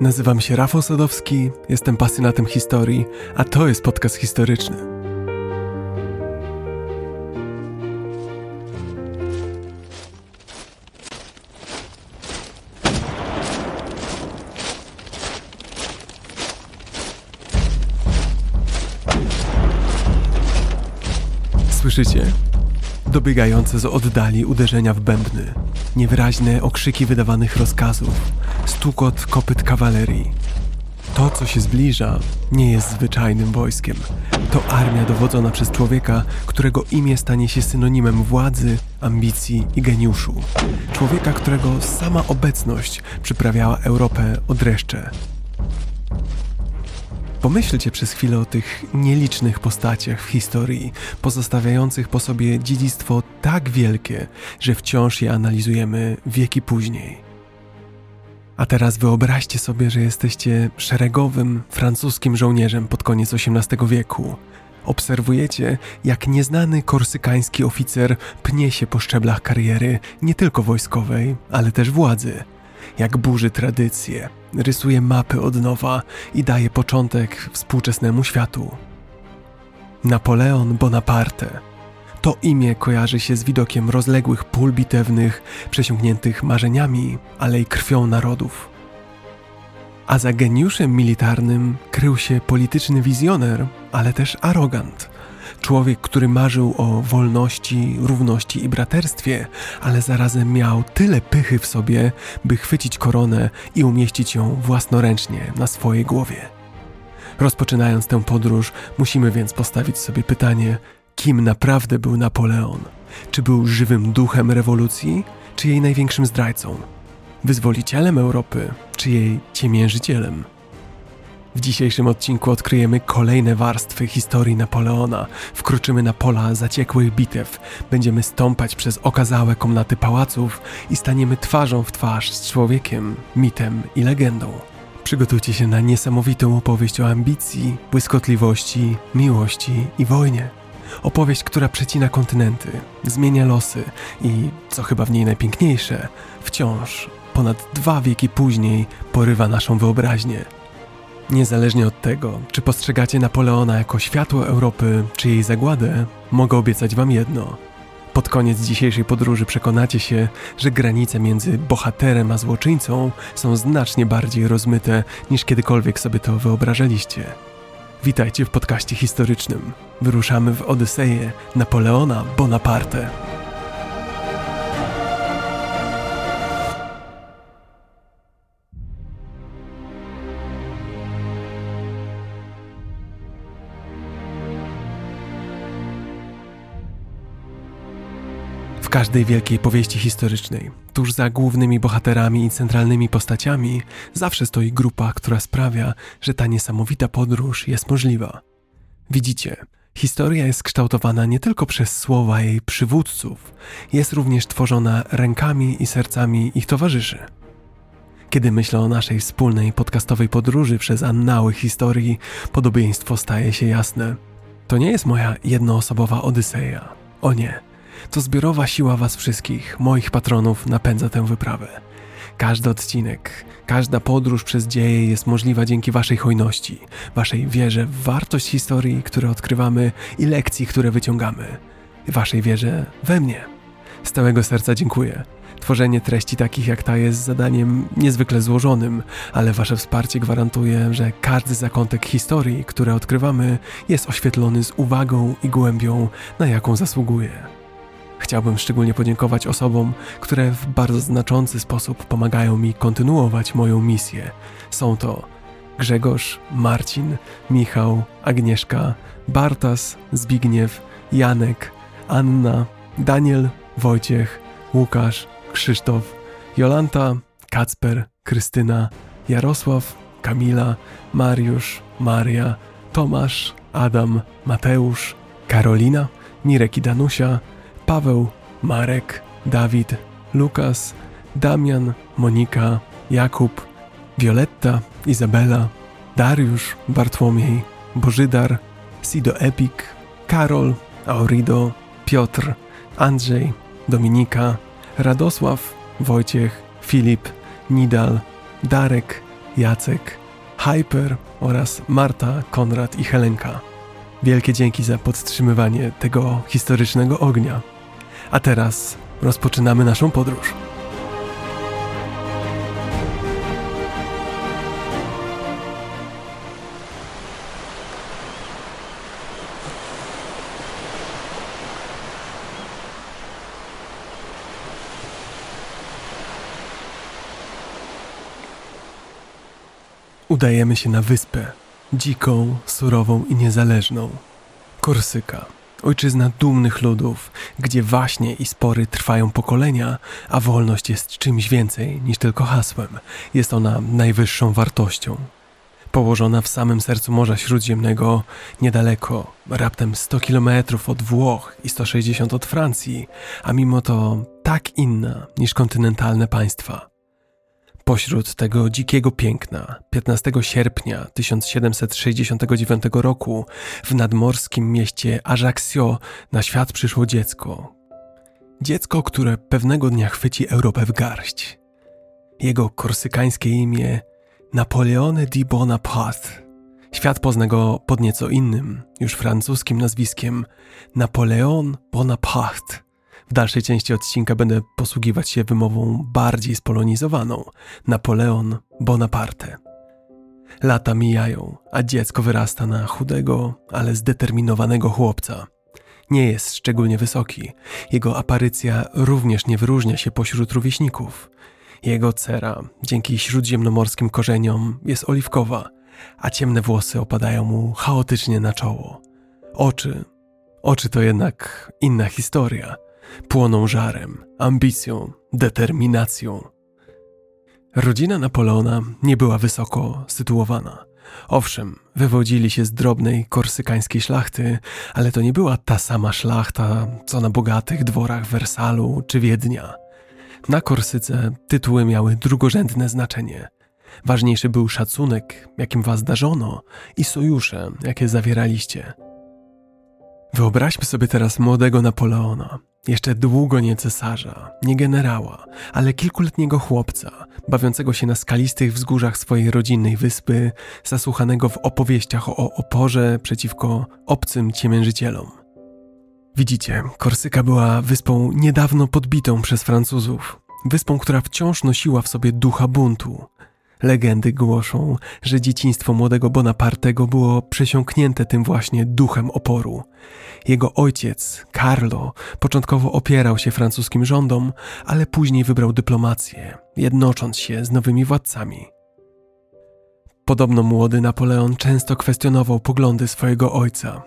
Nazywam się Rafał Sadowski, jestem pasjonatem historii, a to jest podcast historyczny. Słyszycie? Dobiegające z oddali uderzenia w bębny, niewyraźne okrzyki wydawanych rozkazów, stukot kopyt kawalerii. To, co się zbliża, nie jest zwyczajnym wojskiem. To armia dowodzona przez człowieka, którego imię stanie się synonimem władzy, ambicji i geniuszu. Człowieka, którego sama obecność przyprawiała Europę o dreszcze. Pomyślcie przez chwilę o tych nielicznych postaciach w historii, pozostawiających po sobie dziedzictwo tak wielkie, że wciąż je analizujemy wieki później. A teraz wyobraźcie sobie, że jesteście szeregowym francuskim żołnierzem pod koniec XVIII wieku. Obserwujecie, jak nieznany korsykański oficer pnie się po szczeblach kariery, nie tylko wojskowej, ale też władzy jak burzy tradycje, rysuje mapy od nowa i daje początek współczesnemu światu. Napoleon Bonaparte. To imię kojarzy się z widokiem rozległych pól bitewnych, przesiąkniętych marzeniami, ale i krwią narodów. A za geniuszem militarnym krył się polityczny wizjoner, ale też arogant – Człowiek, który marzył o wolności, równości i braterstwie, ale zarazem miał tyle pychy w sobie, by chwycić koronę i umieścić ją własnoręcznie na swojej głowie. Rozpoczynając tę podróż, musimy więc postawić sobie pytanie, kim naprawdę był Napoleon? Czy był żywym duchem rewolucji, czy jej największym zdrajcą? Wyzwolicielem Europy, czy jej ciemiężycielem? W dzisiejszym odcinku odkryjemy kolejne warstwy historii Napoleona, wkroczymy na pola zaciekłych bitew, będziemy stąpać przez okazałe komnaty pałaców i staniemy twarzą w twarz z człowiekiem, mitem i legendą. Przygotujcie się na niesamowitą opowieść o ambicji, błyskotliwości, miłości i wojnie. Opowieść, która przecina kontynenty, zmienia losy i, co chyba w niej najpiękniejsze, wciąż, ponad dwa wieki później, porywa naszą wyobraźnię. Niezależnie od tego, czy postrzegacie Napoleona jako światło Europy, czy jej zagładę, mogę obiecać wam jedno. Pod koniec dzisiejszej podróży przekonacie się, że granice między bohaterem a złoczyńcą są znacznie bardziej rozmyte niż kiedykolwiek sobie to wyobrażaliście. Witajcie w podcaście historycznym. Wyruszamy w Odyseję Napoleona Bonaparte. W każdej wielkiej powieści historycznej, tuż za głównymi bohaterami i centralnymi postaciami, zawsze stoi grupa, która sprawia, że ta niesamowita podróż jest możliwa. Widzicie, historia jest kształtowana nie tylko przez słowa jej przywódców, jest również tworzona rękami i sercami ich towarzyszy. Kiedy myślę o naszej wspólnej podcastowej podróży przez annały historii, podobieństwo staje się jasne. To nie jest moja jednoosobowa odyseja. O nie to zbiorowa siła Was wszystkich, moich patronów, napędza tę wyprawę. Każdy odcinek, każda podróż przez dzieje jest możliwa dzięki Waszej hojności, Waszej wierze w wartość historii, które odkrywamy i lekcji, które wyciągamy, Waszej wierze we mnie. Z całego serca dziękuję. Tworzenie treści takich jak ta jest zadaniem niezwykle złożonym, ale Wasze wsparcie gwarantuje, że każdy zakątek historii, które odkrywamy, jest oświetlony z uwagą i głębią, na jaką zasługuje. Chciałbym szczególnie podziękować osobom, które w bardzo znaczący sposób pomagają mi kontynuować moją misję. Są to Grzegorz, Marcin, Michał, Agnieszka, Bartas, Zbigniew, Janek, Anna, Daniel, Wojciech, Łukasz, Krzysztof, Jolanta, Kacper, Krystyna, Jarosław, Kamila, Mariusz, Maria, Tomasz, Adam, Mateusz, Karolina, Mirek i Danusia, Paweł, Marek, Dawid, Lukas, Damian, Monika, Jakub, Violetta, Izabela, Dariusz, Bartłomiej, Bożydar, Sido Epik, Karol, Aurido, Piotr, Andrzej, Dominika, Radosław, Wojciech, Filip, Nidal, Darek, Jacek, Hyper oraz Marta, Konrad i Helenka. Wielkie dzięki za podtrzymywanie tego historycznego ognia. A teraz rozpoczynamy naszą podróż. Udajemy się na wyspę, dziką, surową i niezależną. Korsyka, ojczyzna dumnych ludów, gdzie waśnie i spory trwają pokolenia, a wolność jest czymś więcej niż tylko hasłem. Jest ona najwyższą wartością. Położona w samym sercu Morza Śródziemnego, niedaleko, raptem 100 kilometrów od Włoch i 160 od Francji, a mimo to tak inna niż kontynentalne państwa. Pośród tego dzikiego piękna, 15 sierpnia 1769 roku w nadmorskim mieście Ajaccio na świat przyszło dziecko. Dziecko, które pewnego dnia chwyci Europę w garść. Jego korsykańskie imię Napoleone di Bonaparte. Świat pozna go pod nieco innym, już francuskim nazwiskiem Napoleon Bonaparte w dalszej części odcinka będę posługiwać się wymową bardziej spolonizowaną Napoleon Bonaparte. Lata mijają, a dziecko wyrasta na chudego, ale zdeterminowanego chłopca. Nie jest szczególnie wysoki. Jego aparycja również nie wyróżnia się pośród rówieśników. Jego cera, dzięki śródziemnomorskim korzeniom, jest oliwkowa, a ciemne włosy opadają mu chaotycznie na czoło. Oczy. Oczy to jednak inna historia – płoną żarem, ambicją, determinacją. Rodzina Napoleona nie była wysoko sytuowana. Owszem, wywodzili się z drobnej korsykańskiej szlachty, ale to nie była ta sama szlachta, co na bogatych dworach Wersalu czy Wiednia. Na Korsyce tytuły miały drugorzędne znaczenie. Ważniejszy był szacunek, jakim was darzono, i sojusze, jakie zawieraliście. Wyobraźmy sobie teraz młodego Napoleona, jeszcze długo nie cesarza, nie generała, ale kilkuletniego chłopca, bawiącego się na skalistych wzgórzach swojej rodzinnej wyspy, zasłuchanego w opowieściach o oporze przeciwko obcym ciemiężycielom. Widzicie, Korsyka była wyspą niedawno podbitą przez Francuzów, wyspą, która wciąż nosiła w sobie ducha buntu, Legendy głoszą, że dzieciństwo młodego Bonapartego było przesiąknięte tym właśnie duchem oporu. Jego ojciec, Carlo, początkowo opierał się francuskim rządom, ale później wybrał dyplomację, jednocząc się z nowymi władcami. Podobno młody Napoleon często kwestionował poglądy swojego ojca.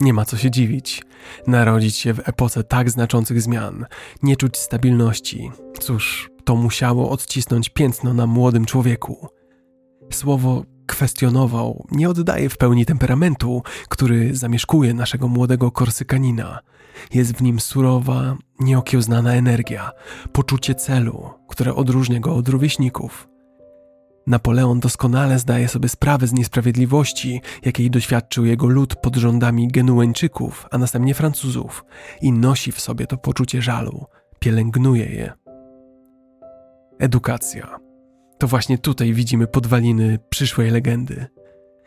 Nie ma co się dziwić. Narodzić się w epoce tak znaczących zmian, nie czuć stabilności. Cóż, to musiało odcisnąć piętno na młodym człowieku. Słowo kwestionował nie oddaje w pełni temperamentu, który zamieszkuje naszego młodego korsykanina. Jest w nim surowa, nieokiełznana energia, poczucie celu, które odróżnia go od rówieśników. Napoleon doskonale zdaje sobie sprawę z niesprawiedliwości, jakiej doświadczył jego lud pod rządami Genueńczyków, a następnie Francuzów, i nosi w sobie to poczucie żalu, pielęgnuje je. Edukacja. To właśnie tutaj widzimy podwaliny przyszłej legendy.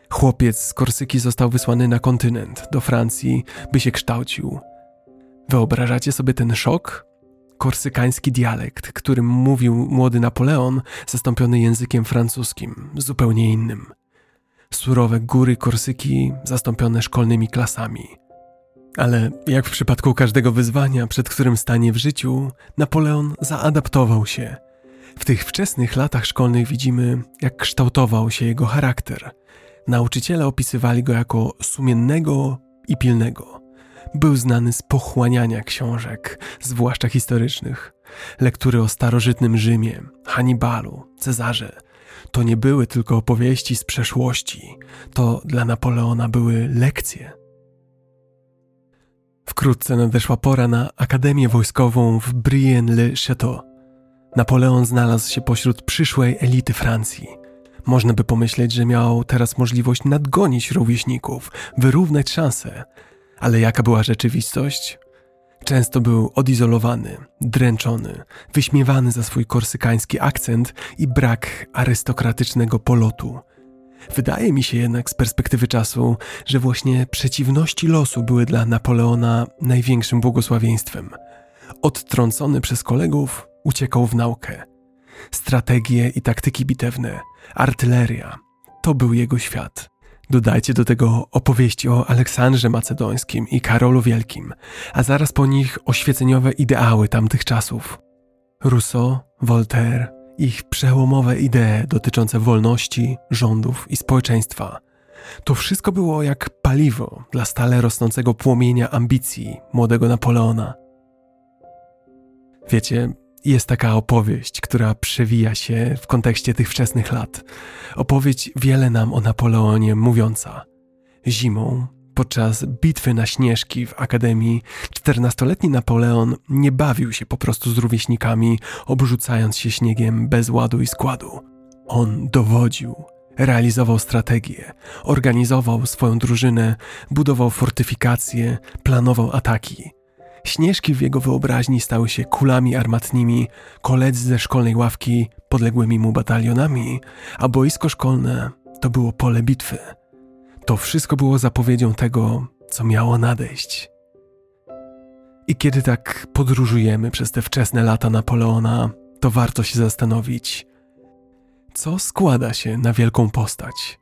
Chłopiec z Korsyki został wysłany na kontynent, do Francji, by się kształcił. Wyobrażacie sobie ten szok? Korsykański dialekt, którym mówił młody Napoleon, zastąpiony językiem francuskim, zupełnie innym. Surowe góry Korsyki zastąpione szkolnymi klasami. Ale jak w przypadku każdego wyzwania, przed którym stanie w życiu, Napoleon zaadaptował się – w tych wczesnych latach szkolnych widzimy, jak kształtował się jego charakter. Nauczyciele opisywali go jako sumiennego i pilnego. Był znany z pochłaniania książek, zwłaszcza historycznych. Lektury o starożytnym Rzymie, Hannibalu, Cezarze. To nie były tylko opowieści z przeszłości, to dla Napoleona były lekcje. Wkrótce nadeszła pora na Akademię Wojskową w Brienne-le-Château. Napoleon znalazł się pośród przyszłej elity Francji. Można by pomyśleć, że miał teraz możliwość nadgonić rówieśników, wyrównać szanse. Ale jaka była rzeczywistość? Często był odizolowany, dręczony, wyśmiewany za swój korsykański akcent i brak arystokratycznego polotu. Wydaje mi się jednak z perspektywy czasu, że właśnie przeciwności losu były dla Napoleona największym błogosławieństwem. Odtrącony przez kolegów, uciekał w naukę. Strategie i taktyki bitewne, artyleria to był jego świat. Dodajcie do tego opowieści o Aleksandrze Macedońskim i Karolu Wielkim, a zaraz po nich oświeceniowe ideały tamtych czasów. Rousseau, Voltaire, ich przełomowe idee dotyczące wolności, rządów i społeczeństwa. To wszystko było jak paliwo dla stale rosnącego płomienia ambicji młodego Napoleona. Wiecie, jest taka opowieść, która przewija się w kontekście tych wczesnych lat. Opowieść wiele nam o Napoleonie mówiąca. Zimą, podczas bitwy na Śnieżki w Akademii, czternastoletni Napoleon nie bawił się po prostu z rówieśnikami, obrzucając się śniegiem bez ładu i składu. On dowodził, realizował strategię, organizował swoją drużynę, budował fortyfikacje, planował ataki – Śnieżki w jego wyobraźni stały się kulami armatnimi, koledzy ze szkolnej ławki podległymi mu batalionami, a boisko szkolne to było pole bitwy. To wszystko było zapowiedzią tego, co miało nadejść. I kiedy tak podróżujemy przez te wczesne lata Napoleona, to warto się zastanowić, co składa się na wielką postać.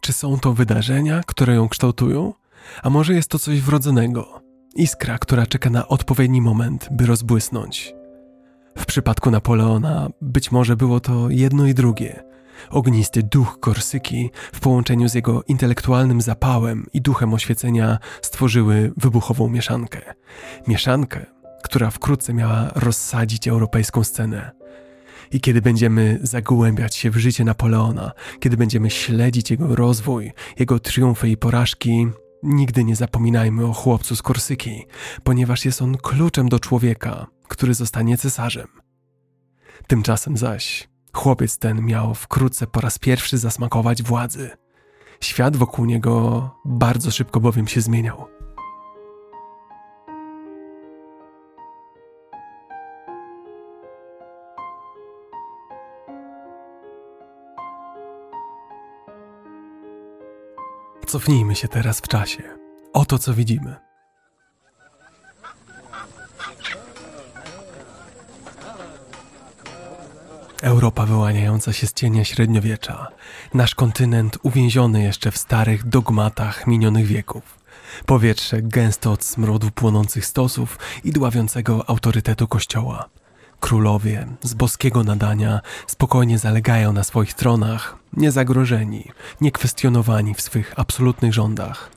Czy są to wydarzenia, które ją kształtują, a może jest to coś wrodzonego? Iskra, która czeka na odpowiedni moment, by rozbłysnąć. W przypadku Napoleona być może było to jedno i drugie. Ognisty duch Korsyki w połączeniu z jego intelektualnym zapałem i duchem oświecenia stworzyły wybuchową mieszankę. Mieszankę, która wkrótce miała rozsadzić europejską scenę. I kiedy będziemy zagłębiać się w życie Napoleona, kiedy będziemy śledzić jego rozwój, jego triumfy i porażki, Nigdy nie zapominajmy o chłopcu z Korsyki, ponieważ jest on kluczem do człowieka, który zostanie cesarzem. Tymczasem zaś chłopiec ten miał wkrótce po raz pierwszy zasmakować władzy. Świat wokół niego bardzo szybko bowiem się zmieniał. Cofnijmy się teraz w czasie. Oto co widzimy. Europa wyłaniająca się z cienia średniowiecza, nasz kontynent uwięziony jeszcze w starych dogmatach minionych wieków, powietrze gęsto od smrodu płonących stosów i dławiącego autorytetu kościoła. Królowie z boskiego nadania spokojnie zalegają na swoich tronach, niezagrożeni, niekwestionowani w swych absolutnych rządach.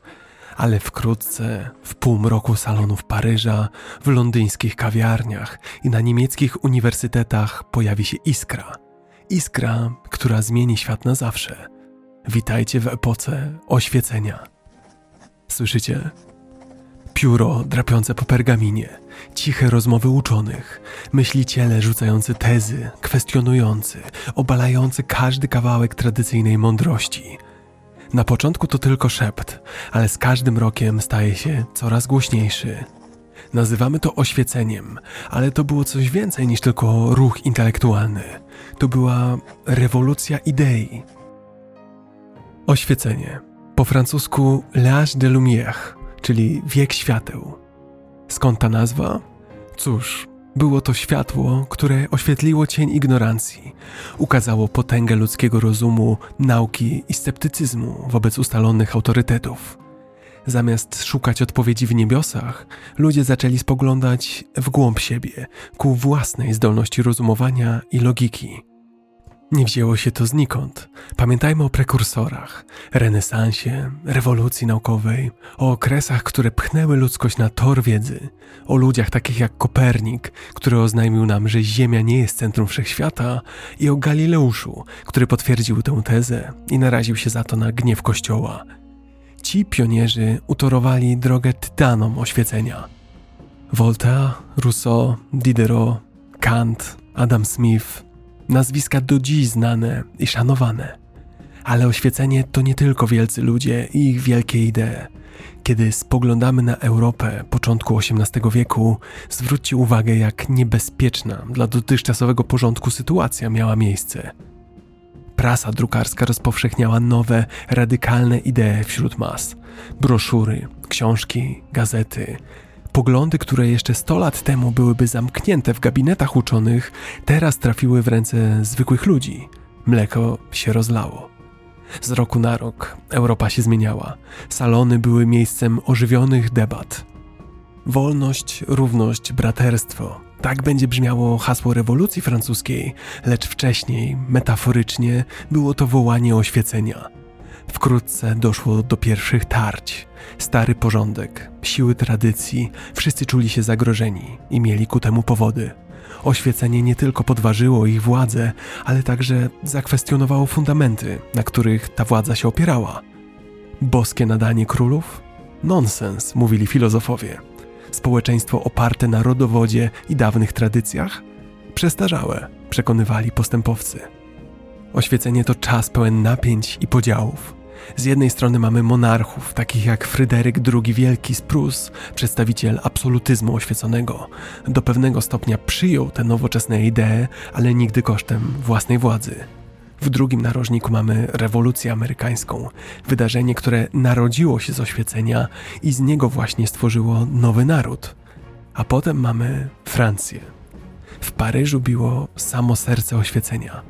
Ale wkrótce, w półmroku salonów Paryża, w londyńskich kawiarniach i na niemieckich uniwersytetach pojawi się iskra. Iskra, która zmieni świat na zawsze. Witajcie w epoce oświecenia. Słyszycie? Pióro drapiące po pergaminie, ciche rozmowy uczonych, myśliciele rzucający tezy, kwestionujący, obalający każdy kawałek tradycyjnej mądrości. Na początku to tylko szept, ale z każdym rokiem staje się coraz głośniejszy. Nazywamy to oświeceniem, ale to było coś więcej niż tylko ruch intelektualny. To była rewolucja idei. Oświecenie. Po francusku L'âge de lumière czyli wiek świateł. Skąd ta nazwa? Cóż, było to światło, które oświetliło cień ignorancji, ukazało potęgę ludzkiego rozumu, nauki i sceptycyzmu wobec ustalonych autorytetów. Zamiast szukać odpowiedzi w niebiosach, ludzie zaczęli spoglądać w głąb siebie, ku własnej zdolności rozumowania i logiki. Nie wzięło się to znikąd. Pamiętajmy o prekursorach, renesansie, rewolucji naukowej, o okresach, które pchnęły ludzkość na tor wiedzy, o ludziach takich jak Kopernik, który oznajmił nam, że Ziemia nie jest centrum wszechświata, i o Galileuszu, który potwierdził tę tezę i naraził się za to na gniew Kościoła. Ci pionierzy utorowali drogę tytanom oświecenia. Voltaire, Rousseau, Diderot, Kant, Adam Smith – nazwiska do dziś znane i szanowane. Ale oświecenie to nie tylko wielcy ludzie i ich wielkie idee. Kiedy spoglądamy na Europę początku XVIII wieku, zwróćcie uwagę, jak niebezpieczna dla dotychczasowego porządku sytuacja miała miejsce. Prasa drukarska rozpowszechniała nowe, radykalne idee wśród mas. Broszury, książki, gazety. Poglądy, które jeszcze 100 lat temu byłyby zamknięte w gabinetach uczonych, teraz trafiły w ręce zwykłych ludzi. Mleko się rozlało. Z roku na rok Europa się zmieniała. Salony były miejscem ożywionych debat. Wolność, równość, braterstwo. Tak będzie brzmiało hasło rewolucji francuskiej, lecz wcześniej, metaforycznie, było to wołanie oświecenia. Wkrótce doszło do pierwszych tarć. Stary porządek, siły tradycji, wszyscy czuli się zagrożeni i mieli ku temu powody. Oświecenie nie tylko podważyło ich władzę, ale także zakwestionowało fundamenty, na których ta władza się opierała. Boskie nadanie królów? Nonsens, mówili filozofowie. Społeczeństwo oparte na rodowodzie i dawnych tradycjach? Przestarzałe, przekonywali postępowcy. Oświecenie to czas pełen napięć i podziałów. Z jednej strony mamy monarchów, takich jak Fryderyk II Wielki z Prus, przedstawiciel absolutyzmu oświeconego. Do pewnego stopnia przyjął te nowoczesne idee, ale nigdy kosztem własnej władzy. W drugim narożniku mamy rewolucję amerykańską, wydarzenie, które narodziło się z oświecenia i z niego właśnie stworzyło nowy naród. A potem mamy Francję. W Paryżu biło samo serce oświecenia.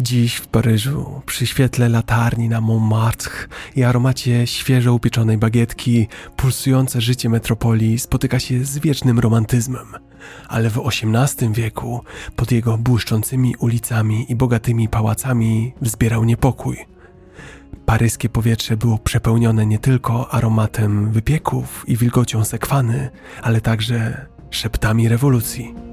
Dziś w Paryżu, przy świetle latarni na Montmartre i aromacie świeżo upieczonej bagietki, pulsujące życie metropolii spotyka się z wiecznym romantyzmem. Ale w XVIII wieku, pod jego błyszczącymi ulicami i bogatymi pałacami, wzbierał niepokój. Paryskie powietrze było przepełnione nie tylko aromatem wypieków i wilgocią sekwany, ale także szeptami rewolucji.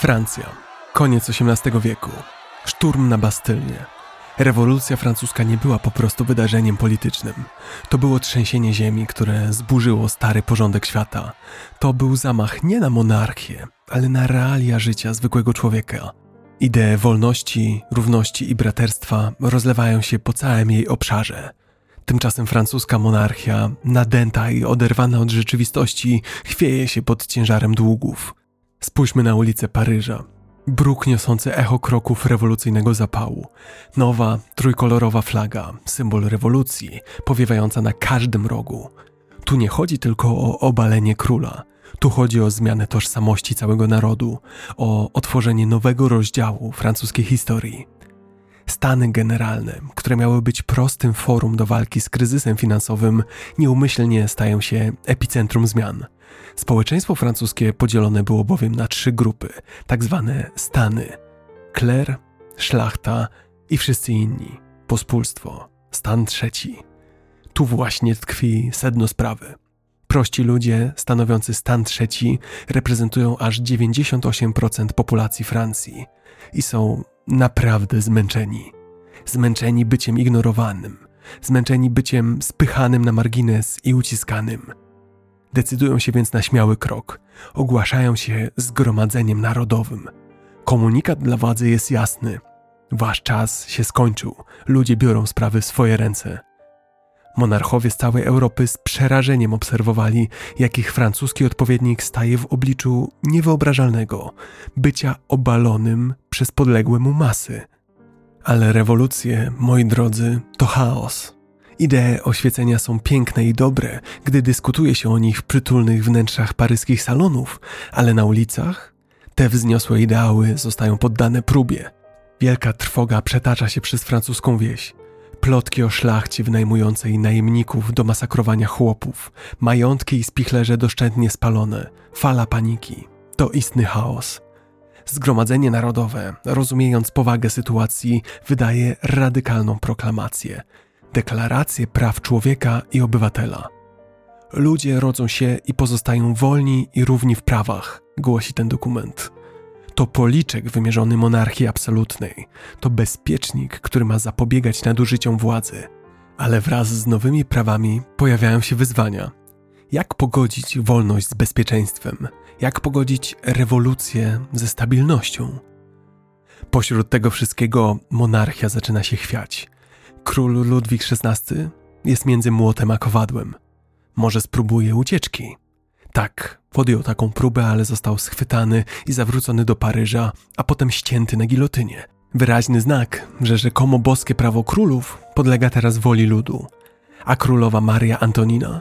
Francja. Koniec XVIII wieku. Szturm na Bastylnię. Rewolucja francuska nie była po prostu wydarzeniem politycznym. To było trzęsienie ziemi, które zburzyło stary porządek świata. To był zamach nie na monarchię, ale na realia życia zwykłego człowieka. Idee wolności, równości i braterstwa rozlewają się po całym jej obszarze. Tymczasem francuska monarchia, nadęta i oderwana od rzeczywistości, chwieje się pod ciężarem długów. Spójrzmy na ulicę Paryża. Bruk niosący echo kroków rewolucyjnego zapału. Nowa, trójkolorowa flaga, symbol rewolucji, powiewająca na każdym rogu. Tu nie chodzi tylko o obalenie króla. Tu chodzi o zmianę tożsamości całego narodu, o otworzenie nowego rozdziału francuskiej historii. Stany generalne, które miały być prostym forum do walki z kryzysem finansowym, nieumyślnie stają się epicentrum zmian – Społeczeństwo francuskie podzielone było bowiem na trzy grupy, tak zwane stany: kler, szlachta i wszyscy inni, pospólstwo, stan trzeci. Tu właśnie tkwi sedno sprawy. Prości ludzie, stanowiący stan trzeci, reprezentują aż 98% populacji Francji i są naprawdę zmęczeni. Zmęczeni byciem ignorowanym, zmęczeni byciem spychanym na margines i uciskanym Decydują się więc na śmiały krok. Ogłaszają się zgromadzeniem narodowym. Komunikat dla władzy jest jasny. Wasz czas się skończył. Ludzie biorą sprawy w swoje ręce. Monarchowie z całej Europy z przerażeniem obserwowali, jak ich francuski odpowiednik staje w obliczu niewyobrażalnego bycia obalonym przez podległe mu masy. Ale rewolucje, moi drodzy, to chaos. Idee oświecenia są piękne i dobre, gdy dyskutuje się o nich w przytulnych wnętrzach paryskich salonów, ale na ulicach te wzniosłe ideały zostają poddane próbie. Wielka trwoga przetacza się przez francuską wieś. Plotki o szlachcie wynajmującej najemników do masakrowania chłopów, majątki i spichlerze doszczętnie spalone, fala paniki. To istny chaos. Zgromadzenie Narodowe, rozumiejąc powagę sytuacji, wydaje radykalną proklamację – deklarację praw człowieka i obywatela. Ludzie rodzą się i pozostają wolni i równi w prawach, głosi ten dokument. To policzek wymierzony monarchii absolutnej. To bezpiecznik, który ma zapobiegać nadużyciom władzy. Ale wraz z nowymi prawami pojawiają się wyzwania. Jak pogodzić wolność z bezpieczeństwem? Jak pogodzić rewolucję ze stabilnością? Pośród tego wszystkiego monarchia zaczyna się chwiać. Król Ludwik XVI jest między młotem a kowadłem. Może spróbuje ucieczki. Tak, podjął taką próbę, ale został schwytany i zawrócony do Paryża, a potem ścięty na gilotynie. Wyraźny znak, że rzekomo boskie prawo królów podlega teraz woli ludu. A królowa Maria Antonina,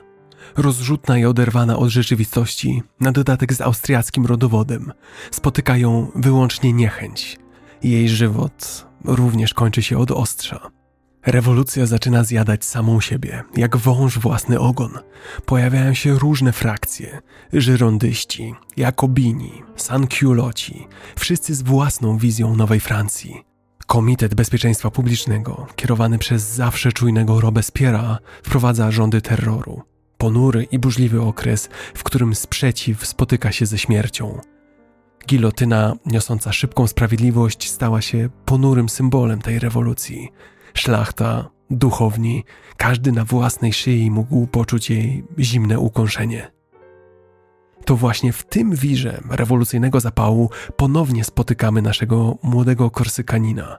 rozrzutna i oderwana od rzeczywistości, na dodatek z austriackim rodowodem, spotyka ją wyłącznie niechęć. Jej żywot również kończy się od ostrza. Rewolucja zaczyna zjadać samą siebie, jak wąż własny ogon. Pojawiają się różne frakcje: żyrondyści, jakobini, sankiuloci, wszyscy z własną wizją Nowej Francji. Komitet Bezpieczeństwa Publicznego, kierowany przez zawsze czujnego Robespiera, wprowadza rządy terroru. Ponury i burzliwy okres, w którym sprzeciw spotyka się ze śmiercią. Gilotyna, niosąca szybką sprawiedliwość, stała się ponurym symbolem tej rewolucji – szlachta, duchowni, każdy na własnej szyi mógł poczuć jej zimne ukąszenie. To właśnie w tym wirze rewolucyjnego zapału ponownie spotykamy naszego młodego korsykanina,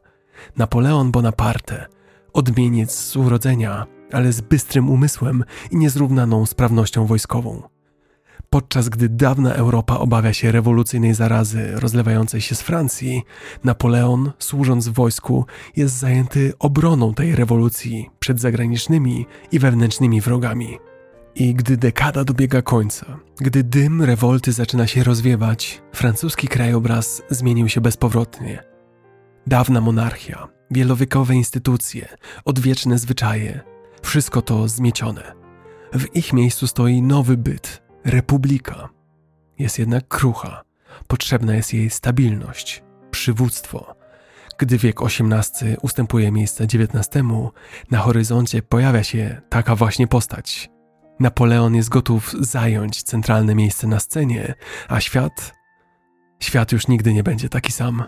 Napoleon Bonaparte, odmieniec z urodzenia, ale z bystrym umysłem i niezrównaną sprawnością wojskową podczas gdy dawna Europa obawia się rewolucyjnej zarazy rozlewającej się z Francji, Napoleon, służąc w wojsku, jest zajęty obroną tej rewolucji przed zagranicznymi i wewnętrznymi wrogami. I gdy dekada dobiega końca, gdy dym rewolty zaczyna się rozwiewać, francuski krajobraz zmienił się bezpowrotnie. Dawna monarchia, wielowiekowe instytucje, odwieczne zwyczaje wszystko to zmiecione. W ich miejscu stoi nowy byt, Republika jest jednak krucha, potrzebna jest jej stabilność, przywództwo. Gdy wiek XVIII ustępuje miejsca XIX, na horyzoncie pojawia się taka właśnie postać. Napoleon jest gotów zająć centralne miejsce na scenie, a świat. Świat już nigdy nie będzie taki sam.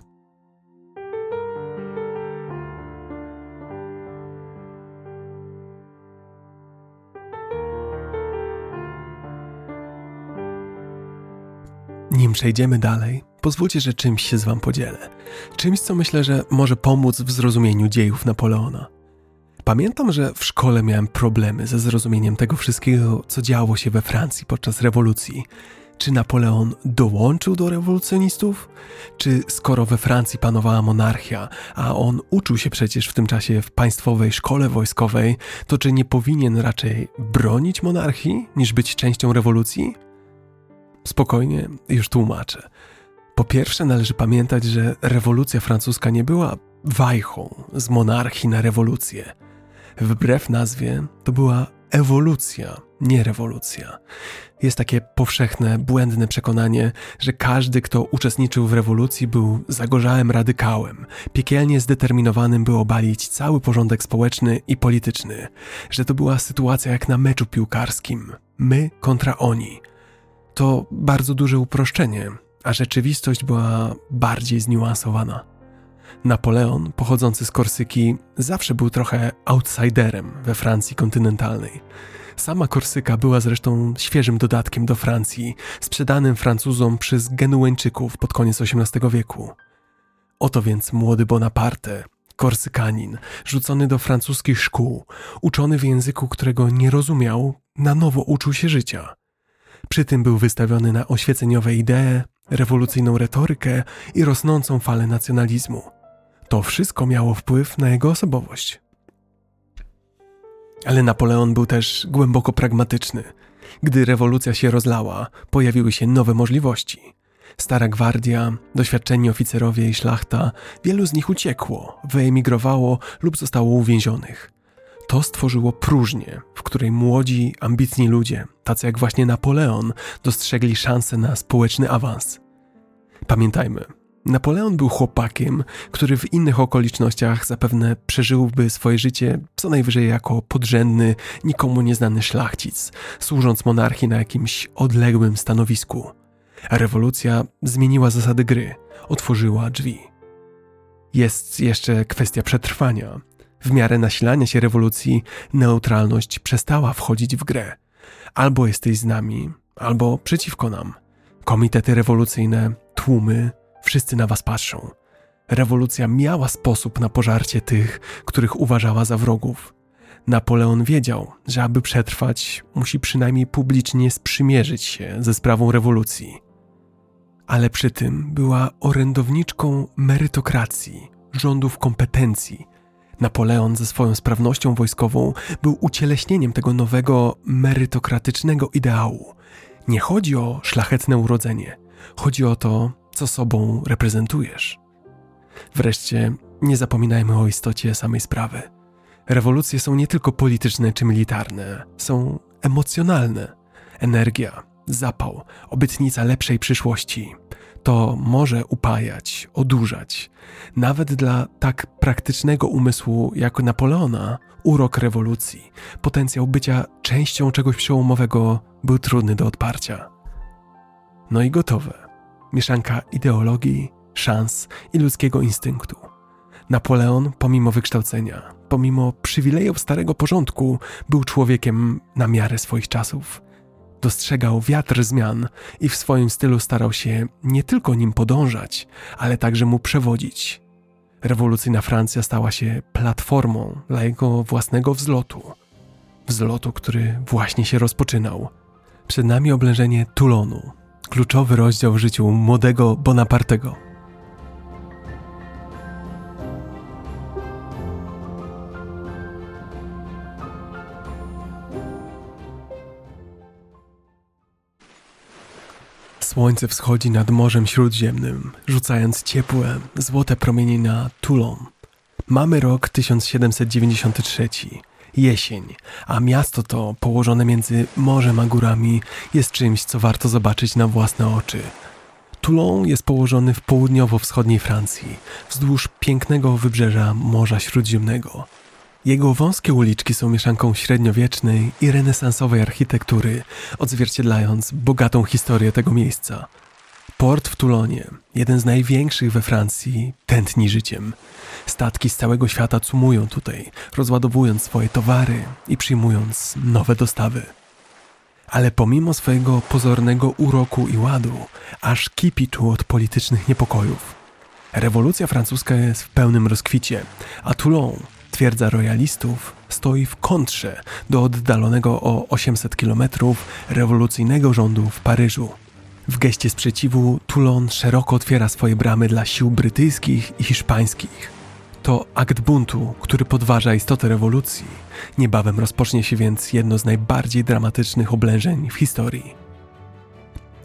Nim przejdziemy dalej, pozwólcie, że czymś się z Wam podzielę. Czymś, co myślę, że może pomóc w zrozumieniu dziejów Napoleona. Pamiętam, że w szkole miałem problemy ze zrozumieniem tego wszystkiego, co działo się we Francji podczas rewolucji. Czy Napoleon dołączył do rewolucjonistów? Czy skoro we Francji panowała monarchia, a on uczył się przecież w tym czasie w państwowej szkole wojskowej, to czy nie powinien raczej bronić monarchii niż być częścią rewolucji? Spokojnie, już tłumaczę. Po pierwsze, należy pamiętać, że rewolucja francuska nie była wajchą z monarchii na rewolucję. Wbrew nazwie, to była ewolucja, nie rewolucja. Jest takie powszechne, błędne przekonanie, że każdy, kto uczestniczył w rewolucji, był zagorzałym radykałem, piekielnie zdeterminowanym, by obalić cały porządek społeczny i polityczny, że to była sytuacja jak na meczu piłkarskim my kontra oni to bardzo duże uproszczenie, a rzeczywistość była bardziej zniuansowana. Napoleon, pochodzący z Korsyki, zawsze był trochę outsiderem we Francji kontynentalnej. Sama Korsyka była zresztą świeżym dodatkiem do Francji, sprzedanym Francuzom przez Genueńczyków pod koniec XVIII wieku. Oto więc młody Bonaparte, korsykanin, rzucony do francuskich szkół, uczony w języku, którego nie rozumiał, na nowo uczył się życia. Przy tym był wystawiony na oświeceniowe idee, rewolucyjną retorykę i rosnącą falę nacjonalizmu. To wszystko miało wpływ na jego osobowość. Ale Napoleon był też głęboko pragmatyczny. Gdy rewolucja się rozlała, pojawiły się nowe możliwości. Stara gwardia, doświadczeni oficerowie i szlachta, wielu z nich uciekło, wyemigrowało lub zostało uwięzionych. To stworzyło próżnię, w której młodzi, ambitni ludzie, tacy jak właśnie Napoleon, dostrzegli szansę na społeczny awans. Pamiętajmy, Napoleon był chłopakiem, który w innych okolicznościach zapewne przeżyłby swoje życie co najwyżej jako podrzędny, nikomu nieznany szlachcic, służąc monarchii na jakimś odległym stanowisku. Rewolucja zmieniła zasady gry, otworzyła drzwi. Jest jeszcze kwestia przetrwania. W miarę nasilania się rewolucji neutralność przestała wchodzić w grę. Albo jesteś z nami, albo przeciwko nam. Komitety rewolucyjne, tłumy, wszyscy na was patrzą. Rewolucja miała sposób na pożarcie tych, których uważała za wrogów. Napoleon wiedział, że aby przetrwać, musi przynajmniej publicznie sprzymierzyć się ze sprawą rewolucji. Ale przy tym była orędowniczką merytokracji, rządów kompetencji. Napoleon ze swoją sprawnością wojskową był ucieleśnieniem tego nowego merytokratycznego ideału. Nie chodzi o szlachetne urodzenie, chodzi o to, co sobą reprezentujesz. Wreszcie nie zapominajmy o istocie samej sprawy. Rewolucje są nie tylko polityczne czy militarne, są emocjonalne. Energia, zapał, obietnica lepszej przyszłości. To może upajać, odurzać. Nawet dla tak praktycznego umysłu jak Napoleona, urok rewolucji, potencjał bycia częścią czegoś przełomowego był trudny do odparcia. No i gotowe. Mieszanka ideologii, szans i ludzkiego instynktu. Napoleon, pomimo wykształcenia, pomimo przywilejów starego porządku, był człowiekiem na miarę swoich czasów. Dostrzegał wiatr zmian i w swoim stylu starał się nie tylko nim podążać, ale także mu przewodzić. Rewolucyjna Francja stała się platformą dla jego własnego wzlotu. Wzlotu, który właśnie się rozpoczynał. Przed nami oblężenie Toulonu, kluczowy rozdział w życiu młodego Bonapartego. Słońce wschodzi nad Morzem Śródziemnym, rzucając ciepłe, złote promienie na Toulon. Mamy rok 1793, jesień, a miasto to, położone między morzem a górami, jest czymś, co warto zobaczyć na własne oczy. Toulon jest położony w południowo-wschodniej Francji, wzdłuż pięknego wybrzeża Morza Śródziemnego. Jego wąskie uliczki są mieszanką średniowiecznej i renesansowej architektury, odzwierciedlając bogatą historię tego miejsca. Port w Toulonie, jeden z największych we Francji, tętni życiem. Statki z całego świata cumują tutaj, rozładowując swoje towary i przyjmując nowe dostawy. Ale pomimo swojego pozornego uroku i ładu, aż kipi tu od politycznych niepokojów. Rewolucja francuska jest w pełnym rozkwicie, a Toulon Twierdza royalistów stoi w kontrze do oddalonego o 800 km rewolucyjnego rządu w Paryżu. W geście sprzeciwu Toulon szeroko otwiera swoje bramy dla sił brytyjskich i hiszpańskich. To akt buntu, który podważa istotę rewolucji. Niebawem rozpocznie się więc jedno z najbardziej dramatycznych oblężeń w historii.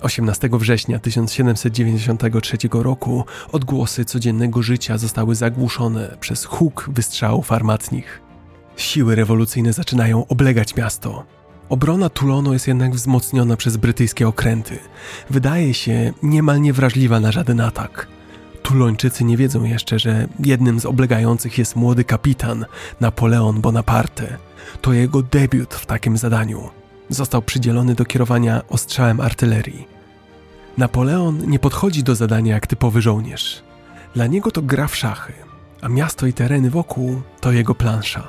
18 września 1793 roku odgłosy codziennego życia zostały zagłuszone przez huk wystrzałów armatnich. Siły rewolucyjne zaczynają oblegać miasto. Obrona Toulonu jest jednak wzmocniona przez brytyjskie okręty. Wydaje się niemal niewrażliwa na żaden atak. Tulończycy nie wiedzą jeszcze, że jednym z oblegających jest młody kapitan Napoleon Bonaparte. To jego debiut w takim zadaniu został przydzielony do kierowania ostrzałem artylerii. Napoleon nie podchodzi do zadania jak typowy żołnierz. Dla niego to gra w szachy, a miasto i tereny wokół to jego plansza.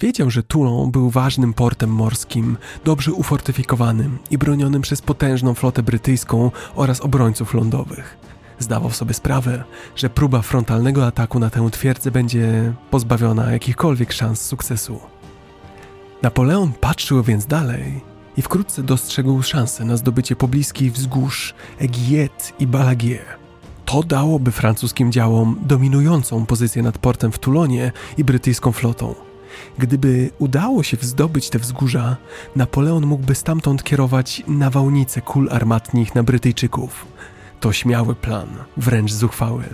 Wiedział, że Toulon był ważnym portem morskim, dobrze ufortyfikowanym i bronionym przez potężną flotę brytyjską oraz obrońców lądowych. Zdawał sobie sprawę, że próba frontalnego ataku na tę twierdzę będzie pozbawiona jakichkolwiek szans sukcesu. Napoleon patrzył więc dalej i wkrótce dostrzegł szansę na zdobycie pobliskich wzgórz Egiet i Balagier. To dałoby francuskim działom dominującą pozycję nad portem w Toulonie i brytyjską flotą. Gdyby udało się zdobyć te wzgórza, Napoleon mógłby stamtąd kierować nawałnice kul armatnich na Brytyjczyków. To śmiały plan, wręcz zuchwały,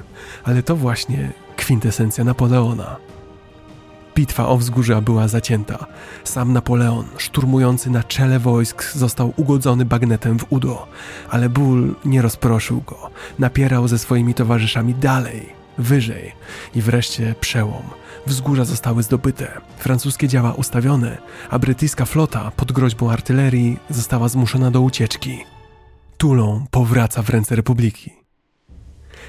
ale to właśnie kwintesencja Napoleona. Bitwa o wzgórza była zacięta. Sam Napoleon, szturmujący na czele wojsk, został ugodzony bagnetem w udo, ale ból nie rozproszył go. Napierał ze swoimi towarzyszami dalej, wyżej i wreszcie przełom. Wzgórza zostały zdobyte, francuskie działa ustawione, a brytyjska flota pod groźbą artylerii została zmuszona do ucieczki. Toulon powraca w ręce Republiki.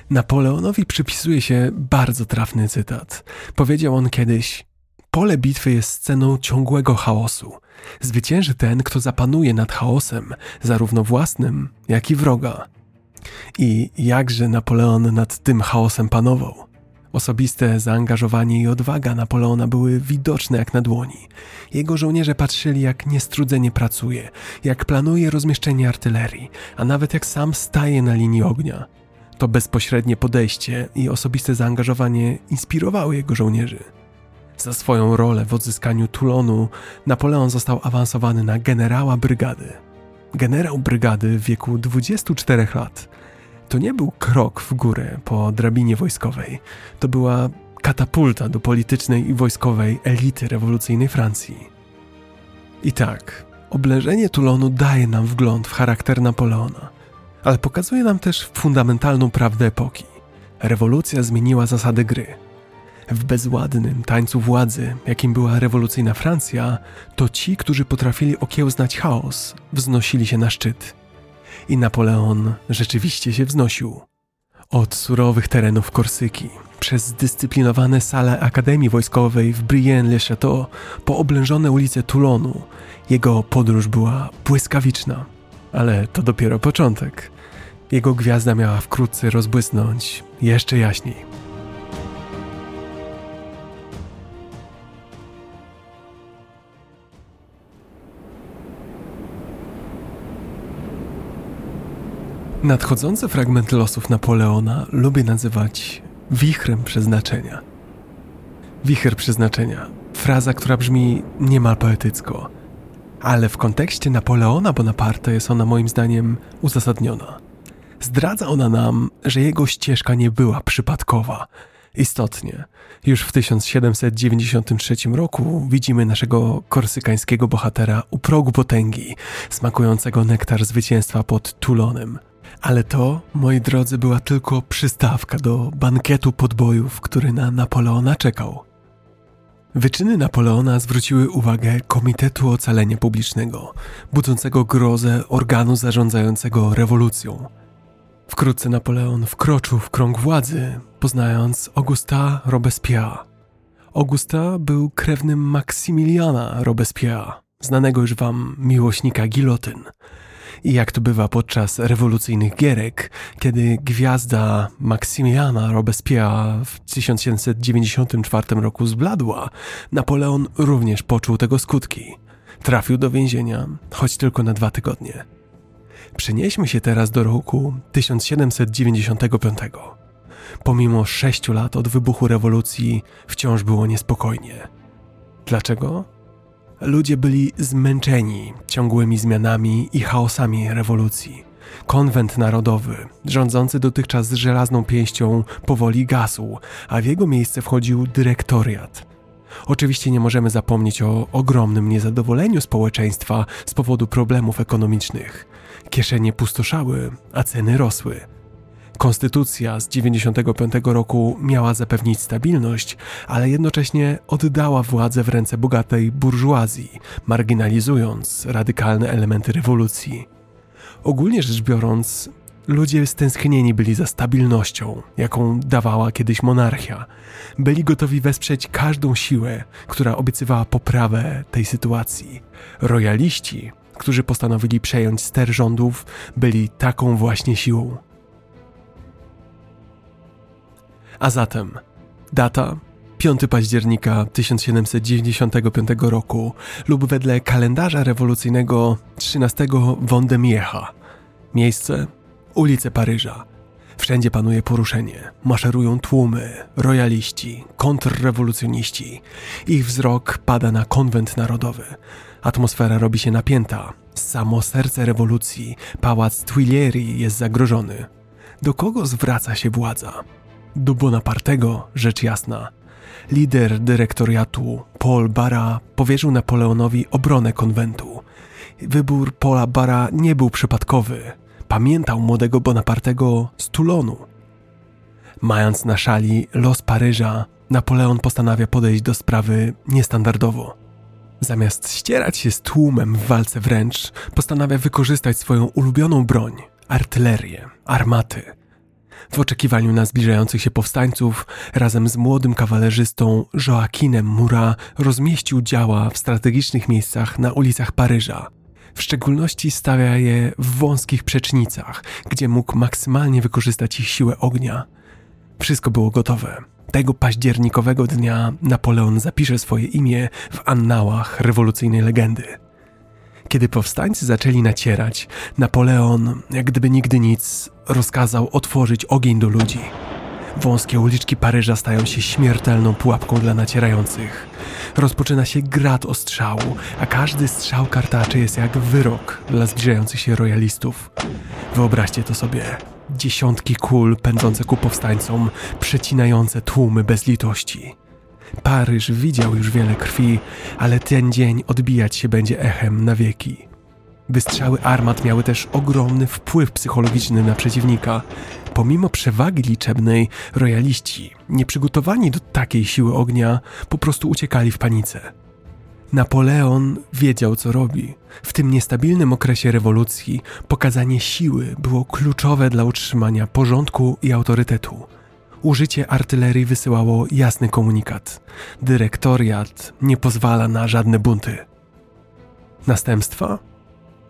Napoleonowi przypisuje się bardzo trafny cytat. Powiedział on kiedyś: Pole bitwy jest sceną ciągłego chaosu. Zwycięży ten, kto zapanuje nad chaosem, zarówno własnym, jak i wroga. I jakże Napoleon nad tym chaosem panował. Osobiste zaangażowanie i odwaga Napoleona były widoczne jak na dłoni. Jego żołnierze patrzyli, jak niestrudzenie pracuje, jak planuje rozmieszczenie artylerii, a nawet jak sam staje na linii ognia. To bezpośrednie podejście i osobiste zaangażowanie inspirowały jego żołnierzy. Za swoją rolę w odzyskaniu Toulonu Napoleon został awansowany na generała brygady. Generał brygady w wieku 24 lat. To nie był krok w górę po drabinie wojskowej, to była katapulta do politycznej i wojskowej elity rewolucyjnej Francji. I tak, oblężenie Toulonu daje nam wgląd w charakter Napoleona, ale pokazuje nam też fundamentalną prawdę epoki. Rewolucja zmieniła zasady gry – w bezładnym tańcu władzy, jakim była rewolucyjna Francja, to ci, którzy potrafili okiełznać chaos, wznosili się na szczyt. I Napoleon rzeczywiście się wznosił. Od surowych terenów Korsyki, przez zdyscyplinowane sale Akademii Wojskowej w Brienne-le-Château, po oblężone ulice Toulonu, jego podróż była błyskawiczna. Ale to dopiero początek. Jego gwiazda miała wkrótce rozbłysnąć jeszcze jaśniej. Nadchodzący fragment losów Napoleona lubię nazywać wichrem przeznaczenia. Wicher przeznaczenia fraza, która brzmi niemal poetycko, ale w kontekście Napoleona Bonaparte jest ona moim zdaniem uzasadniona. Zdradza ona nam, że jego ścieżka nie była przypadkowa. Istotnie, już w 1793 roku widzimy naszego korsykańskiego bohatera u progu potęgi, smakującego nektar zwycięstwa pod Toulonem – ale to, moi drodzy, była tylko przystawka do bankietu podbojów, który na Napoleona czekał. Wyczyny Napoleona zwróciły uwagę Komitetu Ocalenia Publicznego, budzącego grozę organu zarządzającego rewolucją. Wkrótce Napoleon wkroczył w krąg władzy, poznając Augusta Robespierre. Augusta był krewnym Maksymiliana Robespierre, znanego już wam miłośnika gilotyn – i jak to bywa podczas rewolucyjnych gierek, kiedy gwiazda Maksymiliana Robespierre w 1794 roku zbladła, Napoleon również poczuł tego skutki. Trafił do więzienia, choć tylko na dwa tygodnie. Przenieśmy się teraz do roku 1795. Pomimo sześciu lat od wybuchu rewolucji, wciąż było niespokojnie. Dlaczego? Ludzie byli zmęczeni ciągłymi zmianami i chaosami rewolucji. Konwent narodowy, rządzący dotychczas żelazną pięścią, powoli gasł, a w jego miejsce wchodził dyrektoriat. Oczywiście nie możemy zapomnieć o ogromnym niezadowoleniu społeczeństwa z powodu problemów ekonomicznych. Kieszenie pustoszały, a ceny rosły. Konstytucja z 95 roku miała zapewnić stabilność, ale jednocześnie oddała władzę w ręce bogatej burżuazji, marginalizując radykalne elementy rewolucji. Ogólnie rzecz biorąc, ludzie stęsknieni byli za stabilnością, jaką dawała kiedyś monarchia. Byli gotowi wesprzeć każdą siłę, która obiecywała poprawę tej sytuacji. Royaliści, którzy postanowili przejąć ster rządów, byli taką właśnie siłą. A zatem data 5 października 1795 roku lub wedle kalendarza rewolucyjnego 13 Wondemiecha. Miejsce ulice Paryża. Wszędzie panuje poruszenie. Maszerują tłumy, rojaliści, kontrrewolucjoniści. Ich wzrok pada na konwent narodowy. Atmosfera robi się napięta. Samo serce rewolucji, pałac Tuileries jest zagrożony. Do kogo zwraca się władza? Do Bonapartego, rzecz jasna. Lider dyrektoriatu Paul Bara powierzył Napoleonowi obronę konwentu. Wybór Paula Bara nie był przypadkowy. Pamiętał młodego Bonapartego z Toulonu. Mając na szali los Paryża, Napoleon postanawia podejść do sprawy niestandardowo. Zamiast ścierać się z tłumem w walce wręcz, postanawia wykorzystać swoją ulubioną broń artylerię, armaty. W oczekiwaniu na zbliżających się powstańców, razem z młodym kawalerzystą Joaquinem Murat rozmieścił działa w strategicznych miejscach na ulicach Paryża. W szczególności stawia je w wąskich przecznicach, gdzie mógł maksymalnie wykorzystać ich siłę ognia. Wszystko było gotowe. Tego październikowego dnia Napoleon zapisze swoje imię w annałach rewolucyjnej legendy. Kiedy powstańcy zaczęli nacierać, Napoleon, jak gdyby nigdy nic, rozkazał otworzyć ogień do ludzi. Wąskie uliczki Paryża stają się śmiertelną pułapką dla nacierających. Rozpoczyna się grat ostrzału, a każdy strzał kartaczy jest jak wyrok dla zbliżających się royalistów. Wyobraźcie to sobie. Dziesiątki kul pędzące ku powstańcom, przecinające tłumy bez litości. Paryż widział już wiele krwi, ale ten dzień odbijać się będzie echem na wieki. Wystrzały armat miały też ogromny wpływ psychologiczny na przeciwnika. Pomimo przewagi liczebnej, rojaliści, nieprzygotowani do takiej siły ognia, po prostu uciekali w panice. Napoleon wiedział, co robi. W tym niestabilnym okresie rewolucji pokazanie siły było kluczowe dla utrzymania porządku i autorytetu. Użycie artylerii wysyłało jasny komunikat. Dyrektoriat nie pozwala na żadne bunty. Następstwa?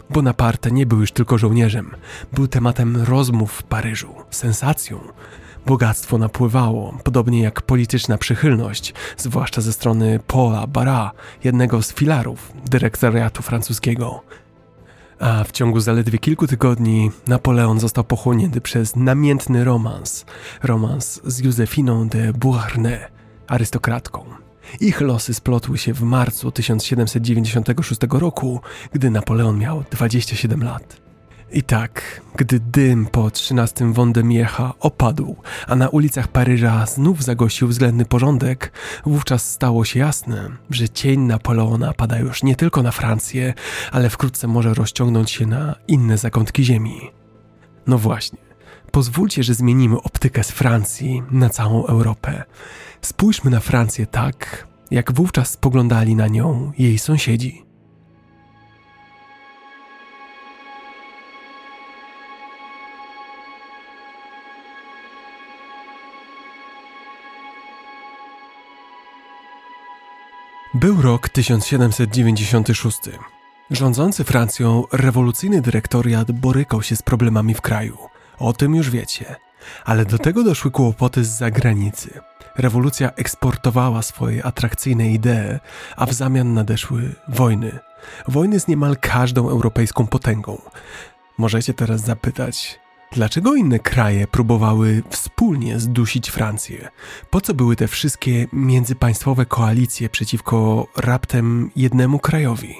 Bonaparte nie był już tylko żołnierzem, był tematem rozmów w Paryżu, sensacją. Bogactwo napływało, podobnie jak polityczna przychylność, zwłaszcza ze strony Paula Barra, jednego z filarów dyrektoriatu francuskiego. A w ciągu zaledwie kilku tygodni Napoleon został pochłonięty przez namiętny romans, romans z Józefiną de Beauharnais, arystokratką. Ich losy splotły się w marcu 1796 roku, gdy Napoleon miał 27 lat. I tak, gdy dym po 13 Wondemiecha opadł, a na ulicach Paryża znów zagościł względny porządek, wówczas stało się jasne, że cień Napoleona pada już nie tylko na Francję, ale wkrótce może rozciągnąć się na inne zakątki ziemi. No właśnie, pozwólcie, że zmienimy optykę z Francji na całą Europę. Spójrzmy na Francję tak, jak wówczas spoglądali na nią jej sąsiedzi. Był rok 1796. Rządzący Francją rewolucyjny dyrektoriat borykał się z problemami w kraju. O tym już wiecie. Ale do tego doszły kłopoty z zagranicy. Rewolucja eksportowała swoje atrakcyjne idee, a w zamian nadeszły wojny. Wojny z niemal każdą europejską potęgą. Możecie teraz zapytać, Dlaczego inne kraje próbowały wspólnie zdusić Francję? Po co były te wszystkie międzypaństwowe koalicje przeciwko raptem jednemu krajowi?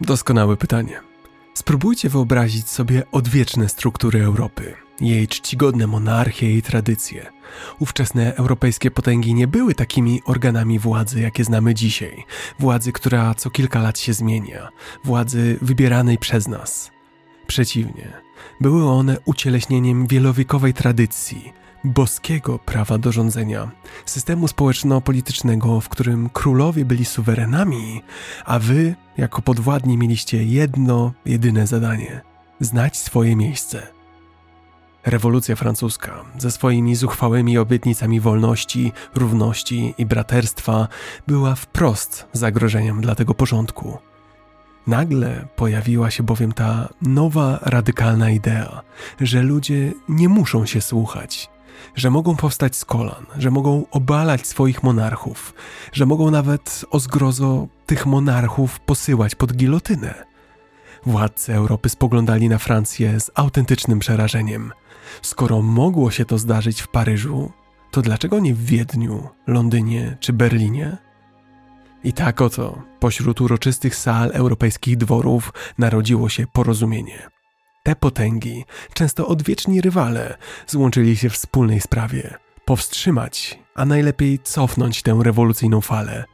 Doskonałe pytanie. Spróbujcie wyobrazić sobie odwieczne struktury Europy, jej czcigodne monarchie i tradycje. Ówczesne europejskie potęgi nie były takimi organami władzy, jakie znamy dzisiaj. Władzy, która co kilka lat się zmienia, władzy wybieranej przez nas. Przeciwnie, były one ucieleśnieniem wielowiekowej tradycji, boskiego prawa do rządzenia, systemu społeczno-politycznego, w którym królowie byli suwerenami, a wy, jako podwładni, mieliście jedno, jedyne zadanie znać swoje miejsce. Rewolucja francuska, ze swoimi zuchwałymi obietnicami wolności, równości i braterstwa, była wprost zagrożeniem dla tego porządku. Nagle pojawiła się bowiem ta nowa, radykalna idea, że ludzie nie muszą się słuchać, że mogą powstać z kolan, że mogą obalać swoich monarchów, że mogą nawet o zgrozo tych monarchów posyłać pod gilotynę. Władcy Europy spoglądali na Francję z autentycznym przerażeniem. Skoro mogło się to zdarzyć w Paryżu, to dlaczego nie w Wiedniu, Londynie czy Berlinie? I tak oto, pośród uroczystych sal europejskich dworów narodziło się porozumienie. Te potęgi, często odwieczni rywale, złączyli się w wspólnej sprawie. Powstrzymać, a najlepiej cofnąć tę rewolucyjną falę.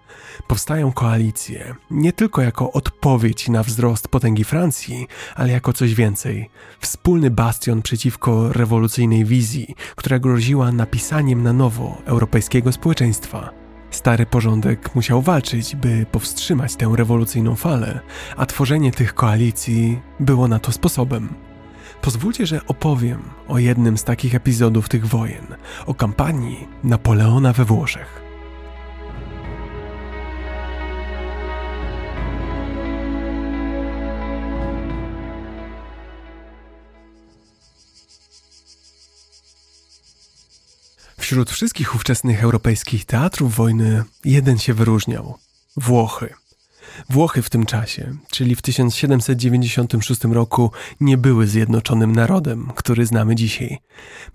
Powstają koalicje, nie tylko jako odpowiedź na wzrost potęgi Francji, ale jako coś więcej. Wspólny bastion przeciwko rewolucyjnej wizji, która groziła napisaniem na nowo europejskiego społeczeństwa. Stary porządek musiał walczyć, by powstrzymać tę rewolucyjną falę, a tworzenie tych koalicji było na to sposobem. Pozwólcie, że opowiem o jednym z takich epizodów tych wojen, o kampanii Napoleona we Włoszech. Wśród wszystkich ówczesnych europejskich teatrów wojny jeden się wyróżniał Włochy. Włochy w tym czasie, czyli w 1796 roku, nie były zjednoczonym narodem, który znamy dzisiaj.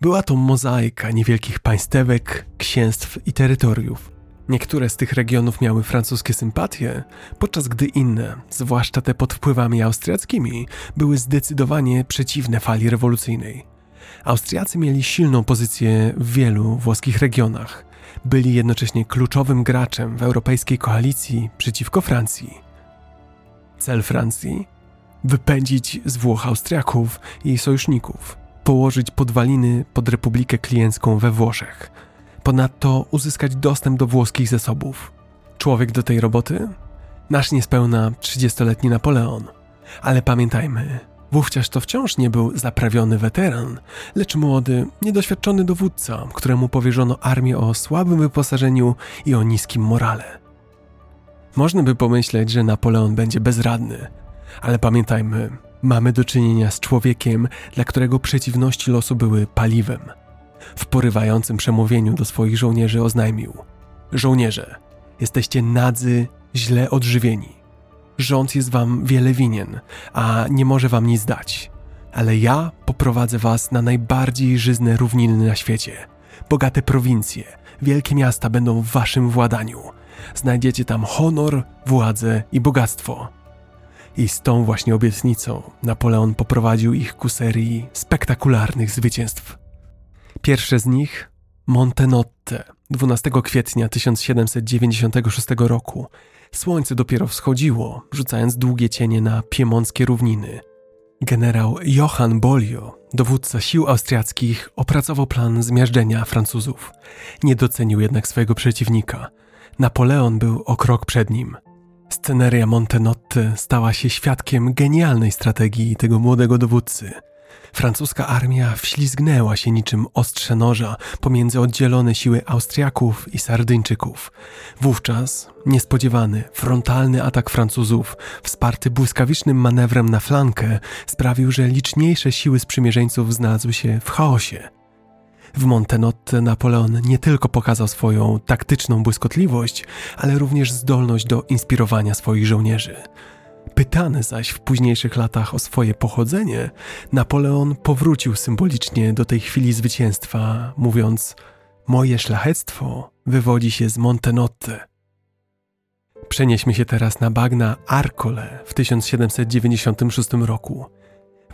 Była to mozaika niewielkich państewek, księstw i terytoriów. Niektóre z tych regionów miały francuskie sympatie, podczas gdy inne, zwłaszcza te pod wpływami austriackimi, były zdecydowanie przeciwne fali rewolucyjnej. Austriacy mieli silną pozycję w wielu włoskich regionach. Byli jednocześnie kluczowym graczem w europejskiej koalicji przeciwko Francji. Cel Francji? Wypędzić z Włoch Austriaków i sojuszników, położyć podwaliny pod Republikę Kliencką we Włoszech. Ponadto uzyskać dostęp do włoskich zasobów. Człowiek do tej roboty? Nasz niespełna 30-letni Napoleon. Ale pamiętajmy, Wówczas to wciąż nie był zaprawiony weteran, lecz młody, niedoświadczony dowódca, któremu powierzono armię o słabym wyposażeniu i o niskim morale. Można by pomyśleć, że Napoleon będzie bezradny, ale pamiętajmy, mamy do czynienia z człowiekiem, dla którego przeciwności losu były paliwem. W porywającym przemówieniu do swoich żołnierzy oznajmił: Żołnierze, jesteście nadzy, źle odżywieni. Rząd jest wam wiele winien, a nie może wam nic dać. Ale ja poprowadzę was na najbardziej żyzne równiny na świecie. Bogate prowincje, wielkie miasta będą w waszym władaniu. Znajdziecie tam honor, władzę i bogactwo. I z tą właśnie obietnicą Napoleon poprowadził ich ku serii spektakularnych zwycięstw. Pierwsze z nich Montenotte 12 kwietnia 1796 roku Słońce dopiero wschodziło, rzucając długie cienie na piemonckie równiny. Generał Johann Bolio, dowódca sił austriackich, opracował plan zmiażdżenia Francuzów. Nie docenił jednak swojego przeciwnika. Napoleon był o krok przed nim. Sceneria Montenotte stała się świadkiem genialnej strategii tego młodego dowódcy – Francuska armia wślizgnęła się niczym ostrze noża pomiędzy oddzielone siły Austriaków i Sardyńczyków. Wówczas niespodziewany, frontalny atak Francuzów, wsparty błyskawicznym manewrem na flankę, sprawił, że liczniejsze siły sprzymierzeńców znalazły się w chaosie. W Montenotte Napoleon nie tylko pokazał swoją taktyczną błyskotliwość, ale również zdolność do inspirowania swoich żołnierzy – Pytany zaś w późniejszych latach o swoje pochodzenie, Napoleon powrócił symbolicznie do tej chwili zwycięstwa, mówiąc: Moje szlachectwo wywodzi się z Montenotte. Przenieśmy się teraz na bagna Arcole w 1796 roku.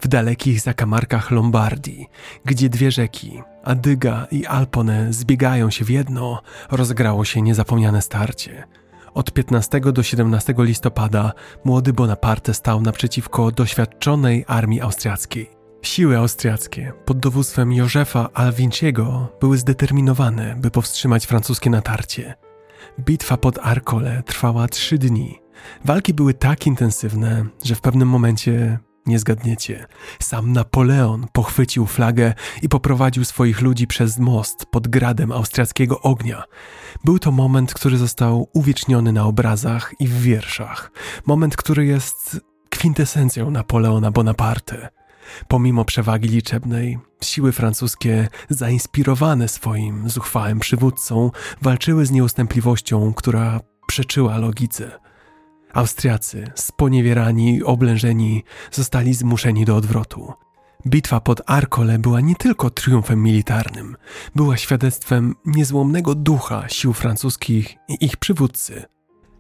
W dalekich zakamarkach Lombardii, gdzie dwie rzeki, Adyga i Alpone, zbiegają się w jedno, rozgrało się niezapomniane starcie – od 15 do 17 listopada młody Bonaparte stał naprzeciwko doświadczonej armii austriackiej. Siły austriackie pod dowództwem Józefa Alvinciego były zdeterminowane, by powstrzymać francuskie natarcie. Bitwa pod Arcole trwała trzy dni. Walki były tak intensywne, że w pewnym momencie nie zgadniecie. Sam Napoleon pochwycił flagę i poprowadził swoich ludzi przez most pod gradem austriackiego ognia. Był to moment, który został uwieczniony na obrazach i w wierszach. Moment, który jest kwintesencją Napoleona Bonaparte. Pomimo przewagi liczebnej, siły francuskie, zainspirowane swoim zuchwałym przywódcą, walczyły z nieustępliwością, która przeczyła logice. Austriacy, sponiewierani i oblężeni, zostali zmuszeni do odwrotu. Bitwa pod Arcole była nie tylko triumfem militarnym, była świadectwem niezłomnego ducha sił francuskich i ich przywódcy.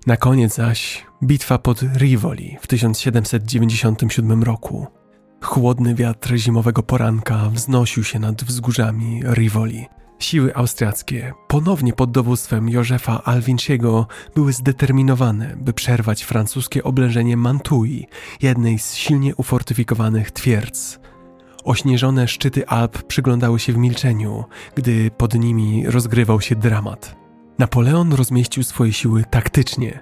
Na koniec zaś bitwa pod Rivoli w 1797 roku. Chłodny wiatr zimowego poranka wznosił się nad wzgórzami Rivoli, Siły austriackie, ponownie pod dowództwem Józefa Alvinciego, były zdeterminowane, by przerwać francuskie oblężenie Mantui, jednej z silnie ufortyfikowanych twierdz. Ośnieżone szczyty Alp przyglądały się w milczeniu, gdy pod nimi rozgrywał się dramat. Napoleon rozmieścił swoje siły taktycznie,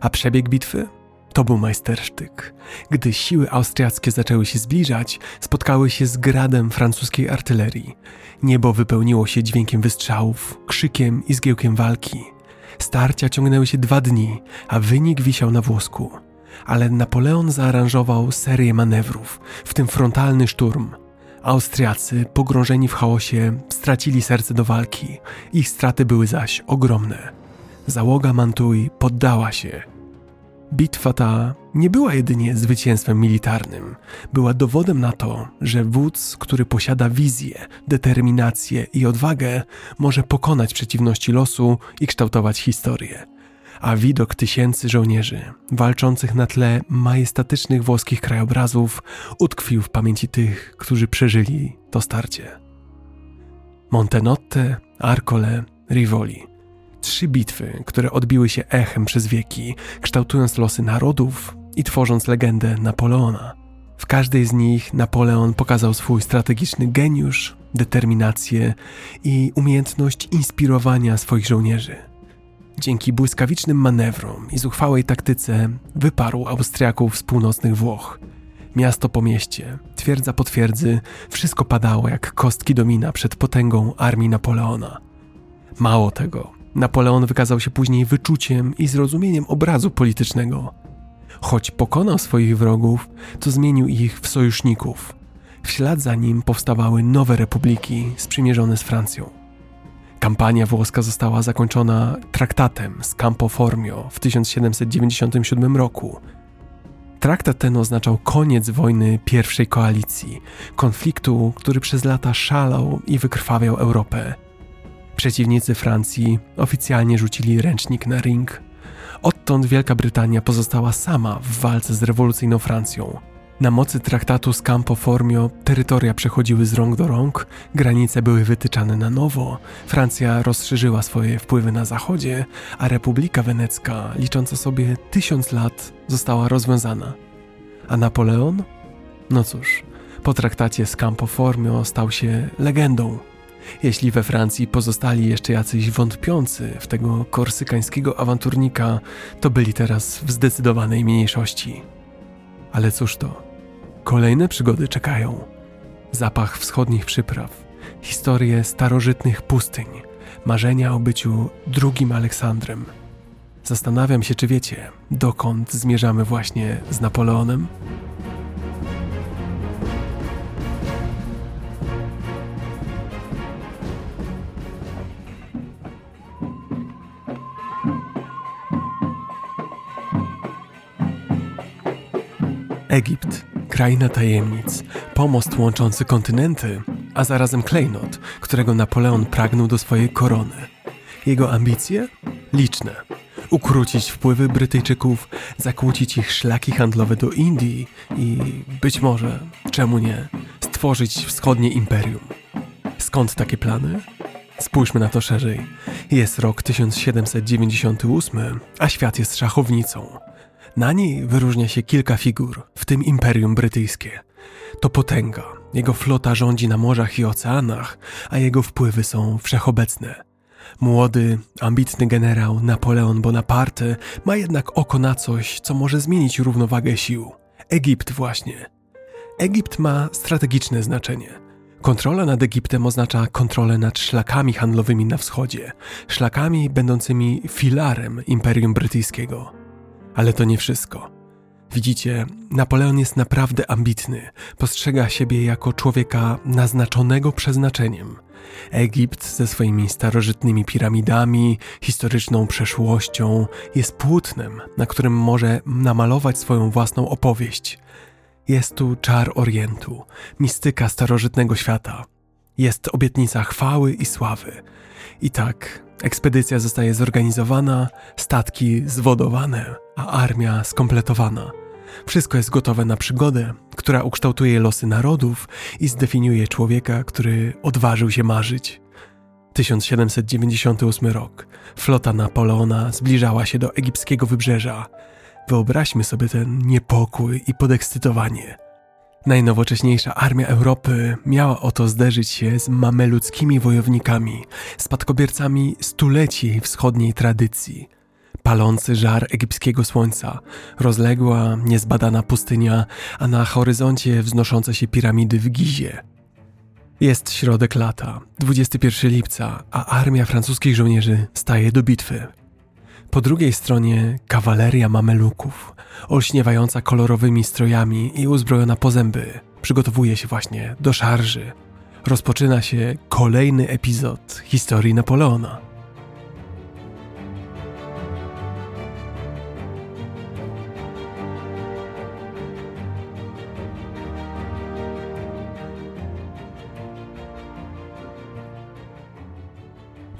a przebieg bitwy? To był majstersztyk. Gdy siły austriackie zaczęły się zbliżać, spotkały się z gradem francuskiej artylerii. Niebo wypełniło się dźwiękiem wystrzałów, krzykiem i zgiełkiem walki. Starcia ciągnęły się dwa dni, a wynik wisiał na włosku. Ale Napoleon zaaranżował serię manewrów, w tym frontalny szturm. Austriacy, pogrążeni w chaosie, stracili serce do walki. Ich straty były zaś ogromne. Załoga Mantuj poddała się Bitwa ta nie była jedynie zwycięstwem militarnym, była dowodem na to, że wódz, który posiada wizję, determinację i odwagę, może pokonać przeciwności losu i kształtować historię. A widok tysięcy żołnierzy walczących na tle majestatycznych włoskich krajobrazów utkwił w pamięci tych, którzy przeżyli to starcie. Montenotte, Arcole, Rivoli – Trzy bitwy, które odbiły się echem przez wieki, kształtując losy narodów i tworząc legendę Napoleona. W każdej z nich Napoleon pokazał swój strategiczny geniusz, determinację i umiejętność inspirowania swoich żołnierzy. Dzięki błyskawicznym manewrom i zuchwałej taktyce wyparł Austriaków z północnych Włoch. Miasto po mieście, twierdza po twierdzy, wszystko padało jak kostki domina przed potęgą armii Napoleona. Mało tego, Napoleon wykazał się później wyczuciem i zrozumieniem obrazu politycznego. Choć pokonał swoich wrogów, to zmienił ich w sojuszników. W ślad za nim powstawały nowe republiki sprzymierzone z Francją. Kampania włoska została zakończona traktatem z Campo Formio w 1797 roku. Traktat ten oznaczał koniec wojny pierwszej koalicji, konfliktu, który przez lata szalał i wykrwawiał Europę. Przeciwnicy Francji oficjalnie rzucili ręcznik na ring. Odtąd Wielka Brytania pozostała sama w walce z rewolucyjną Francją. Na mocy traktatu z Campo Formio terytoria przechodziły z rąk do rąk, granice były wytyczane na nowo, Francja rozszerzyła swoje wpływy na zachodzie, a Republika Wenecka, licząca sobie tysiąc lat, została rozwiązana. A Napoleon? No cóż, po traktacie z Campo Formio stał się legendą jeśli we Francji pozostali jeszcze jacyś wątpiący w tego korsykańskiego awanturnika, to byli teraz w zdecydowanej mniejszości. Ale cóż to? Kolejne przygody czekają. Zapach wschodnich przypraw, historie starożytnych pustyń, marzenia o byciu drugim Aleksandrem. Zastanawiam się, czy wiecie, dokąd zmierzamy właśnie z Napoleonem? Egipt, kraina tajemnic, pomost łączący kontynenty, a zarazem klejnot, którego Napoleon pragnął do swojej korony. Jego ambicje? Liczne. Ukrócić wpływy Brytyjczyków, zakłócić ich szlaki handlowe do Indii i być może, czemu nie, stworzyć wschodnie imperium. Skąd takie plany? Spójrzmy na to szerzej. Jest rok 1798, a świat jest szachownicą. Na niej wyróżnia się kilka figur, w tym Imperium Brytyjskie. To potęga, jego flota rządzi na morzach i oceanach, a jego wpływy są wszechobecne. Młody, ambitny generał Napoleon Bonaparte ma jednak oko na coś, co może zmienić równowagę sił. Egipt właśnie. Egipt ma strategiczne znaczenie. Kontrola nad Egiptem oznacza kontrolę nad szlakami handlowymi na wschodzie, szlakami będącymi filarem Imperium Brytyjskiego. Ale to nie wszystko. Widzicie, Napoleon jest naprawdę ambitny, postrzega siebie jako człowieka naznaczonego przeznaczeniem. Egipt ze swoimi starożytnymi piramidami, historyczną przeszłością jest płótnem, na którym może namalować swoją własną opowieść. Jest tu czar Orientu, mistyka starożytnego świata. Jest obietnica chwały i sławy. I tak Ekspedycja zostaje zorganizowana, statki zwodowane, a armia skompletowana. Wszystko jest gotowe na przygodę, która ukształtuje losy narodów i zdefiniuje człowieka, który odważył się marzyć. 1798 rok. Flota Napoleona zbliżała się do egipskiego wybrzeża. Wyobraźmy sobie ten niepokój i podekscytowanie. Najnowocześniejsza armia Europy miała oto zderzyć się z mameluckimi wojownikami, spadkobiercami stuleci wschodniej tradycji. Palący żar egipskiego słońca, rozległa, niezbadana pustynia, a na horyzoncie wznoszące się piramidy w Gizie. Jest środek lata, 21 lipca, a armia francuskich żołnierzy staje do bitwy. Po drugiej stronie kawaleria mameluków, olśniewająca kolorowymi strojami i uzbrojona po zęby, przygotowuje się właśnie do szarży. Rozpoczyna się kolejny epizod historii Napoleona.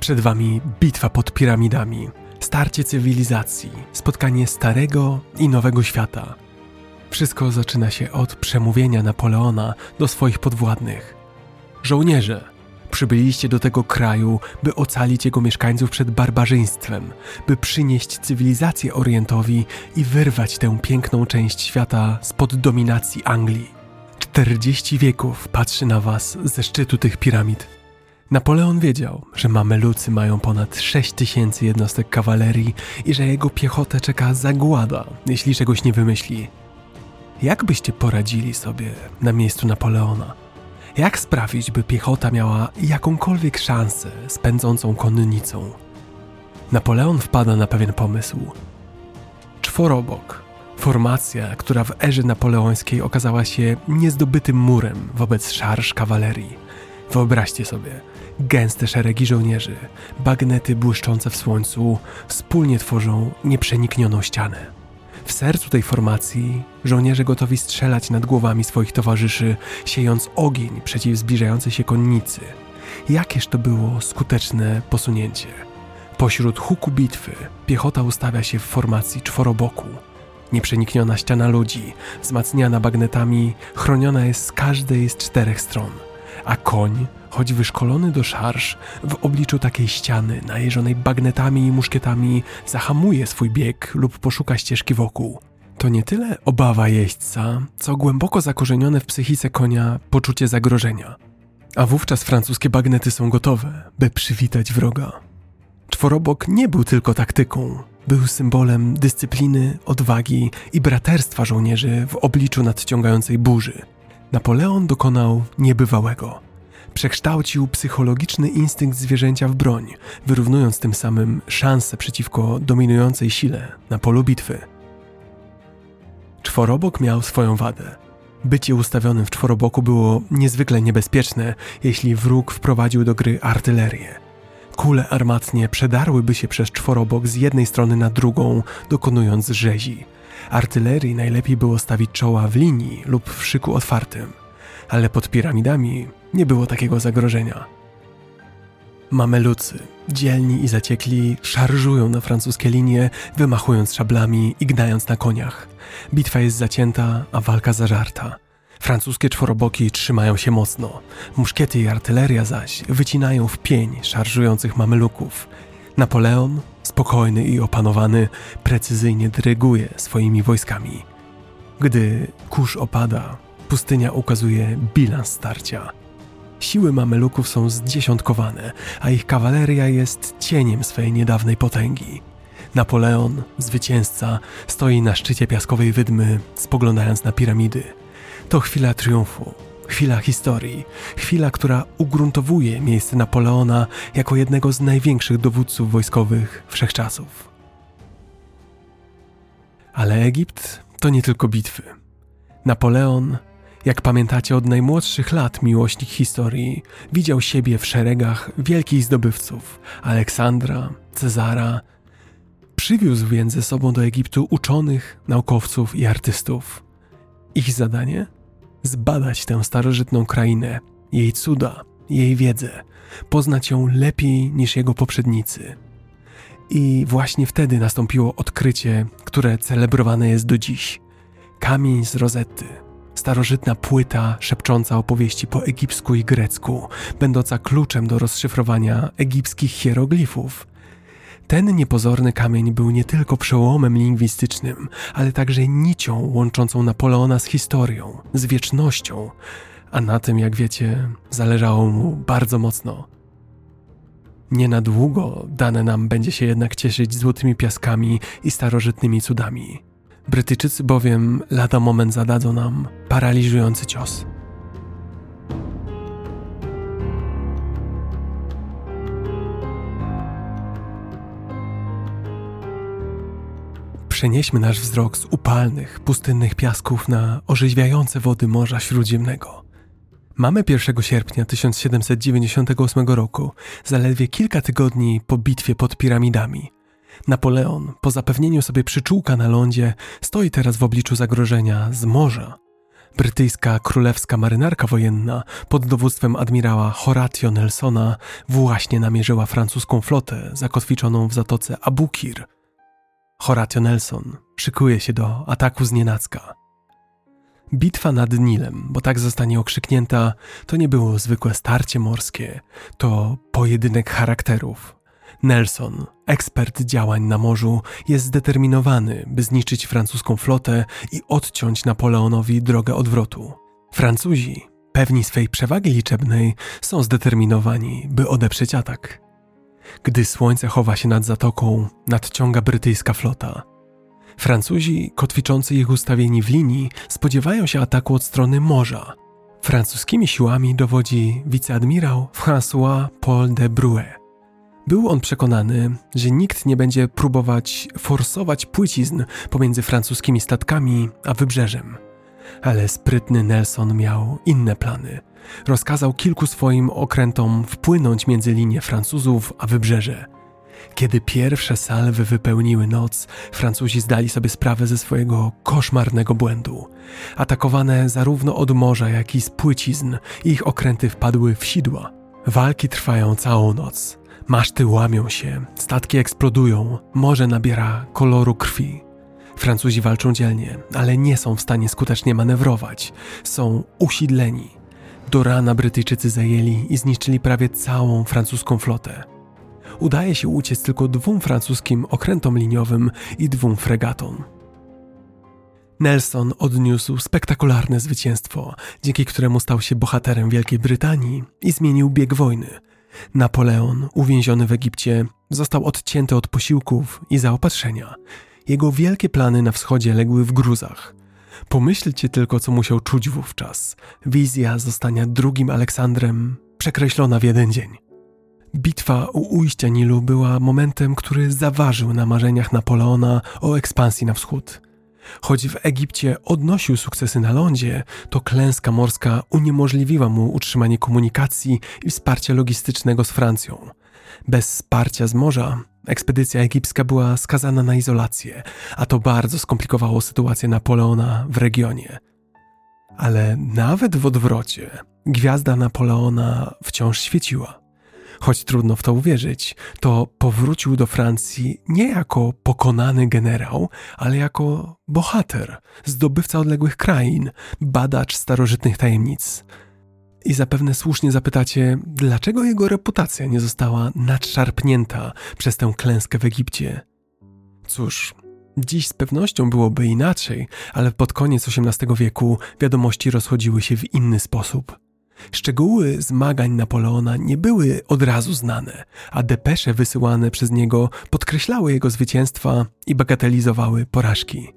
Przed wami bitwa pod piramidami, starcie cywilizacji, spotkanie starego i nowego świata. Wszystko zaczyna się od przemówienia Napoleona do swoich podwładnych. Żołnierze, przybyliście do tego kraju, by ocalić jego mieszkańców przed barbarzyństwem, by przynieść cywilizację Orientowi i wyrwać tę piękną część świata spod dominacji Anglii. 40 wieków patrzy na was ze szczytu tych piramid Napoleon wiedział, że Mamelucy mają ponad 6 tysięcy jednostek kawalerii i że jego piechotę czeka zagłada, jeśli czegoś nie wymyśli. Jak byście poradzili sobie na miejscu Napoleona? Jak sprawić, by piechota miała jakąkolwiek szansę z pędzącą konnicą? Napoleon wpada na pewien pomysł. Czworobok, formacja, która w erze napoleońskiej okazała się niezdobytym murem wobec szarż kawalerii. Wyobraźcie sobie, Gęste szeregi żołnierzy, bagnety błyszczące w słońcu, wspólnie tworzą nieprzeniknioną ścianę. W sercu tej formacji żołnierze gotowi strzelać nad głowami swoich towarzyszy, siejąc ogień przeciw zbliżającej się konnicy. Jakież to było skuteczne posunięcie. Pośród huku bitwy piechota ustawia się w formacji czworoboku. Nieprzenikniona ściana ludzi, wzmacniana bagnetami, chroniona jest z każdej z czterech stron, a koń choć wyszkolony do szarż, w obliczu takiej ściany, najeżonej bagnetami i muszkietami, zahamuje swój bieg lub poszuka ścieżki wokół. To nie tyle obawa jeźdźca, co głęboko zakorzenione w psychice konia poczucie zagrożenia. A wówczas francuskie bagnety są gotowe, by przywitać wroga. Czworobok nie był tylko taktyką, był symbolem dyscypliny, odwagi i braterstwa żołnierzy w obliczu nadciągającej burzy. Napoleon dokonał niebywałego przekształcił psychologiczny instynkt zwierzęcia w broń, wyrównując tym samym szanse przeciwko dominującej sile na polu bitwy. Czworobok miał swoją wadę. Bycie ustawionym w czworoboku było niezwykle niebezpieczne, jeśli wróg wprowadził do gry artylerię. Kule armatnie przedarłyby się przez czworobok z jednej strony na drugą, dokonując rzezi. Artylerii najlepiej było stawić czoła w linii lub w szyku otwartym ale pod piramidami nie było takiego zagrożenia. Mamelucy, dzielni i zaciekli, szarżują na francuskie linie, wymachując szablami i gnając na koniach. Bitwa jest zacięta, a walka zażarta. Francuskie czworoboki trzymają się mocno, muszkiety i artyleria zaś wycinają w pień szarżujących mameluków. Napoleon, spokojny i opanowany, precyzyjnie dyryguje swoimi wojskami. Gdy kurz opada, pustynia ukazuje bilans starcia. Siły mameluków są zdziesiątkowane, a ich kawaleria jest cieniem swej niedawnej potęgi. Napoleon, zwycięzca, stoi na szczycie piaskowej wydmy, spoglądając na piramidy. To chwila triumfu, chwila historii, chwila, która ugruntowuje miejsce Napoleona jako jednego z największych dowódców wojskowych wszechczasów. Ale Egipt to nie tylko bitwy. Napoleon jak pamiętacie od najmłodszych lat miłośnik historii, widział siebie w szeregach wielkich zdobywców Aleksandra, Cezara. Przywiózł więc ze sobą do Egiptu uczonych, naukowców i artystów. Ich zadanie? Zbadać tę starożytną krainę, jej cuda, jej wiedzę, poznać ją lepiej niż jego poprzednicy. I właśnie wtedy nastąpiło odkrycie, które celebrowane jest do dziś. Kamień z rozety, Starożytna płyta szepcząca opowieści po egipsku i grecku, będąca kluczem do rozszyfrowania egipskich hieroglifów. Ten niepozorny kamień był nie tylko przełomem lingwistycznym, ale także nicią łączącą Napoleona z historią, z wiecznością, a na tym, jak wiecie, zależało mu bardzo mocno. Nie na długo dane nam będzie się jednak cieszyć złotymi piaskami i starożytnymi cudami. Brytyjczycy bowiem lada moment zadadzą nam paraliżujący cios. Przenieśmy nasz wzrok z upalnych, pustynnych piasków na orzeźwiające wody Morza Śródziemnego. Mamy 1 sierpnia 1798 roku, zaledwie kilka tygodni po bitwie pod piramidami. Napoleon, po zapewnieniu sobie przyczółka na lądzie, stoi teraz w obliczu zagrożenia z morza. Brytyjska królewska marynarka wojenna pod dowództwem admirała Horatio Nelsona właśnie namierzyła francuską flotę zakotwiczoną w zatoce Abukir. Horatio Nelson szykuje się do ataku z nienacka. Bitwa nad Nilem, bo tak zostanie okrzyknięta, to nie było zwykłe starcie morskie, to pojedynek charakterów. Nelson, ekspert działań na morzu, jest zdeterminowany, by zniszczyć francuską flotę i odciąć Napoleonowi drogę odwrotu. Francuzi, pewni swej przewagi liczebnej, są zdeterminowani, by odeprzeć atak. Gdy słońce chowa się nad zatoką, nadciąga brytyjska flota. Francuzi, kotwiczący ich ustawieni w linii, spodziewają się ataku od strony morza. Francuskimi siłami dowodzi wiceadmirał François Paul de Bruet. Był on przekonany, że nikt nie będzie próbować forsować płycizn pomiędzy francuskimi statkami a wybrzeżem. Ale sprytny Nelson miał inne plany. Rozkazał kilku swoim okrętom wpłynąć między linie Francuzów a wybrzeże – kiedy pierwsze salwy wypełniły noc, Francuzi zdali sobie sprawę ze swojego koszmarnego błędu. Atakowane zarówno od morza, jak i z płycizn, ich okręty wpadły w sidła. Walki trwają całą noc. Maszty łamią się, statki eksplodują, morze nabiera koloru krwi. Francuzi walczą dzielnie, ale nie są w stanie skutecznie manewrować. Są usidleni. Do rana Brytyjczycy zajęli i zniszczyli prawie całą francuską flotę udaje się uciec tylko dwóm francuskim okrętom liniowym i dwóm fregatom. Nelson odniósł spektakularne zwycięstwo, dzięki któremu stał się bohaterem Wielkiej Brytanii i zmienił bieg wojny. Napoleon, uwięziony w Egipcie, został odcięty od posiłków i zaopatrzenia. Jego wielkie plany na wschodzie legły w gruzach. Pomyślcie tylko, co musiał czuć wówczas. Wizja zostania drugim Aleksandrem przekreślona w jeden dzień. Bitwa u ujścia Nilu była momentem, który zaważył na marzeniach Napoleona o ekspansji na wschód. Choć w Egipcie odnosił sukcesy na lądzie, to klęska morska uniemożliwiła mu utrzymanie komunikacji i wsparcia logistycznego z Francją. Bez wsparcia z morza ekspedycja egipska była skazana na izolację, a to bardzo skomplikowało sytuację Napoleona w regionie. Ale nawet w odwrocie gwiazda Napoleona wciąż świeciła choć trudno w to uwierzyć, to powrócił do Francji nie jako pokonany generał, ale jako bohater, zdobywca odległych krain, badacz starożytnych tajemnic. I zapewne słusznie zapytacie, dlaczego jego reputacja nie została nadszarpnięta przez tę klęskę w Egipcie? Cóż, Dziś z pewnością byłoby inaczej, ale pod koniec XVIII wieku wiadomości rozchodziły się w inny sposób. Szczegóły zmagań Napoleona nie były od razu znane, a depesze wysyłane przez niego podkreślały jego zwycięstwa i bagatelizowały porażki.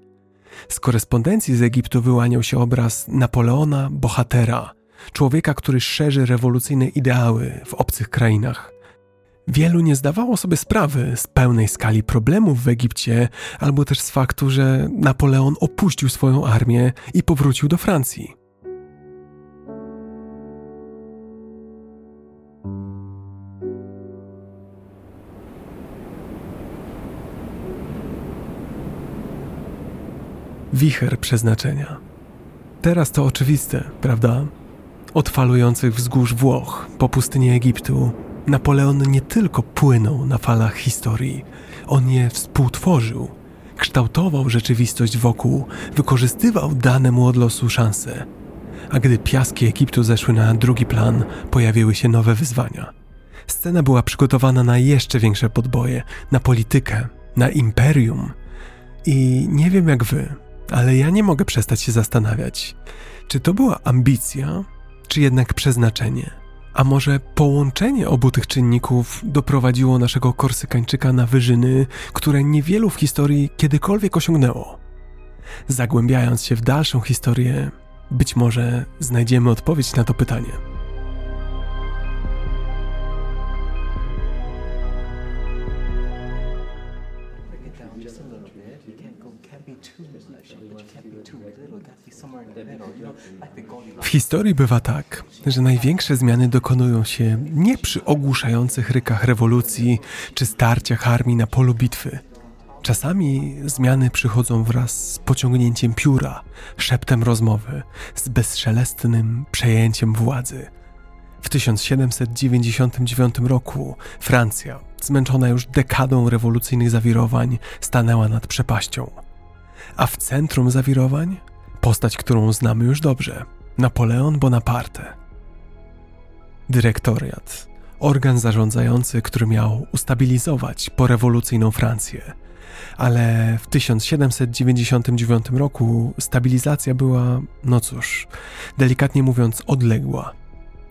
Z korespondencji z Egiptu wyłaniał się obraz Napoleona bohatera, człowieka, który szerzy rewolucyjne ideały w obcych krainach. Wielu nie zdawało sobie sprawy z pełnej skali problemów w Egipcie, albo też z faktu, że Napoleon opuścił swoją armię i powrócił do Francji. wicher przeznaczenia. Teraz to oczywiste, prawda? Od falujących wzgórz Włoch po pustynię Egiptu, Napoleon nie tylko płynął na falach historii, on je współtworzył, kształtował rzeczywistość wokół, wykorzystywał dane mu od losu szanse. A gdy piaski Egiptu zeszły na drugi plan, pojawiły się nowe wyzwania. Scena była przygotowana na jeszcze większe podboje, na politykę, na imperium. I nie wiem jak wy, ale ja nie mogę przestać się zastanawiać, czy to była ambicja, czy jednak przeznaczenie. A może połączenie obu tych czynników doprowadziło naszego Korsykańczyka na wyżyny, które niewielu w historii kiedykolwiek osiągnęło? Zagłębiając się w dalszą historię, być może znajdziemy odpowiedź na to pytanie. Historii bywa tak, że największe zmiany dokonują się nie przy ogłuszających rykach rewolucji czy starciach armii na polu bitwy. Czasami zmiany przychodzą wraz z pociągnięciem pióra, szeptem rozmowy, z bezszelestnym przejęciem władzy. W 1799 roku Francja, zmęczona już dekadą rewolucyjnych zawirowań, stanęła nad przepaścią. A w centrum zawirowań postać, którą znamy już dobrze Napoleon Bonaparte. Dyrektoriat, organ zarządzający, który miał ustabilizować porewolucyjną Francję. Ale w 1799 roku stabilizacja była, no cóż, delikatnie mówiąc, odległa.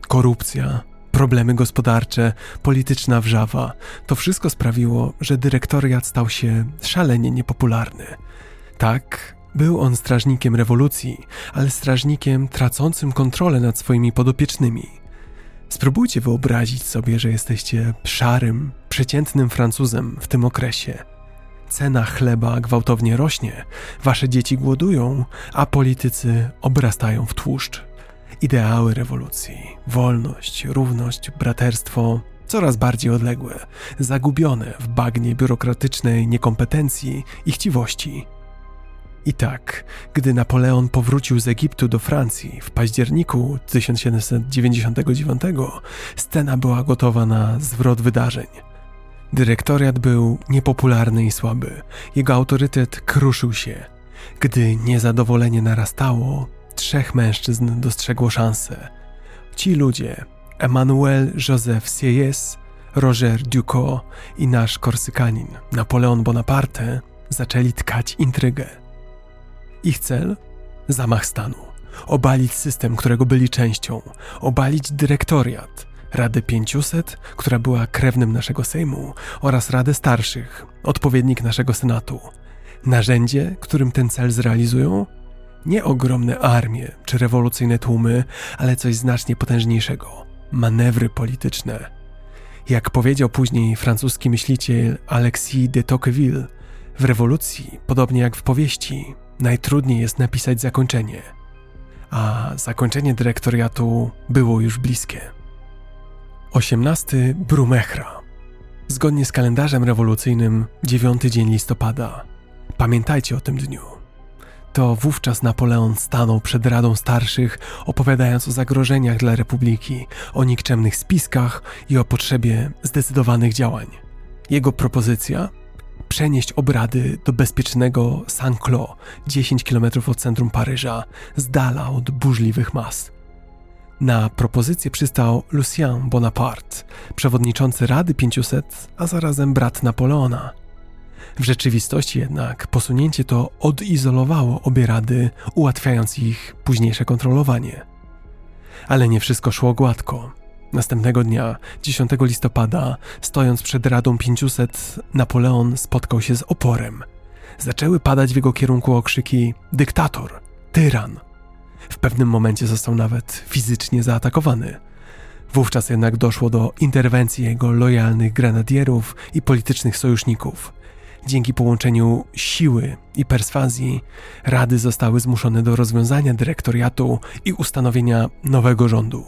Korupcja, problemy gospodarcze, polityczna wrzawa to wszystko sprawiło, że dyrektoriat stał się szalenie niepopularny. Tak, był on strażnikiem rewolucji, ale strażnikiem tracącym kontrolę nad swoimi podopiecznymi. Spróbujcie wyobrazić sobie, że jesteście szarym, przeciętnym Francuzem w tym okresie. Cena chleba gwałtownie rośnie, wasze dzieci głodują, a politycy obrastają w tłuszcz. Ideały rewolucji, wolność, równość, braterstwo coraz bardziej odległe, zagubione w bagnie biurokratycznej niekompetencji i chciwości. I tak, gdy Napoleon powrócił z Egiptu do Francji w październiku 1799, scena była gotowa na zwrot wydarzeń. Dyrektoriat był niepopularny i słaby, jego autorytet kruszył się. Gdy niezadowolenie narastało, trzech mężczyzn dostrzegło szansę. Ci ludzie, Emmanuel Joseph Sieyès, Roger Ducot i nasz korsykanin Napoleon Bonaparte, zaczęli tkać intrygę. Ich cel? Zamach stanu. Obalić system, którego byli częścią. Obalić dyrektoriat. Radę 500, która była krewnym naszego Sejmu, oraz Radę Starszych, odpowiednik naszego Senatu. Narzędzie, którym ten cel zrealizują? Nie ogromne armie czy rewolucyjne tłumy, ale coś znacznie potężniejszego manewry polityczne. Jak powiedział później francuski myśliciel Alexis de Tocqueville, w rewolucji, podobnie jak w powieści, najtrudniej jest napisać zakończenie, a zakończenie dyrektoriatu było już bliskie. 18 Brumechra. Zgodnie z kalendarzem rewolucyjnym 9 dzień listopada. Pamiętajcie o tym dniu. To wówczas Napoleon stanął przed Radą Starszych, opowiadając o zagrożeniach dla Republiki, o nikczemnych spiskach i o potrzebie zdecydowanych działań. Jego propozycja przenieść obrady do bezpiecznego Saint-Cloud, 10 km od centrum Paryża, z dala od burzliwych mas. Na propozycję przystał Lucien Bonaparte, przewodniczący Rady 500, a zarazem brat Napoleona. W rzeczywistości jednak posunięcie to odizolowało obie rady, ułatwiając ich późniejsze kontrolowanie. Ale nie wszystko szło gładko. Następnego dnia, 10 listopada, stojąc przed Radą 500, Napoleon spotkał się z oporem. Zaczęły padać w jego kierunku okrzyki: dyktator, tyran. W pewnym momencie został nawet fizycznie zaatakowany. Wówczas jednak doszło do interwencji jego lojalnych grenadierów i politycznych sojuszników. Dzięki połączeniu siły i perswazji, rady zostały zmuszone do rozwiązania dyrektoriatu i ustanowienia nowego rządu.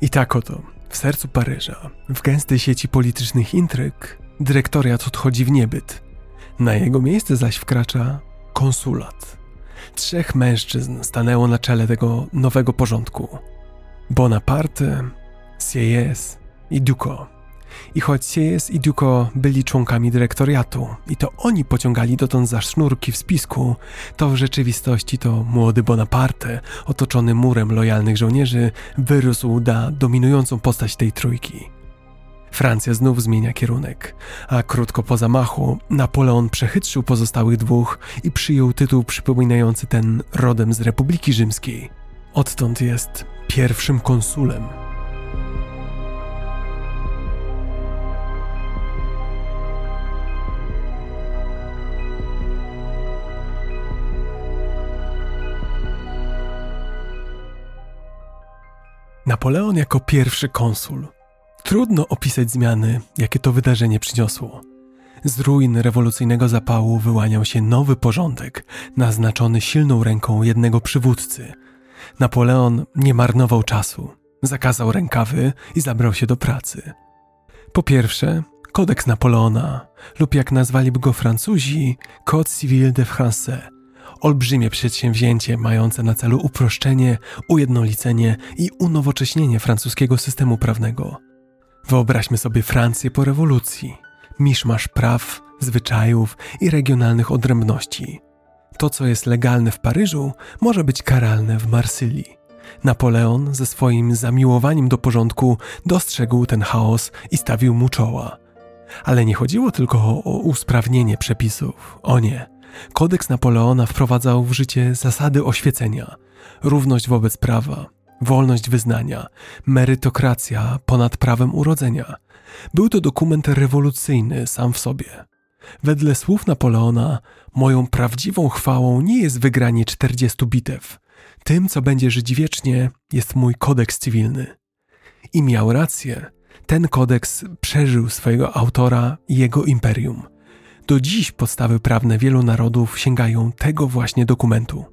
I tak oto w sercu Paryża, w gęstej sieci politycznych intryg, dyrektoriat odchodzi w niebyt. Na jego miejsce zaś wkracza konsulat. Trzech mężczyzn stanęło na czele tego nowego porządku. Bonaparte, Sieyès i Ducot. I choć Sieyes i Duco byli członkami dyrektoriatu i to oni pociągali dotąd za sznurki w spisku, to w rzeczywistości to młody Bonaparte, otoczony murem lojalnych żołnierzy, wyrósł na dominującą postać tej trójki. Francja znów zmienia kierunek, a krótko po zamachu Napoleon przechytrzył pozostałych dwóch i przyjął tytuł przypominający ten rodem z Republiki Rzymskiej. Odtąd jest pierwszym konsulem Napoleon jako pierwszy konsul. Trudno opisać zmiany, jakie to wydarzenie przyniosło. Z ruin rewolucyjnego zapału wyłaniał się nowy porządek, naznaczony silną ręką jednego przywódcy. Napoleon nie marnował czasu, zakazał rękawy i zabrał się do pracy. Po pierwsze, kodeks Napoleona, lub jak nazwaliby go Francuzi, Code Civil de France. Olbrzymie przedsięwzięcie mające na celu uproszczenie, ujednolicenie i unowocześnienie francuskiego systemu prawnego. Wyobraźmy sobie Francję po rewolucji. Miszmasz praw, zwyczajów i regionalnych odrębności. To, co jest legalne w Paryżu, może być karalne w Marsylii. Napoleon ze swoim zamiłowaniem do porządku dostrzegł ten chaos i stawił mu czoła. Ale nie chodziło tylko o usprawnienie przepisów. O nie. Kodeks Napoleona wprowadzał w życie zasady oświecenia, równość wobec prawa, wolność wyznania, merytokracja ponad prawem urodzenia. Był to dokument rewolucyjny sam w sobie. Wedle słów Napoleona, moją prawdziwą chwałą nie jest wygranie 40 bitew. Tym, co będzie żyć wiecznie, jest mój kodeks cywilny. I miał rację. Ten kodeks przeżył swojego autora i jego imperium. Do dziś podstawy prawne wielu narodów sięgają tego właśnie dokumentu.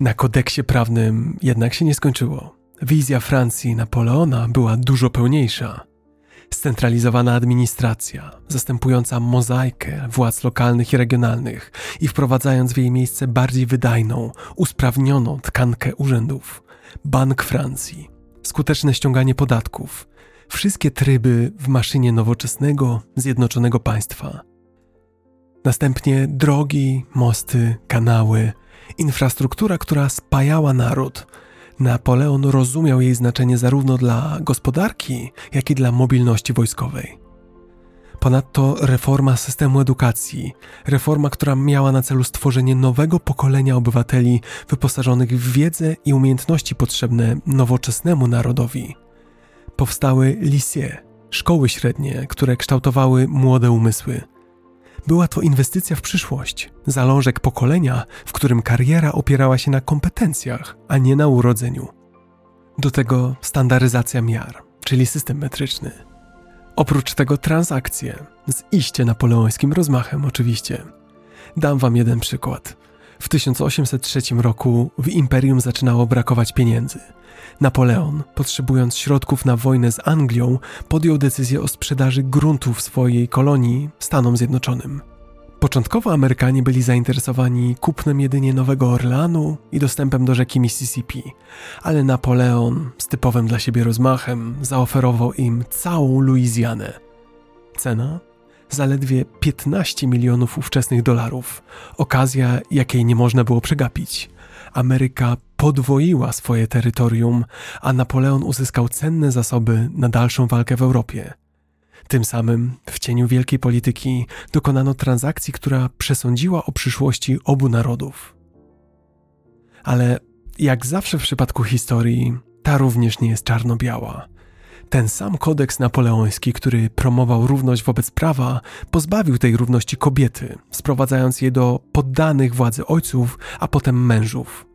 Na kodeksie prawnym jednak się nie skończyło. Wizja Francji Napoleona była dużo pełniejsza. Scentralizowana administracja, zastępująca mozaikę władz lokalnych i regionalnych i wprowadzając w jej miejsce bardziej wydajną, usprawnioną tkankę urzędów. Bank Francji, skuteczne ściąganie podatków, wszystkie tryby w maszynie nowoczesnego, zjednoczonego państwa. Następnie drogi, mosty, kanały, infrastruktura, która spajała naród. Napoleon rozumiał jej znaczenie zarówno dla gospodarki, jak i dla mobilności wojskowej. Ponadto reforma systemu edukacji, reforma, która miała na celu stworzenie nowego pokolenia obywateli wyposażonych w wiedzę i umiejętności potrzebne nowoczesnemu narodowi. Powstały lisie, szkoły średnie, które kształtowały młode umysły – była to inwestycja w przyszłość, zalążek pokolenia, w którym kariera opierała się na kompetencjach, a nie na urodzeniu. Do tego standaryzacja miar, czyli system metryczny. Oprócz tego transakcje, z iście napoleońskim rozmachem oczywiście. Dam wam jeden przykład. W 1803 roku w imperium zaczynało brakować pieniędzy – Napoleon, potrzebując środków na wojnę z Anglią, podjął decyzję o sprzedaży gruntów swojej kolonii Stanom Zjednoczonym. Początkowo Amerykanie byli zainteresowani kupnem jedynie Nowego Orleanu i dostępem do rzeki Mississippi, ale Napoleon z typowym dla siebie rozmachem zaoferował im całą Luizjanę. Cena? Zaledwie 15 milionów ówczesnych dolarów. Okazja, jakiej nie można było przegapić. Ameryka podwoiła swoje terytorium, a Napoleon uzyskał cenne zasoby na dalszą walkę w Europie. Tym samym w cieniu wielkiej polityki dokonano transakcji, która przesądziła o przyszłości obu narodów. Ale jak zawsze w przypadku historii, ta również nie jest czarno-biała. Ten sam kodeks napoleoński, który promował równość wobec prawa, pozbawił tej równości kobiety, sprowadzając je do poddanych władzy ojców, a potem mężów.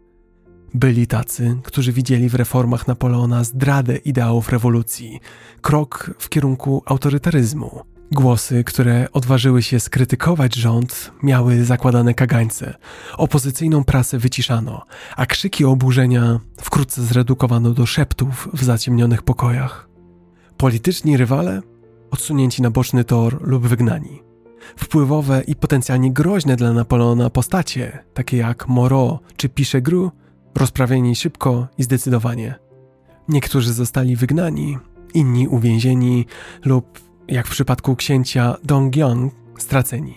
Byli tacy, którzy widzieli w reformach Napoleona zdradę ideałów rewolucji, krok w kierunku autorytaryzmu. Głosy, które odważyły się skrytykować rząd, miały zakładane kagańce. Opozycyjną prasę wyciszano, a krzyki oburzenia wkrótce zredukowano do szeptów w zaciemnionych pokojach. Polityczni rywale odsunięci na boczny tor lub wygnani. Wpływowe i potencjalnie groźne dla Napoleona postacie, takie jak Moreau czy Pichegru, rozprawieni szybko i zdecydowanie. Niektórzy zostali wygnani, inni uwięzieni lub, jak w przypadku księcia Dongyeong, straceni.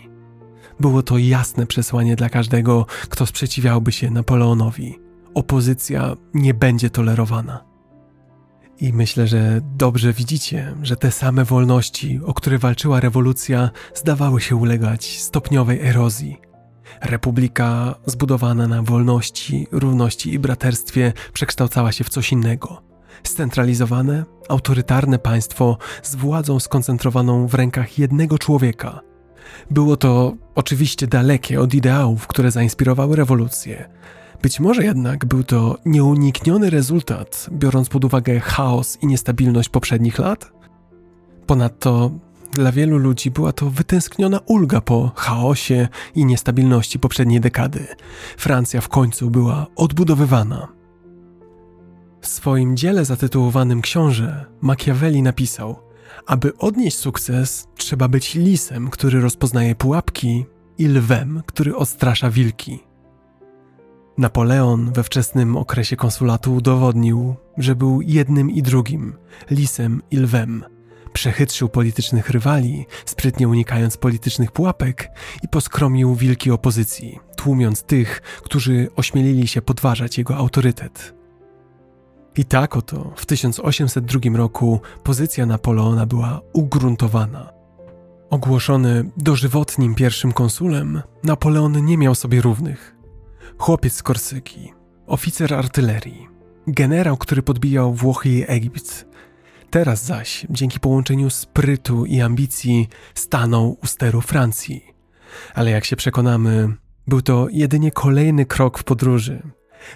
Było to jasne przesłanie dla każdego, kto sprzeciwiałby się Napoleonowi. Opozycja nie będzie tolerowana. I myślę, że dobrze widzicie, że te same wolności, o które walczyła rewolucja, zdawały się ulegać stopniowej erozji. Republika zbudowana na wolności, równości i braterstwie przekształcała się w coś innego. Scentralizowane, autorytarne państwo z władzą skoncentrowaną w rękach jednego człowieka. Było to oczywiście dalekie od ideałów, które zainspirowały rewolucję Być może jednak był to nieunikniony rezultat, biorąc pod uwagę chaos i niestabilność poprzednich lat? Ponadto dla wielu ludzi była to wytęskniona ulga po chaosie i niestabilności poprzedniej dekady. Francja w końcu była odbudowywana. W swoim dziele zatytułowanym Książę Machiavelli napisał: Aby odnieść sukces, trzeba być lisem, który rozpoznaje pułapki, i lwem, który odstrasza wilki. Napoleon we wczesnym okresie konsulatu udowodnił, że był jednym i drugim, lisem i lwem. Przechytrzył politycznych rywali, sprytnie unikając politycznych pułapek i poskromił wilki opozycji, tłumiąc tych, którzy ośmielili się podważać jego autorytet. I tak oto w 1802 roku pozycja Napoleona była ugruntowana. Ogłoszony dożywotnim pierwszym konsulem, Napoleon nie miał sobie równych. Chłopiec z Korsyki, oficer artylerii, generał, który podbijał Włochy i Egipt. Teraz zaś, dzięki połączeniu sprytu i ambicji, stanął u steru Francji. Ale jak się przekonamy, był to jedynie kolejny krok w podróży.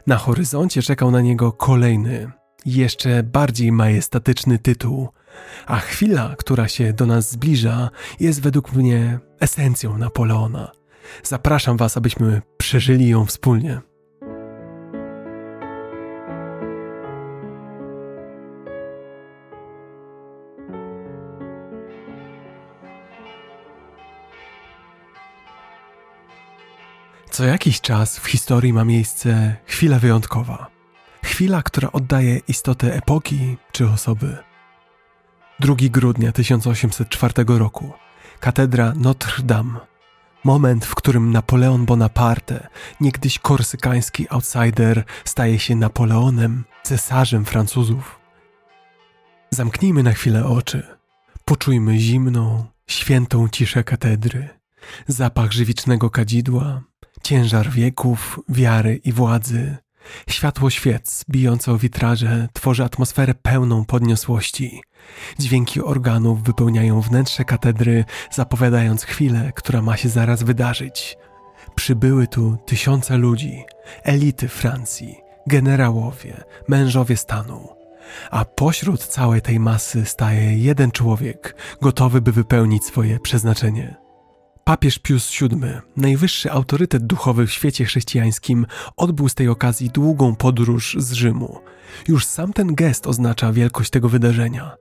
Na horyzoncie czekał na niego kolejny, jeszcze bardziej majestatyczny tytuł, a chwila, która się do nas zbliża, jest według mnie esencją Napoleona. Zapraszam Was, abyśmy przeżyli ją wspólnie. Co jakiś czas w historii ma miejsce chwila wyjątkowa. Chwila, która oddaje istotę epoki czy osoby. 2 grudnia 1804 roku. Katedra Notre Dame. Moment, w którym Napoleon Bonaparte, niegdyś korsykański outsider, staje się Napoleonem, cesarzem Francuzów. Zamknijmy na chwilę oczy. Poczujmy zimną, świętą ciszę katedry, zapach żywicznego kadzidła, ciężar wieków, wiary i władzy. Światło świec bijące o witraże tworzy atmosferę pełną podniosłości. Dźwięki organów wypełniają wnętrze katedry, zapowiadając chwilę, która ma się zaraz wydarzyć. Przybyły tu tysiące ludzi, elity Francji, generałowie, mężowie stanu. A pośród całej tej masy staje jeden człowiek, gotowy by wypełnić swoje przeznaczenie. Papież Pius VII, najwyższy autorytet duchowy w świecie chrześcijańskim, odbył z tej okazji długą podróż z Rzymu. Już sam ten gest oznacza wielkość tego wydarzenia.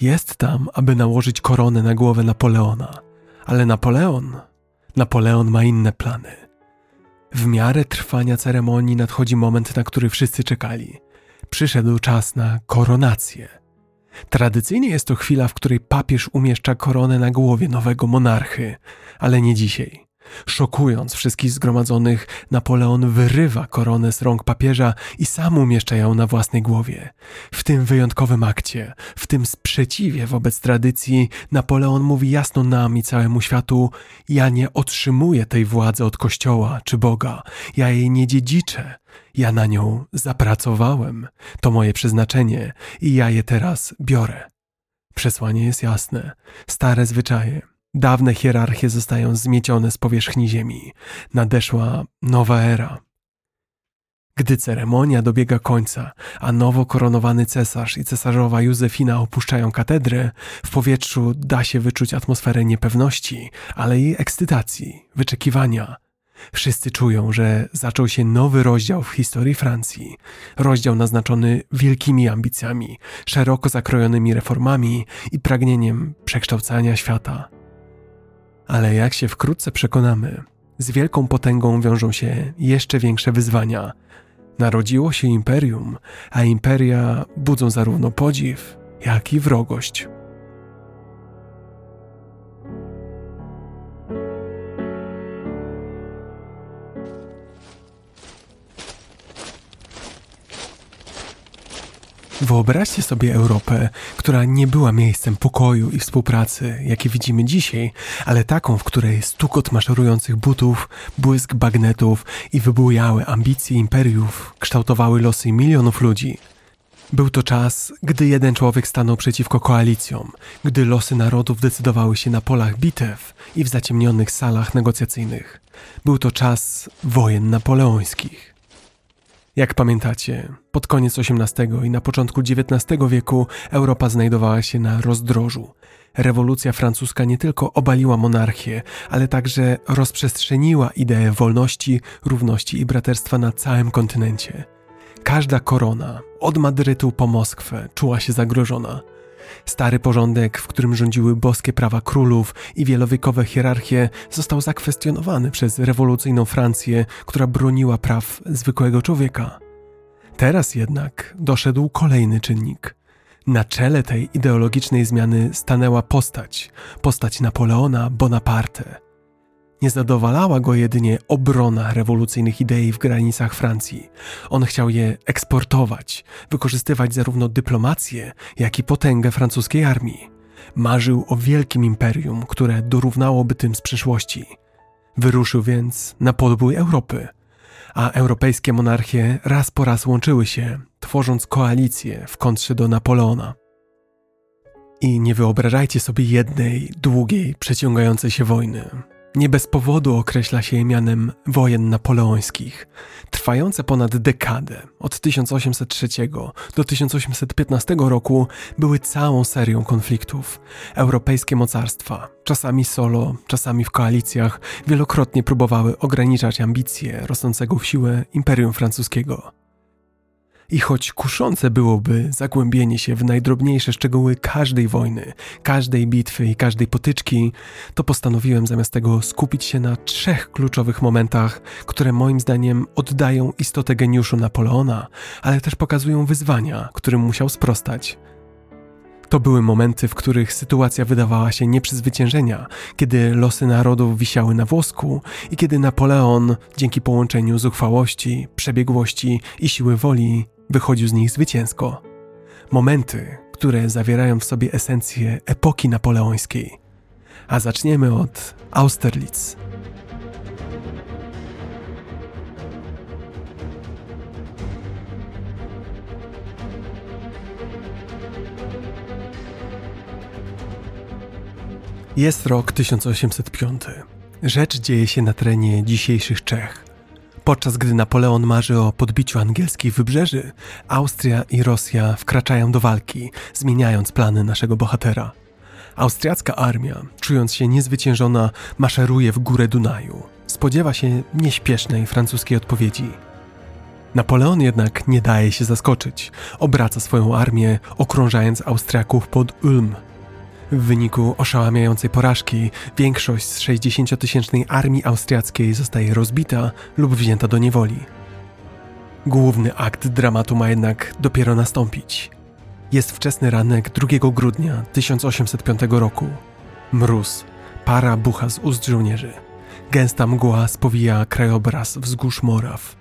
Jest tam, aby nałożyć koronę na głowę Napoleona. Ale Napoleon, Napoleon ma inne plany. W miarę trwania ceremonii nadchodzi moment, na który wszyscy czekali. Przyszedł czas na koronację. Tradycyjnie jest to chwila, w której papież umieszcza koronę na głowie nowego monarchy, ale nie dzisiaj. Szokując wszystkich zgromadzonych, Napoleon wyrywa koronę z rąk papieża i sam umieszcza ją na własnej głowie. W tym wyjątkowym akcie, w tym sprzeciwie wobec tradycji, Napoleon mówi jasno nam i całemu światu: Ja nie otrzymuję tej władzy od Kościoła czy Boga, ja jej nie dziedziczę, ja na nią zapracowałem. To moje przeznaczenie i ja je teraz biorę. Przesłanie jest jasne. Stare zwyczaje, Dawne hierarchie zostają zmiecione z powierzchni ziemi. Nadeszła nowa era. Gdy ceremonia dobiega końca, a nowo koronowany cesarz i cesarzowa Józefina opuszczają katedrę, w powietrzu da się wyczuć atmosferę niepewności, ale i ekscytacji, wyczekiwania. Wszyscy czują, że zaczął się nowy rozdział w historii Francji. Rozdział naznaczony wielkimi ambicjami, szeroko zakrojonymi reformami i pragnieniem przekształcania świata. Ale jak się wkrótce przekonamy, z wielką potęgą wiążą się jeszcze większe wyzwania. Narodziło się imperium, a imperia budzą zarówno podziw, jak i wrogość. Wyobraźcie sobie Europę, która nie była miejscem pokoju i współpracy, jakie widzimy dzisiaj, ale taką, w której stukot maszerujących butów, błysk bagnetów i wybujałe ambicje imperiów kształtowały losy milionów ludzi. Był to czas, gdy jeden człowiek stanął przeciwko koalicjom, gdy losy narodów decydowały się na polach bitew i w zaciemnionych salach negocjacyjnych. Był to czas wojen napoleońskich. Jak pamiętacie, pod koniec XVIII i na początku XIX wieku Europa znajdowała się na rozdrożu. Rewolucja francuska nie tylko obaliła monarchię, ale także rozprzestrzeniła ideę wolności, równości i braterstwa na całym kontynencie. Każda korona, od Madrytu po Moskwę, czuła się zagrożona. Stary porządek, w którym rządziły boskie prawa królów i wielowiekowe hierarchie, został zakwestionowany przez rewolucyjną Francję, która broniła praw zwykłego człowieka. Teraz jednak doszedł kolejny czynnik. Na czele tej ideologicznej zmiany stanęła postać, postać Napoleona Bonaparte. Nie zadowalała go jedynie obrona rewolucyjnych idei w granicach Francji. On chciał je eksportować, wykorzystywać zarówno dyplomację, jak i potęgę francuskiej armii. Marzył o wielkim imperium, które dorównałoby tym z przeszłości. Wyruszył więc na podbój Europy, a europejskie monarchie raz po raz łączyły się, tworząc koalicję w kontrze do Napoleona. I nie wyobrażajcie sobie jednej, długiej, przeciągającej się wojny. Nie bez powodu określa się je mianem wojen napoleońskich, trwające ponad dekadę, od 1803 do 1815 roku, były całą serią konfliktów. Europejskie mocarstwa, czasami solo, czasami w koalicjach, wielokrotnie próbowały ograniczać ambicje rosnącego w siłę Imperium Francuskiego. I choć kuszące byłoby zagłębienie się w najdrobniejsze szczegóły każdej wojny, każdej bitwy i każdej potyczki, to postanowiłem zamiast tego skupić się na trzech kluczowych momentach, które moim zdaniem oddają istotę geniuszu Napoleona, ale też pokazują wyzwania, którym musiał sprostać. To były momenty, w których sytuacja wydawała się nieprzezwyciężenia, kiedy losy narodów wisiały na włosku i kiedy Napoleon, dzięki połączeniu zuchwałości, przebiegłości i siły woli, wychodził z nich zwycięsko. Momenty, które zawierają w sobie esencję epoki napoleońskiej. A zaczniemy od Austerlitz. Jest rok 1805. Rzecz dzieje się na terenie dzisiejszych Czech. Podczas gdy Napoleon marzy o podbiciu angielskich wybrzeży, Austria i Rosja wkraczają do walki, zmieniając plany naszego bohatera. Austriacka armia, czując się niezwyciężona, maszeruje w górę Dunaju. Spodziewa się nieśpiesznej francuskiej odpowiedzi. Napoleon jednak nie daje się zaskoczyć. Obraca swoją armię, okrążając Austriaków pod Ulm, w wyniku oszałamiającej porażki większość z 60-tysięcznej armii austriackiej zostaje rozbita lub wzięta do niewoli. Główny akt dramatu ma jednak dopiero nastąpić. Jest wczesny ranek 2 grudnia 1805 roku. Mróz, para bucha z ust żołnierzy. Gęsta mgła spowija krajobraz wzgórz Moraw.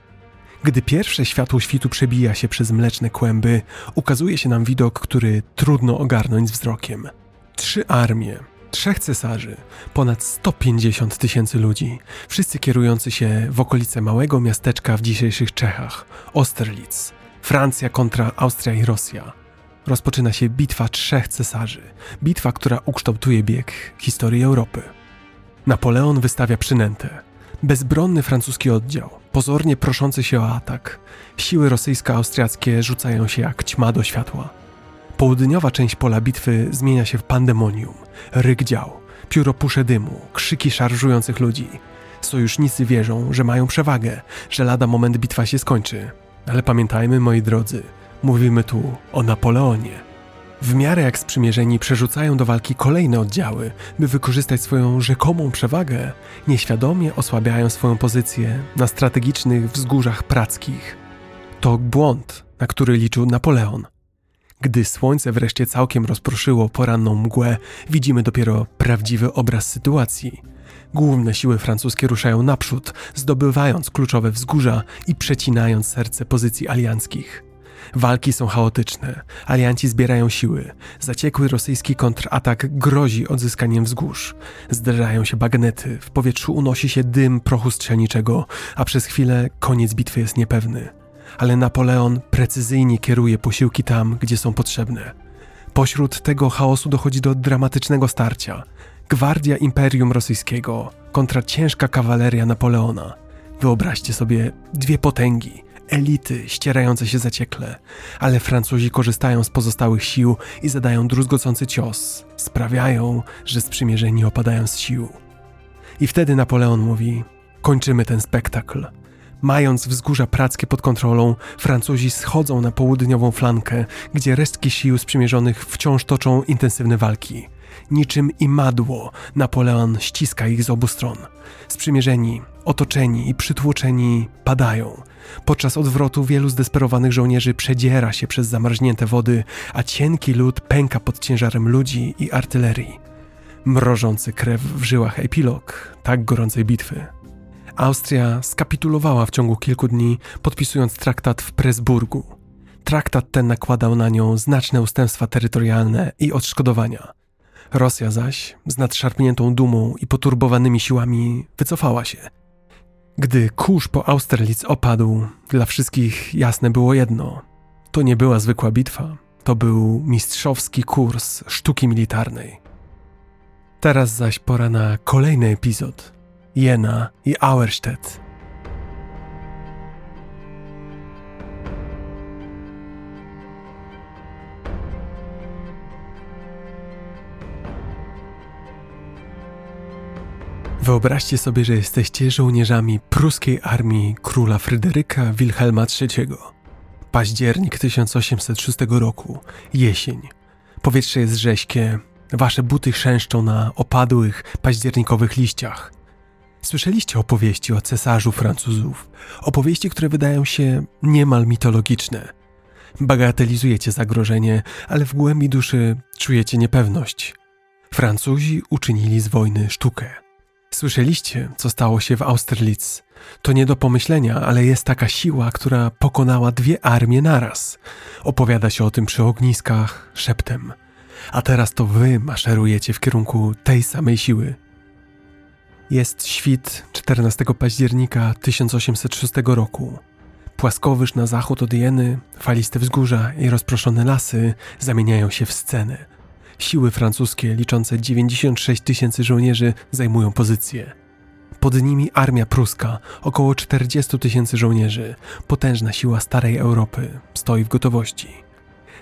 Gdy pierwsze światło świtu przebija się przez mleczne kłęby, ukazuje się nam widok, który trudno ogarnąć wzrokiem – Trzy armie, trzech cesarzy, ponad 150 tysięcy ludzi, wszyscy kierujący się w okolice małego miasteczka w dzisiejszych Czechach, Osterlitz. Francja kontra Austria i Rosja. Rozpoczyna się bitwa trzech cesarzy, bitwa, która ukształtuje bieg historii Europy. Napoleon wystawia przynętę. Bezbronny francuski oddział, pozornie proszący się o atak. Siły rosyjsko-austriackie rzucają się jak ćma do światła. Południowa część pola bitwy zmienia się w pandemonium. Ryk dział, pióropusze dymu, krzyki szarżujących ludzi. Sojusznicy wierzą, że mają przewagę, że lada moment bitwa się skończy. Ale pamiętajmy, moi drodzy, mówimy tu o Napoleonie. W miarę jak sprzymierzeni przerzucają do walki kolejne oddziały, by wykorzystać swoją rzekomą przewagę, nieświadomie osłabiają swoją pozycję na strategicznych wzgórzach prackich. To błąd, na który liczył Napoleon. Gdy słońce wreszcie całkiem rozproszyło poranną mgłę, widzimy dopiero prawdziwy obraz sytuacji. Główne siły francuskie ruszają naprzód, zdobywając kluczowe wzgórza i przecinając serce pozycji alianckich. Walki są chaotyczne, alianci zbierają siły, zaciekły rosyjski kontratak grozi odzyskaniem wzgórz. Zderzają się bagnety, w powietrzu unosi się dym prochu strzelniczego, a przez chwilę koniec bitwy jest niepewny ale Napoleon precyzyjnie kieruje posiłki tam, gdzie są potrzebne. Pośród tego chaosu dochodzi do dramatycznego starcia. Gwardia Imperium Rosyjskiego kontra ciężka kawaleria Napoleona. Wyobraźcie sobie dwie potęgi, elity ścierające się zaciekle, ale Francuzi korzystają z pozostałych sił i zadają druzgocący cios. Sprawiają, że sprzymierzeni opadają z sił. I wtedy Napoleon mówi: Kończymy ten spektakl. Mając wzgórza prackie pod kontrolą, Francuzi schodzą na południową flankę, gdzie resztki sił sprzymierzonych wciąż toczą intensywne walki. Niczym imadło Napoleon ściska ich z obu stron. Sprzymierzeni, otoczeni i przytłoczeni padają. Podczas odwrotu wielu zdesperowanych żołnierzy przedziera się przez zamarznięte wody, a cienki lód pęka pod ciężarem ludzi i artylerii. Mrożący krew w żyłach epilog tak gorącej bitwy. Austria skapitulowała w ciągu kilku dni, podpisując traktat w Presburgu. Traktat ten nakładał na nią znaczne ustępstwa terytorialne i odszkodowania. Rosja zaś, z nadszarpniętą dumą i poturbowanymi siłami, wycofała się. Gdy kurz po Austerlitz opadł, dla wszystkich jasne było jedno: to nie była zwykła bitwa, to był mistrzowski kurs sztuki militarnej. Teraz zaś pora na kolejny epizod Jena i Auerstedt. Wyobraźcie sobie, że jesteście żołnierzami pruskiej armii króla Fryderyka Wilhelma III. Październik 1806 roku, jesień. Powietrze jest rześkie, wasze buty chrzęszczą na opadłych, październikowych liściach. Słyszeliście opowieści o cesarzu Francuzów, opowieści, które wydają się niemal mitologiczne. Bagatelizujecie zagrożenie, ale w głębi duszy czujecie niepewność. Francuzi uczynili z wojny sztukę. Słyszeliście, co stało się w Austerlitz. To nie do pomyślenia, ale jest taka siła, która pokonała dwie armie naraz. Opowiada się o tym przy ogniskach, szeptem. A teraz to wy maszerujecie w kierunku tej samej siły. Jest świt 14 października 1806 roku. Płaskowyż na zachód od Jeny, faliste wzgórza i rozproszone lasy zamieniają się w scenę. Siły francuskie liczące 96 tysięcy żołnierzy zajmują pozycje. Pod nimi armia pruska, około 40 tysięcy żołnierzy, potężna siła starej Europy, stoi w gotowości.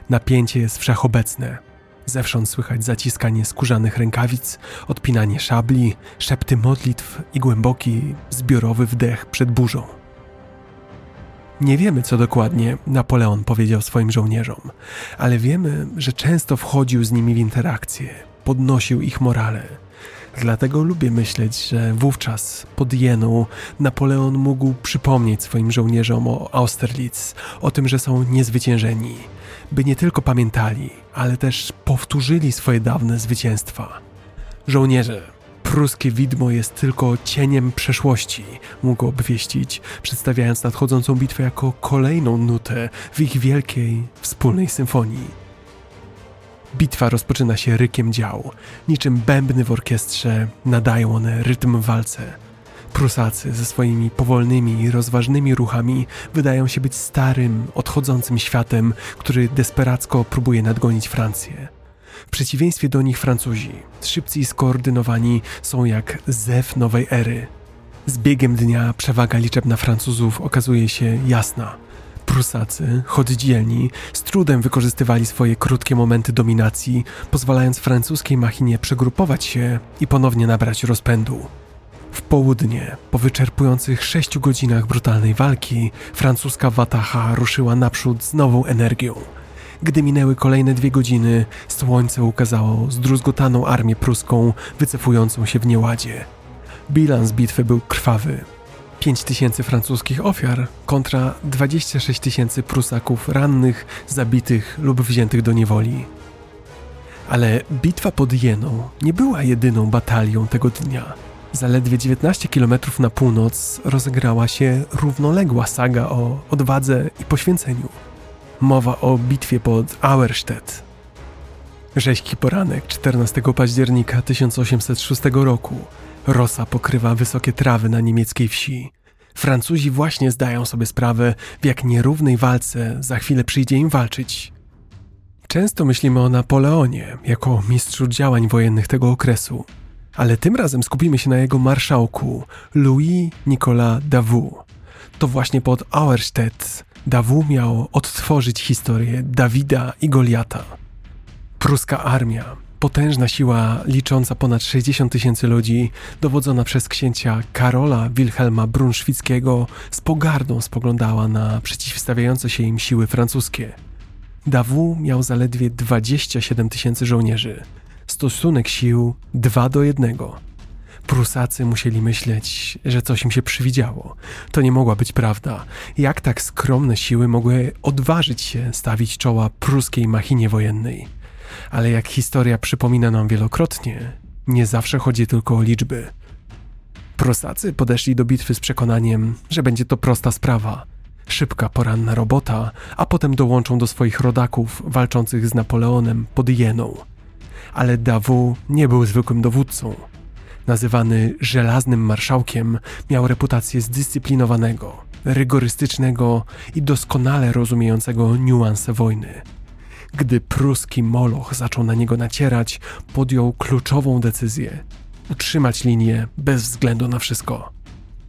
Napięcie jest wszechobecne. Zewsząd słychać zaciskanie skórzanych rękawic, odpinanie szabli, szepty modlitw i głęboki, zbiorowy wdech przed burzą. Nie wiemy, co dokładnie Napoleon powiedział swoim żołnierzom, ale wiemy, że często wchodził z nimi w interakcję, podnosił ich morale. Dlatego lubię myśleć, że wówczas pod Jeną Napoleon mógł przypomnieć swoim żołnierzom o Austerlitz, o tym, że są niezwyciężeni, by nie tylko pamiętali, ale też powtórzyli swoje dawne zwycięstwa. Żołnierze, pruskie widmo jest tylko cieniem przeszłości, mógł obwieścić, przedstawiając nadchodzącą bitwę jako kolejną nutę w ich wielkiej, wspólnej symfonii. Bitwa rozpoczyna się rykiem dział. Niczym bębny w orkiestrze nadają one rytm walce. Prusacy ze swoimi powolnymi i rozważnymi ruchami wydają się być starym, odchodzącym światem, który desperacko próbuje nadgonić Francję. W przeciwieństwie do nich Francuzi, szybcy i skoordynowani, są jak zew nowej ery. Z biegiem dnia przewaga liczebna Francuzów okazuje się jasna. Prusacy, choć dzielni, z trudem wykorzystywali swoje krótkie momenty dominacji, pozwalając francuskiej machinie przegrupować się i ponownie nabrać rozpędu. W południe, po wyczerpujących sześciu godzinach brutalnej walki, francuska wataha ruszyła naprzód z nową energią. Gdy minęły kolejne dwie godziny, słońce ukazało zdruzgotaną armię pruską, wycofującą się w nieładzie. Bilans bitwy był krwawy. 5 tysięcy francuskich ofiar kontra 26 tysięcy Prusaków rannych, zabitych lub wziętych do niewoli. Ale bitwa pod Jeną nie była jedyną batalią tego dnia. Zaledwie 19 km na północ rozegrała się równoległa saga o odwadze i poświęceniu. Mowa o bitwie pod Auerstedt. Rzeźki poranek 14 października 1806 roku. Rosa pokrywa wysokie trawy na niemieckiej wsi. Francuzi właśnie zdają sobie sprawę, w jak nierównej walce za chwilę przyjdzie im walczyć. Często myślimy o Napoleonie jako mistrzu działań wojennych tego okresu, ale tym razem skupimy się na jego marszałku, Louis Nicolas Davout. To właśnie pod Auerstedt Dawu miał odtworzyć historię Dawida i Goliata. Pruska armia, potężna siła licząca ponad 60 tysięcy ludzi, dowodzona przez księcia Karola Wilhelma Brunszwickiego, z pogardą spoglądała na przeciwstawiające się im siły francuskie. Dawu miał zaledwie 27 tysięcy żołnierzy. Stosunek sił 2 do 1. Prusacy musieli myśleć, że coś im się przywidziało. To nie mogła być prawda. Jak tak skromne siły mogły odważyć się stawić czoła pruskiej machinie wojennej? Ale jak historia przypomina nam wielokrotnie, nie zawsze chodzi tylko o liczby. Prusacy podeszli do bitwy z przekonaniem, że będzie to prosta sprawa. Szybka, poranna robota, a potem dołączą do swoich rodaków walczących z Napoleonem pod Jeną. Ale Dawu nie był zwykłym dowódcą nazywany żelaznym marszałkiem, miał reputację zdyscyplinowanego, rygorystycznego i doskonale rozumiejącego niuanse wojny. Gdy pruski moloch zaczął na niego nacierać, podjął kluczową decyzję utrzymać linię bez względu na wszystko.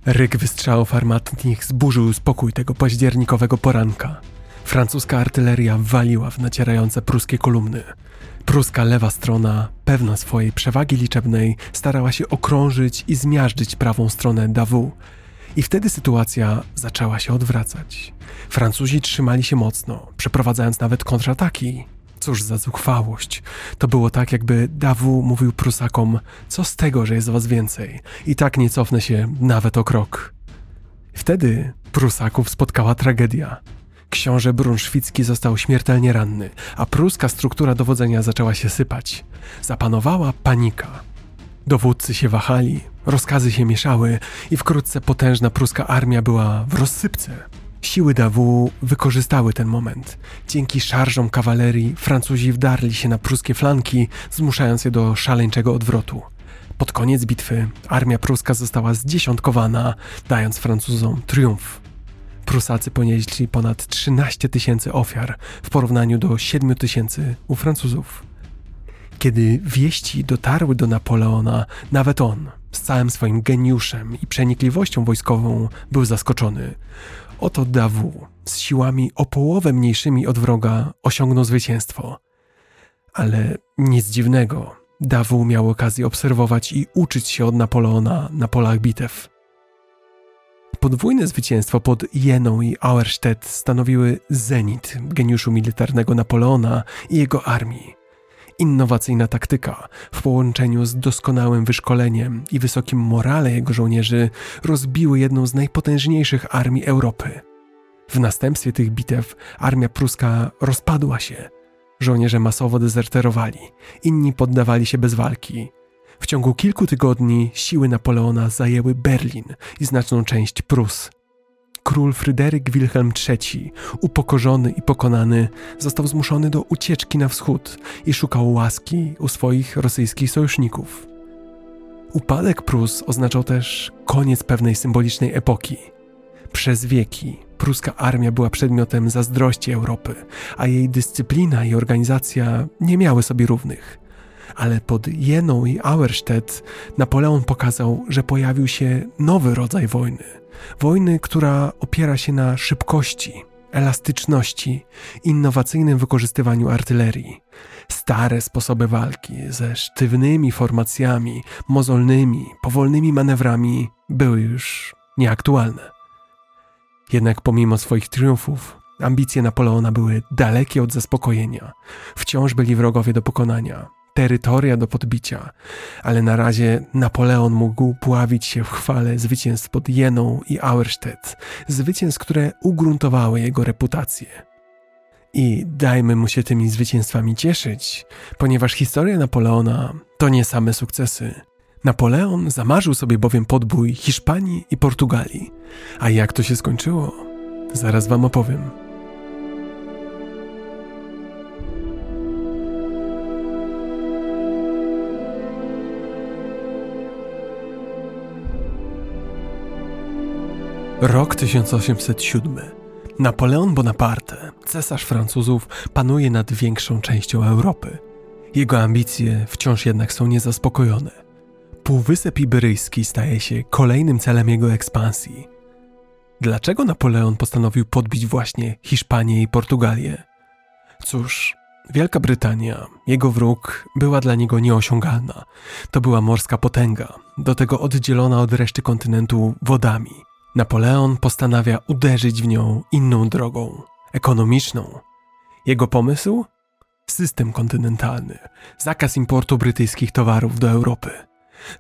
Ryk wystrzałów armatnich zburzył spokój tego październikowego poranka. Francuska artyleria waliła w nacierające pruskie kolumny. Pruska lewa strona, pewna swojej przewagi liczebnej, starała się okrążyć i zmiażdżyć prawą stronę Dawu. I wtedy sytuacja zaczęła się odwracać. Francuzi trzymali się mocno, przeprowadzając nawet kontrataki. Cóż za zuchwałość. To było tak, jakby Dawu mówił Prusakom: Co z tego, że jest was więcej? I tak nie cofnę się nawet o krok. Wtedy Prusaków spotkała tragedia. Książę Brunszwicki został śmiertelnie ranny, a pruska struktura dowodzenia zaczęła się sypać. Zapanowała panika. Dowódcy się wahali, rozkazy się mieszały i wkrótce potężna pruska armia była w rozsypce. Siły Dawu wykorzystały ten moment. Dzięki szarżom kawalerii Francuzi wdarli się na pruskie flanki, zmuszając je do szaleńczego odwrotu. Pod koniec bitwy armia pruska została zdziesiątkowana, dając Francuzom triumf. Prusacy ponieśli ponad 13 tysięcy ofiar w porównaniu do 7 tysięcy u Francuzów. Kiedy wieści dotarły do Napoleona, nawet on, z całym swoim geniuszem i przenikliwością wojskową, był zaskoczony. Oto Dawu, z siłami o połowę mniejszymi od wroga, osiągnął zwycięstwo. Ale nic dziwnego, Dawu miał okazję obserwować i uczyć się od Napoleona na polach bitew. Podwójne zwycięstwo pod Jeną i Auerstedt stanowiły zenit geniuszu militarnego Napoleona i jego armii. Innowacyjna taktyka w połączeniu z doskonałym wyszkoleniem i wysokim morale jego żołnierzy rozbiły jedną z najpotężniejszych armii Europy. W następstwie tych bitew armia pruska rozpadła się. Żołnierze masowo dezerterowali, inni poddawali się bez walki, w ciągu kilku tygodni siły Napoleona zajęły Berlin i znaczną część Prus. Król Fryderyk Wilhelm III, upokorzony i pokonany, został zmuszony do ucieczki na wschód i szukał łaski u swoich rosyjskich sojuszników. Upadek Prus oznaczał też koniec pewnej symbolicznej epoki. Przez wieki pruska armia była przedmiotem zazdrości Europy, a jej dyscyplina i organizacja nie miały sobie równych ale pod Jeną i Auerstedt Napoleon pokazał, że pojawił się nowy rodzaj wojny. Wojny, która opiera się na szybkości, elastyczności, innowacyjnym wykorzystywaniu artylerii. Stare sposoby walki ze sztywnymi formacjami, mozolnymi, powolnymi manewrami były już nieaktualne. Jednak pomimo swoich triumfów, ambicje Napoleona były dalekie od zaspokojenia. Wciąż byli wrogowie do pokonania terytoria do podbicia, ale na razie Napoleon mógł pławić się w chwale zwycięstw pod Jeną i Auerstedt, zwycięstw, które ugruntowały jego reputację. I dajmy mu się tymi zwycięstwami cieszyć, ponieważ historia Napoleona to nie same sukcesy. Napoleon zamarzył sobie bowiem podbój Hiszpanii i Portugalii. A jak to się skończyło? Zaraz wam opowiem. Rok 1807. Napoleon Bonaparte, cesarz Francuzów, panuje nad większą częścią Europy. Jego ambicje wciąż jednak są niezaspokojone. Półwysep Iberyjski staje się kolejnym celem jego ekspansji. Dlaczego Napoleon postanowił podbić właśnie Hiszpanię i Portugalię? Cóż, Wielka Brytania, jego wróg, była dla niego nieosiągalna. To była morska potęga, do tego oddzielona od reszty kontynentu wodami. Napoleon postanawia uderzyć w nią inną drogą ekonomiczną. Jego pomysł? System kontynentalny, zakaz importu brytyjskich towarów do Europy.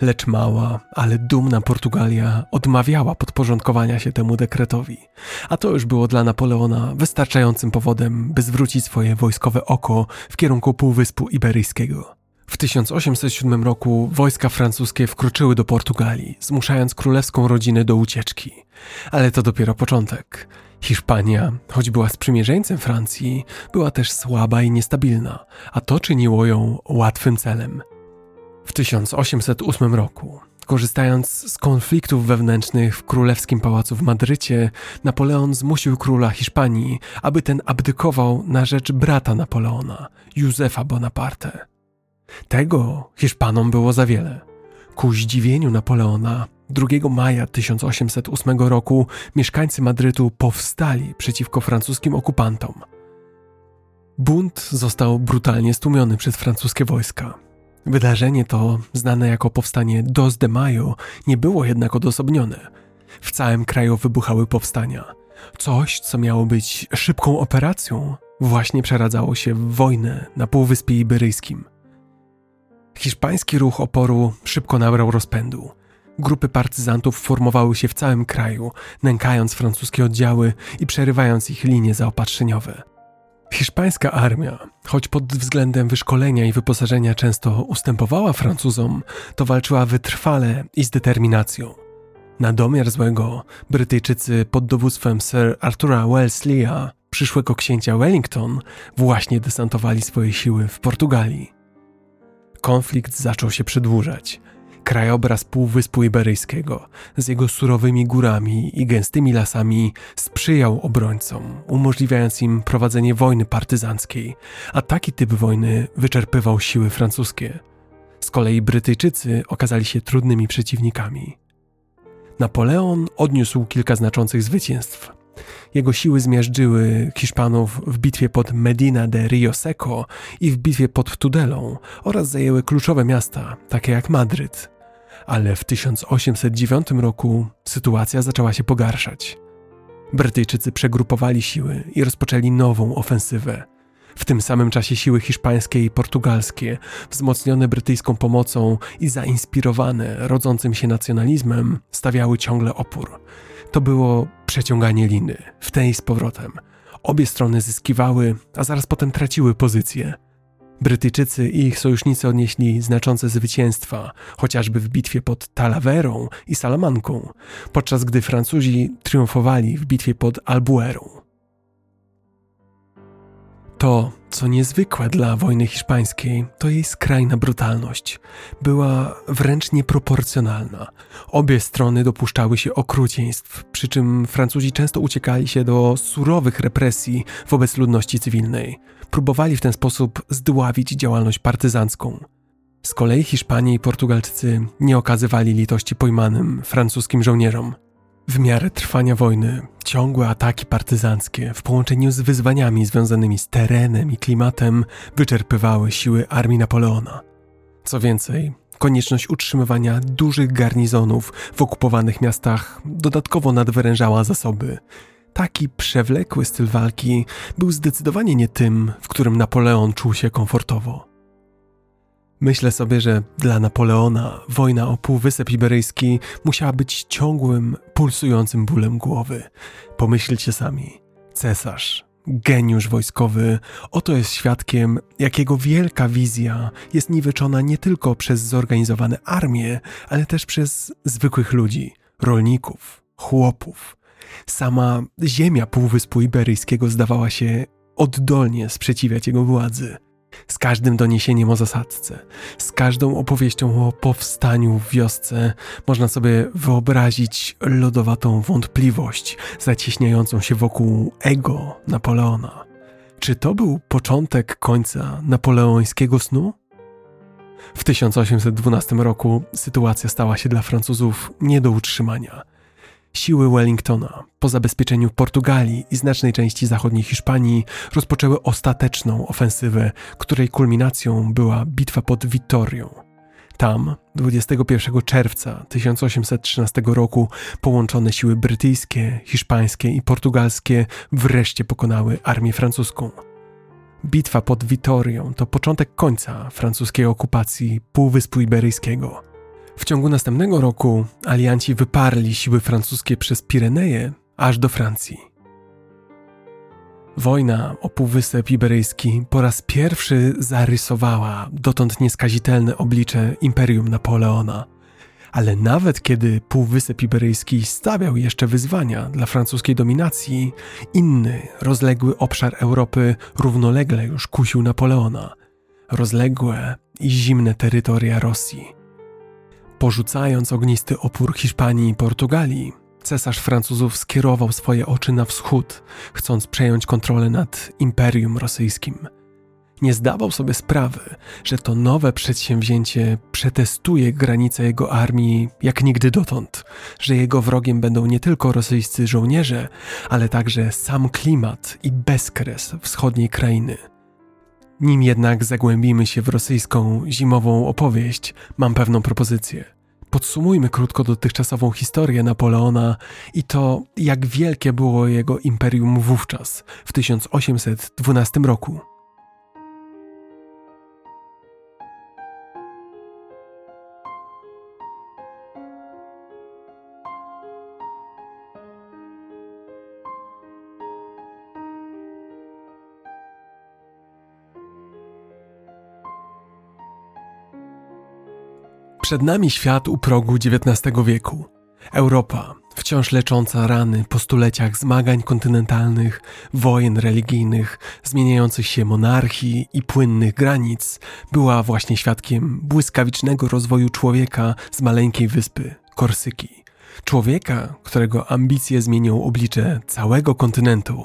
Lecz mała, ale dumna Portugalia odmawiała podporządkowania się temu dekretowi, a to już było dla Napoleona wystarczającym powodem, by zwrócić swoje wojskowe oko w kierunku Półwyspu Iberyjskiego. W 1807 roku wojska francuskie wkroczyły do Portugalii, zmuszając królewską rodzinę do ucieczki. Ale to dopiero początek. Hiszpania, choć była sprzymierzeńcem Francji, była też słaba i niestabilna, a to czyniło ją łatwym celem. W 1808 roku, korzystając z konfliktów wewnętrznych w królewskim pałacu w Madrycie, Napoleon zmusił króla Hiszpanii, aby ten abdykował na rzecz brata Napoleona, Józefa Bonaparte. Tego Hiszpanom było za wiele. Ku zdziwieniu Napoleona 2 maja 1808 roku mieszkańcy Madrytu powstali przeciwko francuskim okupantom. Bunt został brutalnie stłumiony przez francuskie wojska. Wydarzenie to, znane jako powstanie Dos de Mayo, nie było jednak odosobnione. W całym kraju wybuchały powstania. Coś, co miało być szybką operacją, właśnie przeradzało się w wojnę na Półwyspie Iberyjskim. Hiszpański ruch oporu szybko nabrał rozpędu. Grupy partyzantów formowały się w całym kraju, nękając francuskie oddziały i przerywając ich linie zaopatrzeniowe. Hiszpańska armia, choć pod względem wyszkolenia i wyposażenia często ustępowała Francuzom, to walczyła wytrwale i z determinacją. Na domiar złego Brytyjczycy pod dowództwem Sir Artura Wellesleya, przyszłego księcia Wellington, właśnie desantowali swoje siły w Portugalii. Konflikt zaczął się przedłużać. Krajobraz Półwyspu Iberyjskiego z jego surowymi górami i gęstymi lasami sprzyjał obrońcom, umożliwiając im prowadzenie wojny partyzanckiej, a taki typ wojny wyczerpywał siły francuskie. Z kolei Brytyjczycy okazali się trudnymi przeciwnikami. Napoleon odniósł kilka znaczących zwycięstw, jego siły zmiażdżyły Hiszpanów w bitwie pod Medina de Rio Seco i w bitwie pod Tudelą oraz zajęły kluczowe miasta, takie jak Madryt. Ale w 1809 roku sytuacja zaczęła się pogarszać. Brytyjczycy przegrupowali siły i rozpoczęli nową ofensywę. W tym samym czasie siły hiszpańskie i portugalskie, wzmocnione brytyjską pomocą i zainspirowane rodzącym się nacjonalizmem, stawiały ciągle opór. To było przeciąganie liny, w tej z powrotem. Obie strony zyskiwały, a zaraz potem traciły pozycję. Brytyjczycy i ich sojusznicy odnieśli znaczące zwycięstwa, chociażby w bitwie pod Talaverą i Salamanką, podczas gdy Francuzi triumfowali w bitwie pod Albuerą. To, co niezwykłe dla wojny hiszpańskiej, to jej skrajna brutalność. Była wręcz nieproporcjonalna. Obie strony dopuszczały się okrucieństw, przy czym Francuzi często uciekali się do surowych represji wobec ludności cywilnej. Próbowali w ten sposób zdławić działalność partyzancką. Z kolei Hiszpanie i Portugalczycy nie okazywali litości pojmanym francuskim żołnierzom. W miarę trwania wojny, ciągłe ataki partyzanckie w połączeniu z wyzwaniami związanymi z terenem i klimatem wyczerpywały siły armii Napoleona. Co więcej, konieczność utrzymywania dużych garnizonów w okupowanych miastach dodatkowo nadwyrężała zasoby. Taki przewlekły styl walki był zdecydowanie nie tym, w którym Napoleon czuł się komfortowo. Myślę sobie, że dla Napoleona wojna o Półwysep Iberyjski musiała być ciągłym, pulsującym bólem głowy. Pomyślcie sami. Cesarz, geniusz wojskowy, oto jest świadkiem, jakiego wielka wizja jest niweczona nie tylko przez zorganizowane armie, ale też przez zwykłych ludzi, rolników, chłopów. Sama ziemia Półwyspu Iberyjskiego zdawała się oddolnie sprzeciwiać jego władzy. Z każdym doniesieniem o zasadzce, z każdą opowieścią o powstaniu w wiosce można sobie wyobrazić lodowatą wątpliwość zacieśniającą się wokół ego Napoleona. Czy to był początek końca napoleońskiego snu? W 1812 roku sytuacja stała się dla Francuzów nie do utrzymania. Siły Wellingtona, po zabezpieczeniu Portugalii i znacznej części zachodniej Hiszpanii, rozpoczęły ostateczną ofensywę, której kulminacją była bitwa pod Vittorią. Tam, 21 czerwca 1813 roku, połączone siły brytyjskie, hiszpańskie i portugalskie wreszcie pokonały armię francuską. Bitwa pod Vitorią to początek końca francuskiej okupacji Półwyspu Iberyjskiego. W ciągu następnego roku alianci wyparli siły francuskie przez Pireneje aż do Francji. Wojna o Półwysep Iberyjski po raz pierwszy zarysowała dotąd nieskazitelne oblicze Imperium Napoleona. Ale nawet kiedy Półwysep Iberyjski stawiał jeszcze wyzwania dla francuskiej dominacji, inny, rozległy obszar Europy równolegle już kusił Napoleona. Rozległe i zimne terytoria Rosji. Porzucając ognisty opór Hiszpanii i Portugalii, cesarz Francuzów skierował swoje oczy na wschód, chcąc przejąć kontrolę nad Imperium Rosyjskim. Nie zdawał sobie sprawy, że to nowe przedsięwzięcie przetestuje granice jego armii jak nigdy dotąd, że jego wrogiem będą nie tylko rosyjscy żołnierze, ale także sam klimat i bezkres wschodniej krainy. Nim jednak zagłębimy się w rosyjską zimową opowieść, mam pewną propozycję. Podsumujmy krótko dotychczasową historię Napoleona i to, jak wielkie było jego imperium wówczas, w 1812 roku. Przed nami świat u progu XIX wieku. Europa, wciąż lecząca rany po stuleciach zmagań kontynentalnych, wojen religijnych, zmieniających się monarchii i płynnych granic, była właśnie świadkiem błyskawicznego rozwoju człowieka z maleńkiej wyspy Korsyki. Człowieka, którego ambicje zmienią oblicze całego kontynentu.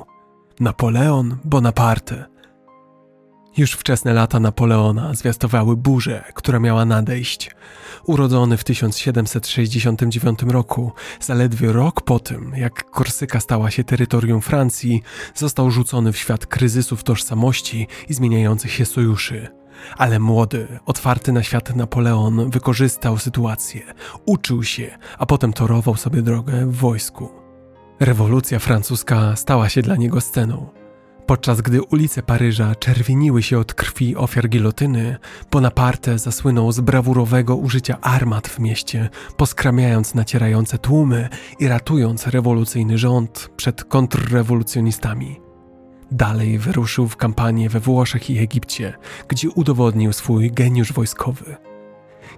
Napoleon Bonaparte – już wczesne lata Napoleona zwiastowały burzę, która miała nadejść. Urodzony w 1769 roku, zaledwie rok po tym, jak Korsyka stała się terytorium Francji, został rzucony w świat kryzysów tożsamości i zmieniających się sojuszy. Ale młody, otwarty na świat Napoleon wykorzystał sytuację, uczył się, a potem torował sobie drogę w wojsku. Rewolucja francuska stała się dla niego sceną. Podczas gdy ulice Paryża czerwieniły się od krwi ofiar gilotyny, Bonaparte zasłynął z brawurowego użycia armat w mieście, poskramiając nacierające tłumy i ratując rewolucyjny rząd przed kontrrewolucjonistami. Dalej wyruszył w kampanię we Włoszech i Egipcie, gdzie udowodnił swój geniusz wojskowy.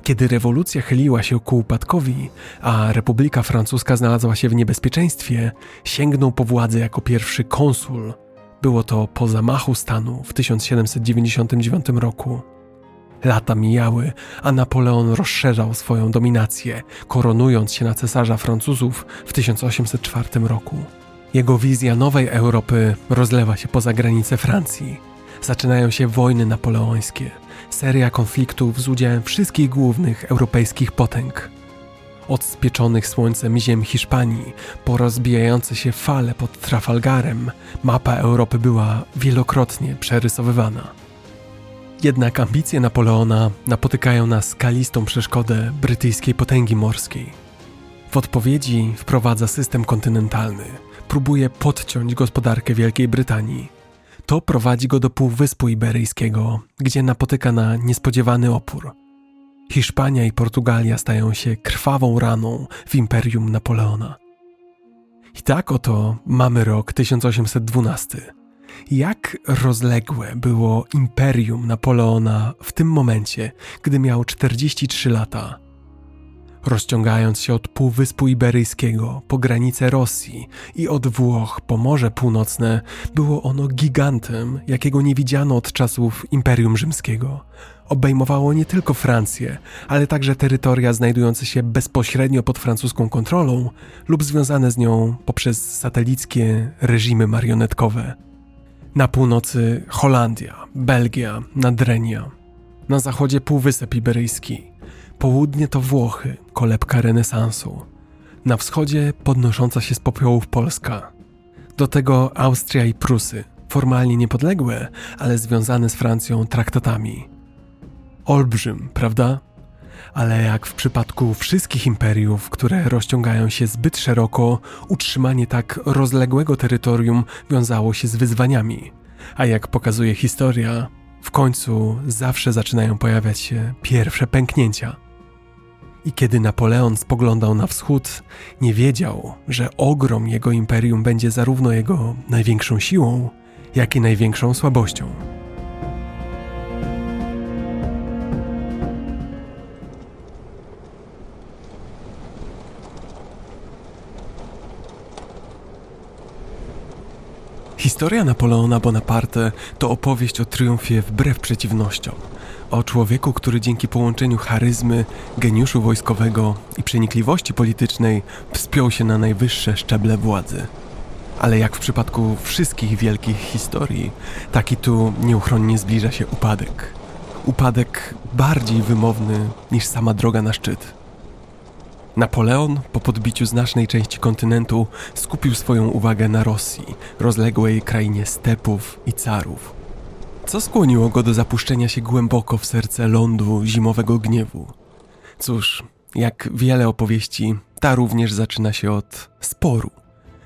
Kiedy rewolucja chyliła się ku upadkowi, a Republika Francuska znalazła się w niebezpieczeństwie, sięgnął po władzę jako pierwszy konsul – było to po zamachu stanu w 1799 roku. Lata mijały, a Napoleon rozszerzał swoją dominację, koronując się na cesarza Francuzów w 1804 roku. Jego wizja nowej Europy rozlewa się poza granice Francji. Zaczynają się wojny napoleońskie, seria konfliktów z udziałem wszystkich głównych europejskich potęg od spieczonych słońcem ziem Hiszpanii po rozbijające się fale pod Trafalgarem, mapa Europy była wielokrotnie przerysowywana. Jednak ambicje Napoleona napotykają na skalistą przeszkodę brytyjskiej potęgi morskiej. W odpowiedzi wprowadza system kontynentalny, próbuje podciąć gospodarkę Wielkiej Brytanii. To prowadzi go do Półwyspu Iberyjskiego, gdzie napotyka na niespodziewany opór – Hiszpania i Portugalia stają się krwawą raną w imperium Napoleona. I tak oto mamy rok 1812. Jak rozległe było imperium Napoleona w tym momencie, gdy miał 43 lata? Rozciągając się od Półwyspu Iberyjskiego po granice Rosji i od Włoch po Morze Północne, było ono gigantem, jakiego nie widziano od czasów Imperium Rzymskiego obejmowało nie tylko Francję, ale także terytoria znajdujące się bezpośrednio pod francuską kontrolą lub związane z nią poprzez satelickie reżimy marionetkowe. Na północy Holandia, Belgia, Nadrenia, na zachodzie Półwysep Iberyjski, południe to Włochy, kolebka renesansu, Na wschodzie podnosząca się z popiołów Polska. Do tego Austria i Prusy, formalnie niepodległe, ale związane z Francją traktatami. Olbrzym, prawda? Ale jak w przypadku wszystkich imperiów, które rozciągają się zbyt szeroko, utrzymanie tak rozległego terytorium wiązało się z wyzwaniami. A jak pokazuje historia, w końcu zawsze zaczynają pojawiać się pierwsze pęknięcia. I kiedy Napoleon spoglądał na wschód, nie wiedział, że ogrom jego imperium będzie zarówno jego największą siłą, jak i największą słabością. Historia Napoleona Bonaparte to opowieść o triumfie wbrew przeciwnościom. O człowieku, który dzięki połączeniu charyzmy, geniuszu wojskowego i przenikliwości politycznej wspiął się na najwyższe szczeble władzy. Ale jak w przypadku wszystkich wielkich historii, taki tu nieuchronnie zbliża się upadek. Upadek bardziej wymowny niż sama droga na szczyt. Napoleon po podbiciu znacznej części kontynentu skupił swoją uwagę na Rosji, rozległej krainie stepów i carów. Co skłoniło go do zapuszczenia się głęboko w serce lądu zimowego gniewu? Cóż, jak wiele opowieści, ta również zaczyna się od sporu.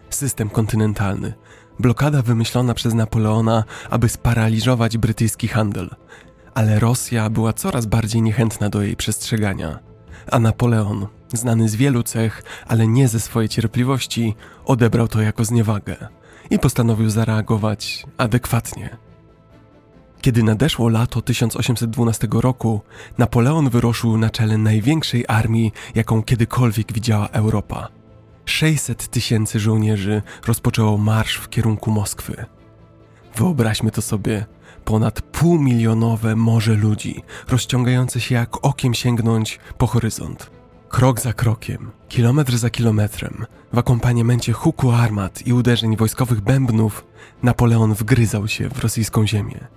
System kontynentalny, blokada wymyślona przez Napoleona, aby sparaliżować brytyjski handel. Ale Rosja była coraz bardziej niechętna do jej przestrzegania, a Napoleon znany z wielu cech, ale nie ze swojej cierpliwości, odebrał to jako zniewagę i postanowił zareagować adekwatnie. Kiedy nadeszło lato 1812 roku, Napoleon wyruszył na czele największej armii, jaką kiedykolwiek widziała Europa. 600 tysięcy żołnierzy rozpoczęło marsz w kierunku Moskwy. Wyobraźmy to sobie, ponad półmilionowe morze ludzi, rozciągające się jak okiem sięgnąć po horyzont. Krok za krokiem, kilometr za kilometrem, w akompaniamencie huku armat i uderzeń wojskowych bębnów, Napoleon wgryzał się w rosyjską ziemię.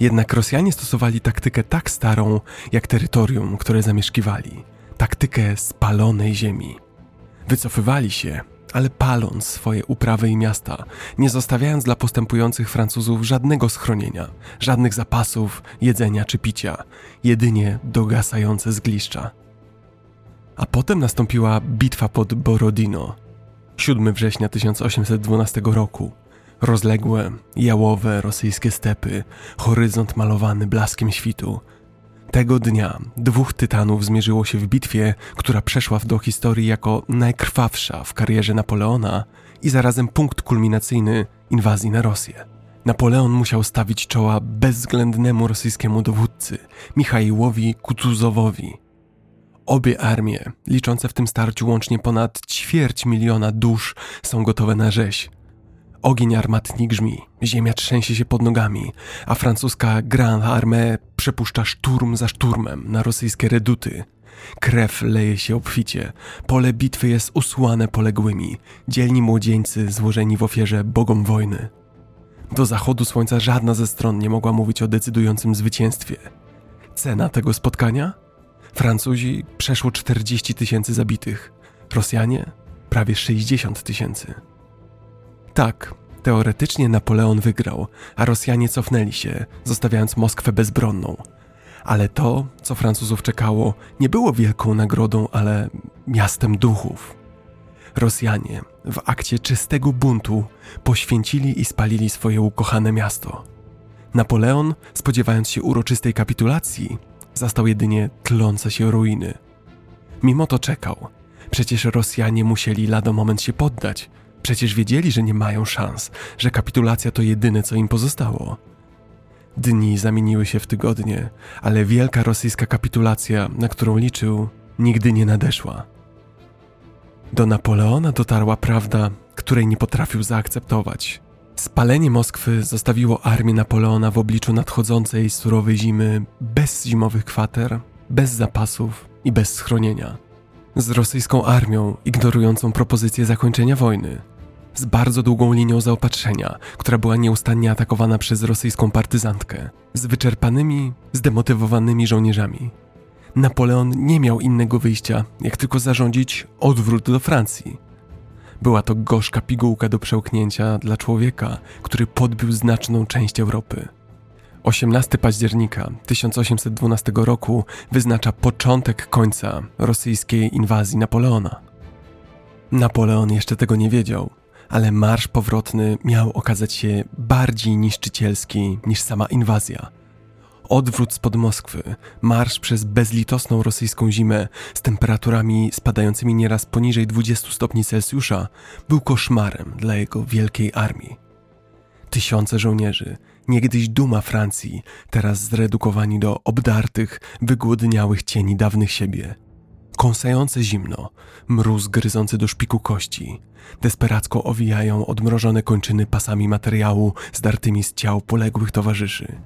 Jednak Rosjanie stosowali taktykę tak starą, jak terytorium, które zamieszkiwali taktykę spalonej ziemi. Wycofywali się, ale paląc swoje uprawy i miasta, nie zostawiając dla postępujących Francuzów żadnego schronienia, żadnych zapasów, jedzenia czy picia, jedynie dogasające zgliszcza. A potem nastąpiła bitwa pod Borodino. 7 września 1812 roku. Rozległe, jałowe rosyjskie stepy, horyzont malowany blaskiem świtu. Tego dnia dwóch tytanów zmierzyło się w bitwie, która przeszła do historii jako najkrwawsza w karierze Napoleona i zarazem punkt kulminacyjny inwazji na Rosję. Napoleon musiał stawić czoła bezwzględnemu rosyjskiemu dowódcy, Michaiłowi Kutuzowowi, Obie armie, liczące w tym starciu łącznie ponad ćwierć miliona dusz, są gotowe na rzeź. Ogień armatni grzmi, ziemia trzęsie się pod nogami, a francuska Grand Armée przepuszcza szturm za szturmem na rosyjskie reduty. Krew leje się obficie, pole bitwy jest usłane poległymi, dzielni młodzieńcy złożeni w ofierze bogom wojny. Do zachodu słońca żadna ze stron nie mogła mówić o decydującym zwycięstwie. Cena tego spotkania? Francuzi przeszło 40 tysięcy zabitych, Rosjanie prawie 60 tysięcy. Tak, teoretycznie Napoleon wygrał, a Rosjanie cofnęli się, zostawiając Moskwę bezbronną. Ale to, co Francuzów czekało, nie było wielką nagrodą, ale miastem duchów. Rosjanie w akcie czystego buntu poświęcili i spalili swoje ukochane miasto. Napoleon, spodziewając się uroczystej kapitulacji, Zastał jedynie tlące się ruiny. Mimo to czekał. Przecież Rosjanie musieli lada moment się poddać. Przecież wiedzieli, że nie mają szans, że kapitulacja to jedyne, co im pozostało. Dni zamieniły się w tygodnie, ale wielka rosyjska kapitulacja, na którą liczył, nigdy nie nadeszła. Do Napoleona dotarła prawda, której nie potrafił zaakceptować. Spalenie Moskwy zostawiło armię Napoleona w obliczu nadchodzącej surowej zimy bez zimowych kwater, bez zapasów i bez schronienia. Z rosyjską armią ignorującą propozycję zakończenia wojny, z bardzo długą linią zaopatrzenia, która była nieustannie atakowana przez rosyjską partyzantkę, z wyczerpanymi, zdemotywowanymi żołnierzami. Napoleon nie miał innego wyjścia, jak tylko zarządzić odwrót do Francji. Była to gorzka pigułka do przełknięcia dla człowieka, który podbił znaczną część Europy. 18 października 1812 roku wyznacza początek końca rosyjskiej inwazji Napoleona. Napoleon jeszcze tego nie wiedział, ale marsz powrotny miał okazać się bardziej niszczycielski niż sama inwazja. Odwrót spod Moskwy, marsz przez bezlitosną rosyjską zimę z temperaturami spadającymi nieraz poniżej 20 stopni Celsjusza był koszmarem dla jego wielkiej armii. Tysiące żołnierzy, niegdyś duma Francji, teraz zredukowani do obdartych, wygłodniałych cieni dawnych siebie. Kąsające zimno, mróz gryzący do szpiku kości, desperacko owijają odmrożone kończyny pasami materiału zdartymi z ciał poległych towarzyszy.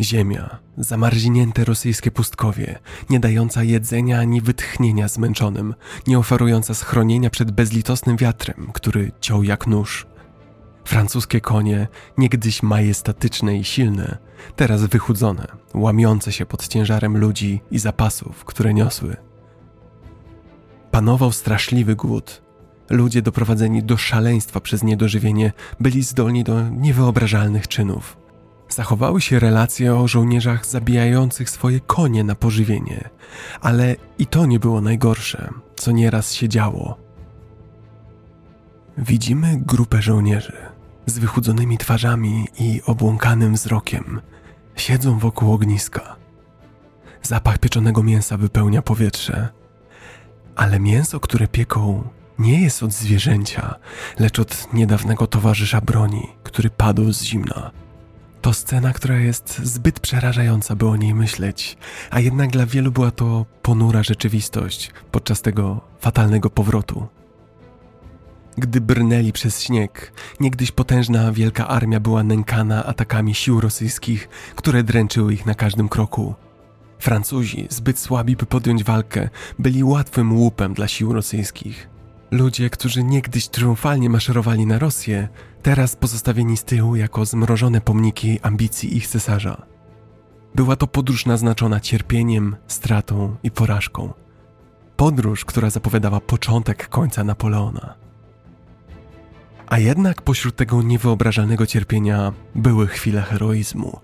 Ziemia, zamarznięte rosyjskie pustkowie, nie dająca jedzenia ani wytchnienia zmęczonym, nie oferująca schronienia przed bezlitosnym wiatrem, który ciął jak nóż. Francuskie konie, niegdyś majestatyczne i silne, teraz wychudzone, łamiące się pod ciężarem ludzi i zapasów, które niosły. Panował straszliwy głód. Ludzie doprowadzeni do szaleństwa przez niedożywienie byli zdolni do niewyobrażalnych czynów. Zachowały się relacje o żołnierzach zabijających swoje konie na pożywienie, ale i to nie było najgorsze, co nieraz się działo. Widzimy grupę żołnierzy z wychudzonymi twarzami i obłąkanym wzrokiem. Siedzą wokół ogniska. Zapach pieczonego mięsa wypełnia powietrze, ale mięso, które pieką, nie jest od zwierzęcia, lecz od niedawnego towarzysza broni, który padł z zimna. To scena, która jest zbyt przerażająca, by o niej myśleć, a jednak dla wielu była to ponura rzeczywistość podczas tego fatalnego powrotu. Gdy brnęli przez śnieg, niegdyś potężna wielka armia była nękana atakami sił rosyjskich, które dręczyły ich na każdym kroku. Francuzi, zbyt słabi by podjąć walkę, byli łatwym łupem dla sił rosyjskich. Ludzie, którzy niegdyś triumfalnie maszerowali na Rosję, teraz pozostawieni z tyłu jako zmrożone pomniki ambicji ich cesarza. Była to podróż naznaczona cierpieniem, stratą i porażką. Podróż, która zapowiadała początek końca Napoleona. A jednak pośród tego niewyobrażalnego cierpienia były chwile heroizmu.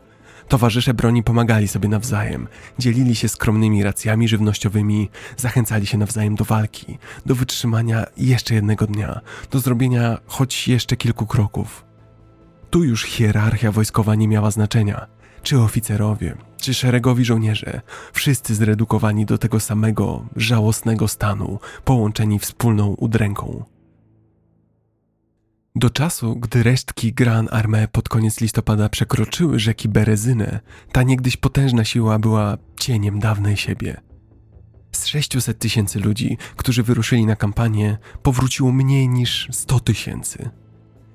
Towarzysze broni pomagali sobie nawzajem, dzielili się skromnymi racjami żywnościowymi, zachęcali się nawzajem do walki, do wytrzymania jeszcze jednego dnia, do zrobienia choć jeszcze kilku kroków. Tu już hierarchia wojskowa nie miała znaczenia. Czy oficerowie, czy szeregowi żołnierze, wszyscy zredukowani do tego samego, żałosnego stanu, połączeni wspólną udręką. Do czasu, gdy resztki Gran Armée pod koniec listopada przekroczyły rzeki Berezynę, ta niegdyś potężna siła była cieniem dawnej siebie. Z 600 tysięcy ludzi, którzy wyruszyli na kampanię, powróciło mniej niż 100 tysięcy.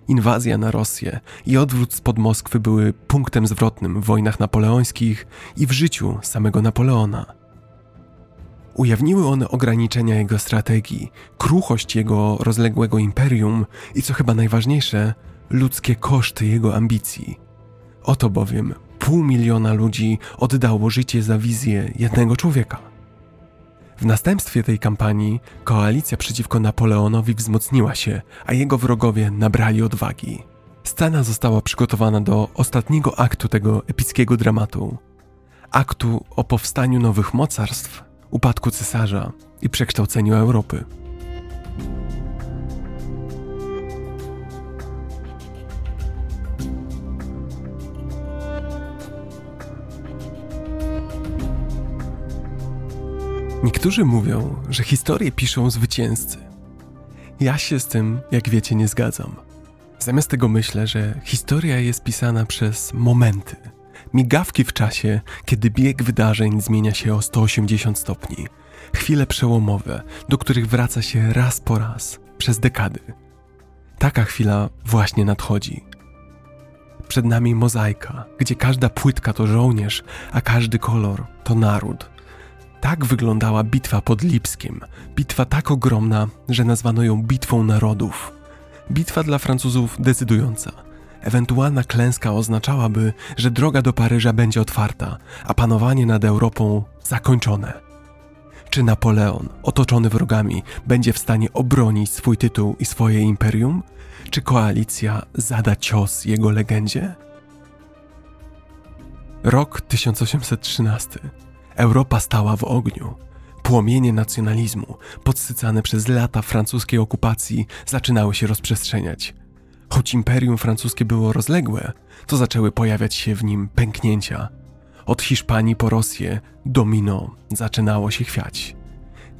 Inwazja na Rosję i odwrót spod Moskwy były punktem zwrotnym w wojnach napoleońskich i w życiu samego Napoleona. Ujawniły one ograniczenia jego strategii, kruchość jego rozległego imperium i co chyba najważniejsze, ludzkie koszty jego ambicji. Oto bowiem pół miliona ludzi oddało życie za wizję jednego człowieka. W następstwie tej kampanii koalicja przeciwko Napoleonowi wzmocniła się, a jego wrogowie nabrali odwagi. Scena została przygotowana do ostatniego aktu tego epickiego dramatu. Aktu o powstaniu nowych mocarstw upadku cesarza i przekształceniu Europy. Niektórzy mówią, że historię piszą zwycięzcy. Ja się z tym, jak wiecie, nie zgadzam. Zamiast tego myślę, że historia jest pisana przez momenty, migawki w czasie, kiedy bieg wydarzeń zmienia się o 180 stopni. Chwile przełomowe, do których wraca się raz po raz, przez dekady. Taka chwila właśnie nadchodzi. Przed nami mozaika, gdzie każda płytka to żołnierz, a każdy kolor to naród. Tak wyglądała bitwa pod Lipskiem. Bitwa tak ogromna, że nazwano ją Bitwą Narodów. Bitwa dla Francuzów decydująca – Ewentualna klęska oznaczałaby, że droga do Paryża będzie otwarta, a panowanie nad Europą zakończone. Czy Napoleon, otoczony wrogami, będzie w stanie obronić swój tytuł i swoje imperium? Czy koalicja zada cios jego legendzie? Rok 1813. Europa stała w ogniu. Płomienie nacjonalizmu, podsycane przez lata francuskiej okupacji, zaczynały się rozprzestrzeniać. Choć imperium francuskie było rozległe, to zaczęły pojawiać się w nim pęknięcia. Od Hiszpanii po Rosję domino zaczynało się chwiać.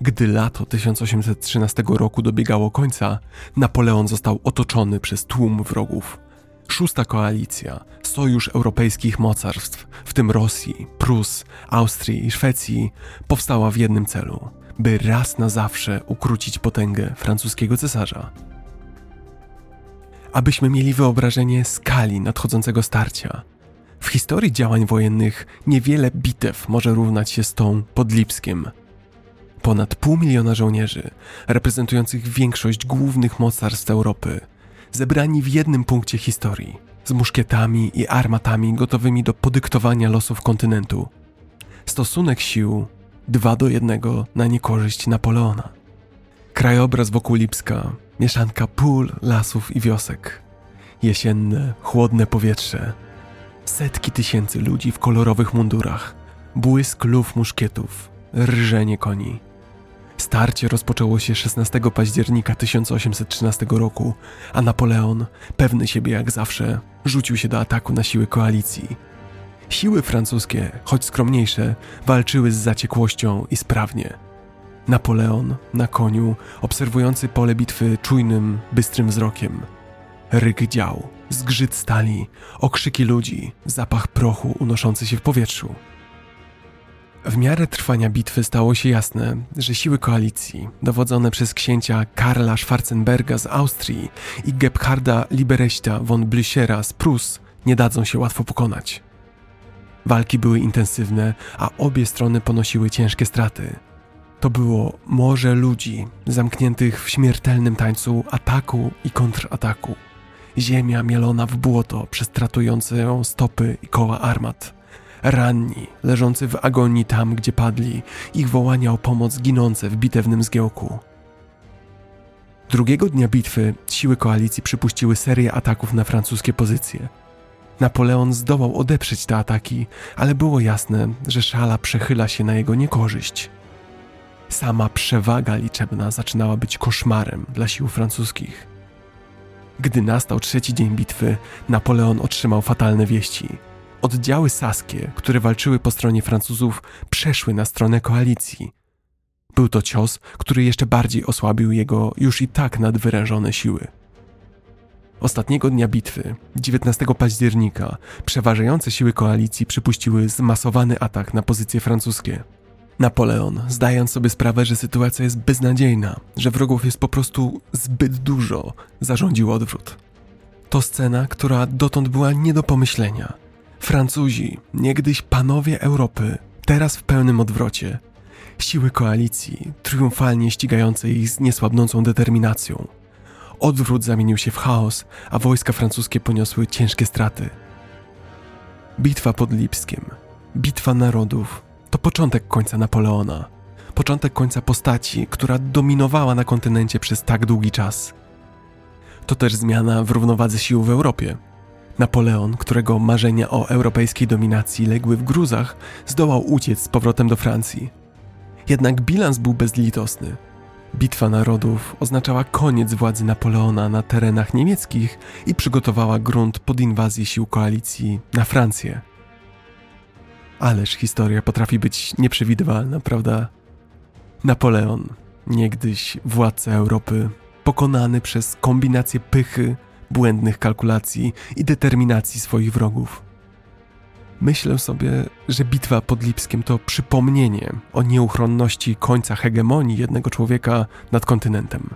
Gdy lato 1813 roku dobiegało końca, Napoleon został otoczony przez tłum wrogów. Szósta koalicja, sojusz europejskich mocarstw, w tym Rosji, Prus, Austrii i Szwecji, powstała w jednym celu by raz na zawsze ukrócić potęgę francuskiego cesarza. Abyśmy mieli wyobrażenie skali nadchodzącego starcia. W historii działań wojennych niewiele bitew może równać się z tą pod Lipskiem. Ponad pół miliona żołnierzy, reprezentujących większość głównych mocarstw Europy, zebrani w jednym punkcie historii, z muszkietami i armatami gotowymi do podyktowania losów kontynentu. Stosunek sił 2 do 1 na niekorzyść Napoleona. Krajobraz wokół Lipska, mieszanka pól, lasów i wiosek. Jesienne, chłodne powietrze. Setki tysięcy ludzi w kolorowych mundurach, błysk luf muszkietów, rżenie koni. Starcie rozpoczęło się 16 października 1813 roku, a Napoleon, pewny siebie jak zawsze, rzucił się do ataku na siły koalicji. Siły francuskie, choć skromniejsze, walczyły z zaciekłością i sprawnie. Napoleon na koniu, obserwujący pole bitwy czujnym, bystrym wzrokiem. Ryk dział, zgrzyt stali, okrzyki ludzi, zapach prochu unoszący się w powietrzu. W miarę trwania bitwy stało się jasne, że siły koalicji, dowodzone przez księcia Karla Schwarzenberga z Austrii i Gebharda Libereśta von Blüchera z Prus, nie dadzą się łatwo pokonać. Walki były intensywne, a obie strony ponosiły ciężkie straty. To było morze ludzi zamkniętych w śmiertelnym tańcu ataku i kontrataku. Ziemia mielona w błoto przez tratujące ją stopy i koła armat. Ranni, leżący w agonii tam, gdzie padli, ich wołania o pomoc ginące w bitewnym zgiełku. Drugiego dnia bitwy siły koalicji przypuściły serię ataków na francuskie pozycje. Napoleon zdołał odeprzeć te ataki, ale było jasne, że szala przechyla się na jego niekorzyść. Sama przewaga liczebna zaczynała być koszmarem dla sił francuskich. Gdy nastał trzeci dzień bitwy, Napoleon otrzymał fatalne wieści. Oddziały saskie, które walczyły po stronie Francuzów, przeszły na stronę koalicji. Był to cios, który jeszcze bardziej osłabił jego już i tak nadwyrężone siły. Ostatniego dnia bitwy, 19 października, przeważające siły koalicji przypuściły zmasowany atak na pozycje francuskie. Napoleon, zdając sobie sprawę, że sytuacja jest beznadziejna, że wrogów jest po prostu zbyt dużo, zarządził odwrót. To scena, która dotąd była nie do pomyślenia. Francuzi, niegdyś panowie Europy, teraz w pełnym odwrocie. Siły koalicji, triumfalnie ścigające ich z niesłabnącą determinacją. Odwrót zamienił się w chaos, a wojska francuskie poniosły ciężkie straty. Bitwa pod Lipskiem, bitwa narodów, to początek końca Napoleona, początek końca postaci, która dominowała na kontynencie przez tak długi czas. To też zmiana w równowadze sił w Europie. Napoleon, którego marzenia o europejskiej dominacji legły w gruzach, zdołał uciec z powrotem do Francji. Jednak bilans był bezlitosny. Bitwa Narodów oznaczała koniec władzy Napoleona na terenach niemieckich i przygotowała grunt pod inwazję sił koalicji na Francję. Ależ historia potrafi być nieprzewidywalna, prawda? Napoleon, niegdyś władca Europy, pokonany przez kombinację pychy, błędnych kalkulacji i determinacji swoich wrogów. Myślę sobie, że bitwa pod Lipskiem to przypomnienie o nieuchronności końca hegemonii jednego człowieka nad kontynentem.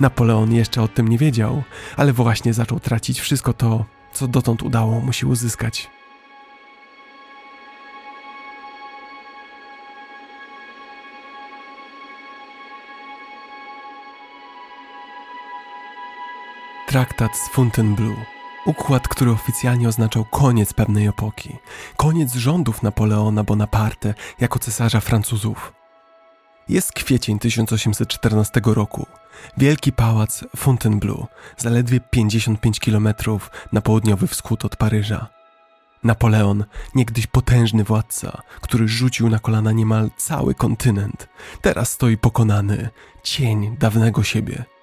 Napoleon jeszcze o tym nie wiedział, ale właśnie zaczął tracić wszystko to, co dotąd udało mu się uzyskać. Traktat z Fontainebleau. Układ, który oficjalnie oznaczał koniec pewnej epoki, koniec rządów Napoleona Bonaparte jako cesarza Francuzów. Jest kwiecień 1814 roku. Wielki pałac Fontainebleau, zaledwie 55 km na południowy wschód od Paryża. Napoleon, niegdyś potężny władca, który rzucił na kolana niemal cały kontynent, teraz stoi pokonany, cień dawnego siebie.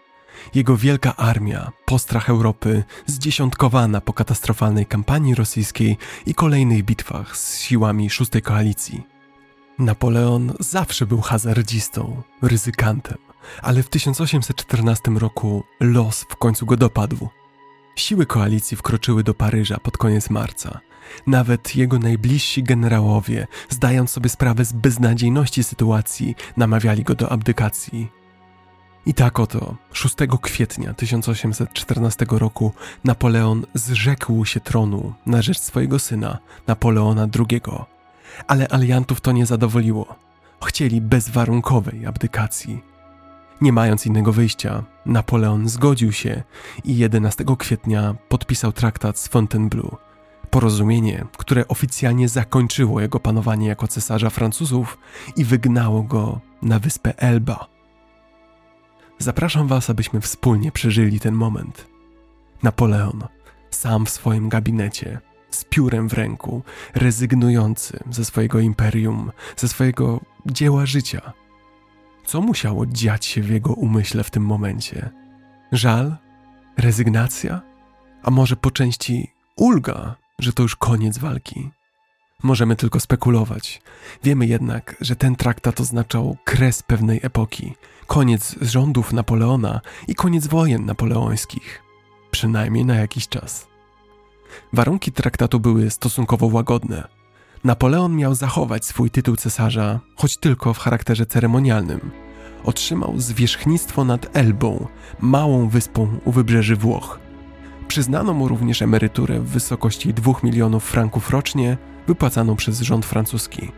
Jego wielka armia, postrach Europy, zdziesiątkowana po katastrofalnej kampanii rosyjskiej i kolejnych bitwach z siłami szóstej koalicji. Napoleon zawsze był hazardzistą, ryzykantem, ale w 1814 roku los w końcu go dopadł. Siły koalicji wkroczyły do Paryża pod koniec marca. Nawet jego najbliżsi generałowie, zdając sobie sprawę z beznadziejności sytuacji, namawiali go do abdykacji. I tak oto 6 kwietnia 1814 roku Napoleon zrzekł się tronu na rzecz swojego syna, Napoleona II. Ale aliantów to nie zadowoliło. Chcieli bezwarunkowej abdykacji. Nie mając innego wyjścia, Napoleon zgodził się i 11 kwietnia podpisał traktat z Fontainebleau. Porozumienie, które oficjalnie zakończyło jego panowanie jako cesarza Francuzów i wygnało go na wyspę Elba. Zapraszam Was, abyśmy wspólnie przeżyli ten moment. Napoleon, sam w swoim gabinecie, z piórem w ręku, rezygnujący ze swojego imperium, ze swojego dzieła życia. Co musiało dziać się w jego umyśle w tym momencie? Żal? Rezygnacja? A może po części ulga, że to już koniec walki? Możemy tylko spekulować. Wiemy jednak, że ten traktat oznaczał kres pewnej epoki, koniec rządów Napoleona i koniec wojen napoleońskich. Przynajmniej na jakiś czas. Warunki traktatu były stosunkowo łagodne. Napoleon miał zachować swój tytuł cesarza, choć tylko w charakterze ceremonialnym. Otrzymał zwierzchnictwo nad Elbą, małą wyspą u wybrzeży Włoch. Przyznano mu również emeryturę w wysokości 2 milionów franków rocznie, wypłacaną przez rząd francuski.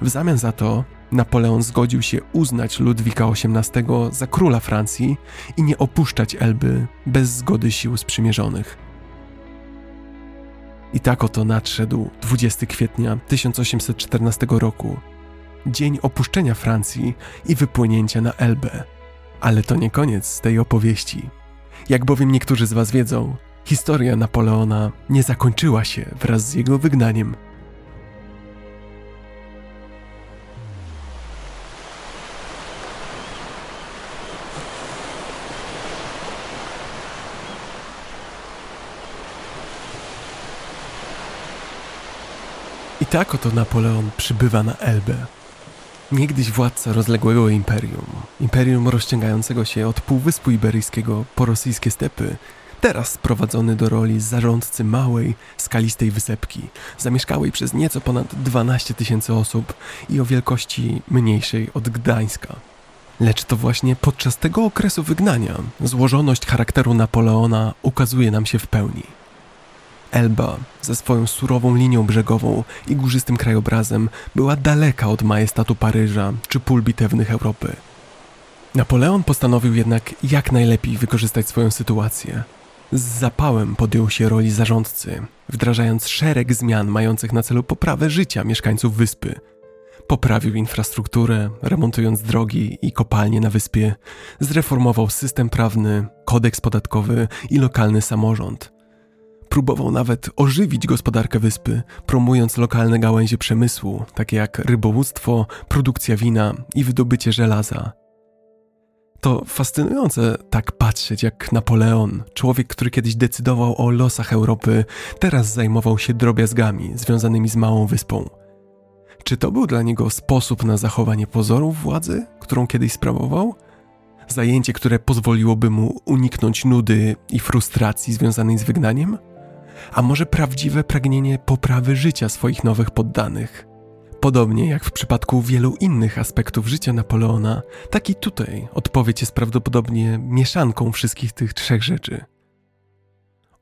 W zamian za to Napoleon zgodził się uznać Ludwika XVIII za króla Francji i nie opuszczać Elby bez zgody sił sprzymierzonych. I tak oto nadszedł 20 kwietnia 1814 roku, dzień opuszczenia Francji i wypłynięcia na Elbę. Ale to nie koniec tej opowieści. Jak bowiem niektórzy z Was wiedzą, historia Napoleona nie zakończyła się wraz z jego wygnaniem. I tak oto Napoleon przybywa na Elbę. Niegdyś władca rozległego imperium, imperium rozciągającego się od Półwyspu Iberyjskiego po rosyjskie stepy, teraz sprowadzony do roli zarządcy małej, skalistej wysepki, zamieszkałej przez nieco ponad 12 tysięcy osób i o wielkości mniejszej od Gdańska. Lecz to właśnie podczas tego okresu wygnania złożoność charakteru Napoleona ukazuje nam się w pełni. Elba, ze swoją surową linią brzegową i górzystym krajobrazem, była daleka od majestatu Paryża czy pól bitewnych Europy. Napoleon postanowił jednak jak najlepiej wykorzystać swoją sytuację. Z zapałem podjął się roli zarządcy, wdrażając szereg zmian mających na celu poprawę życia mieszkańców wyspy. Poprawił infrastrukturę, remontując drogi i kopalnie na wyspie, zreformował system prawny, kodeks podatkowy i lokalny samorząd. Próbował nawet ożywić gospodarkę wyspy, promując lokalne gałęzie przemysłu, takie jak rybołówstwo, produkcja wina i wydobycie żelaza. To fascynujące tak patrzeć, jak Napoleon, człowiek, który kiedyś decydował o losach Europy, teraz zajmował się drobiazgami związanymi z małą wyspą. Czy to był dla niego sposób na zachowanie pozorów władzy, którą kiedyś sprawował? Zajęcie, które pozwoliłoby mu uniknąć nudy i frustracji związanej z wygnaniem? A może prawdziwe pragnienie poprawy życia swoich nowych poddanych? Podobnie jak w przypadku wielu innych aspektów życia Napoleona, tak i tutaj odpowiedź jest prawdopodobnie mieszanką wszystkich tych trzech rzeczy.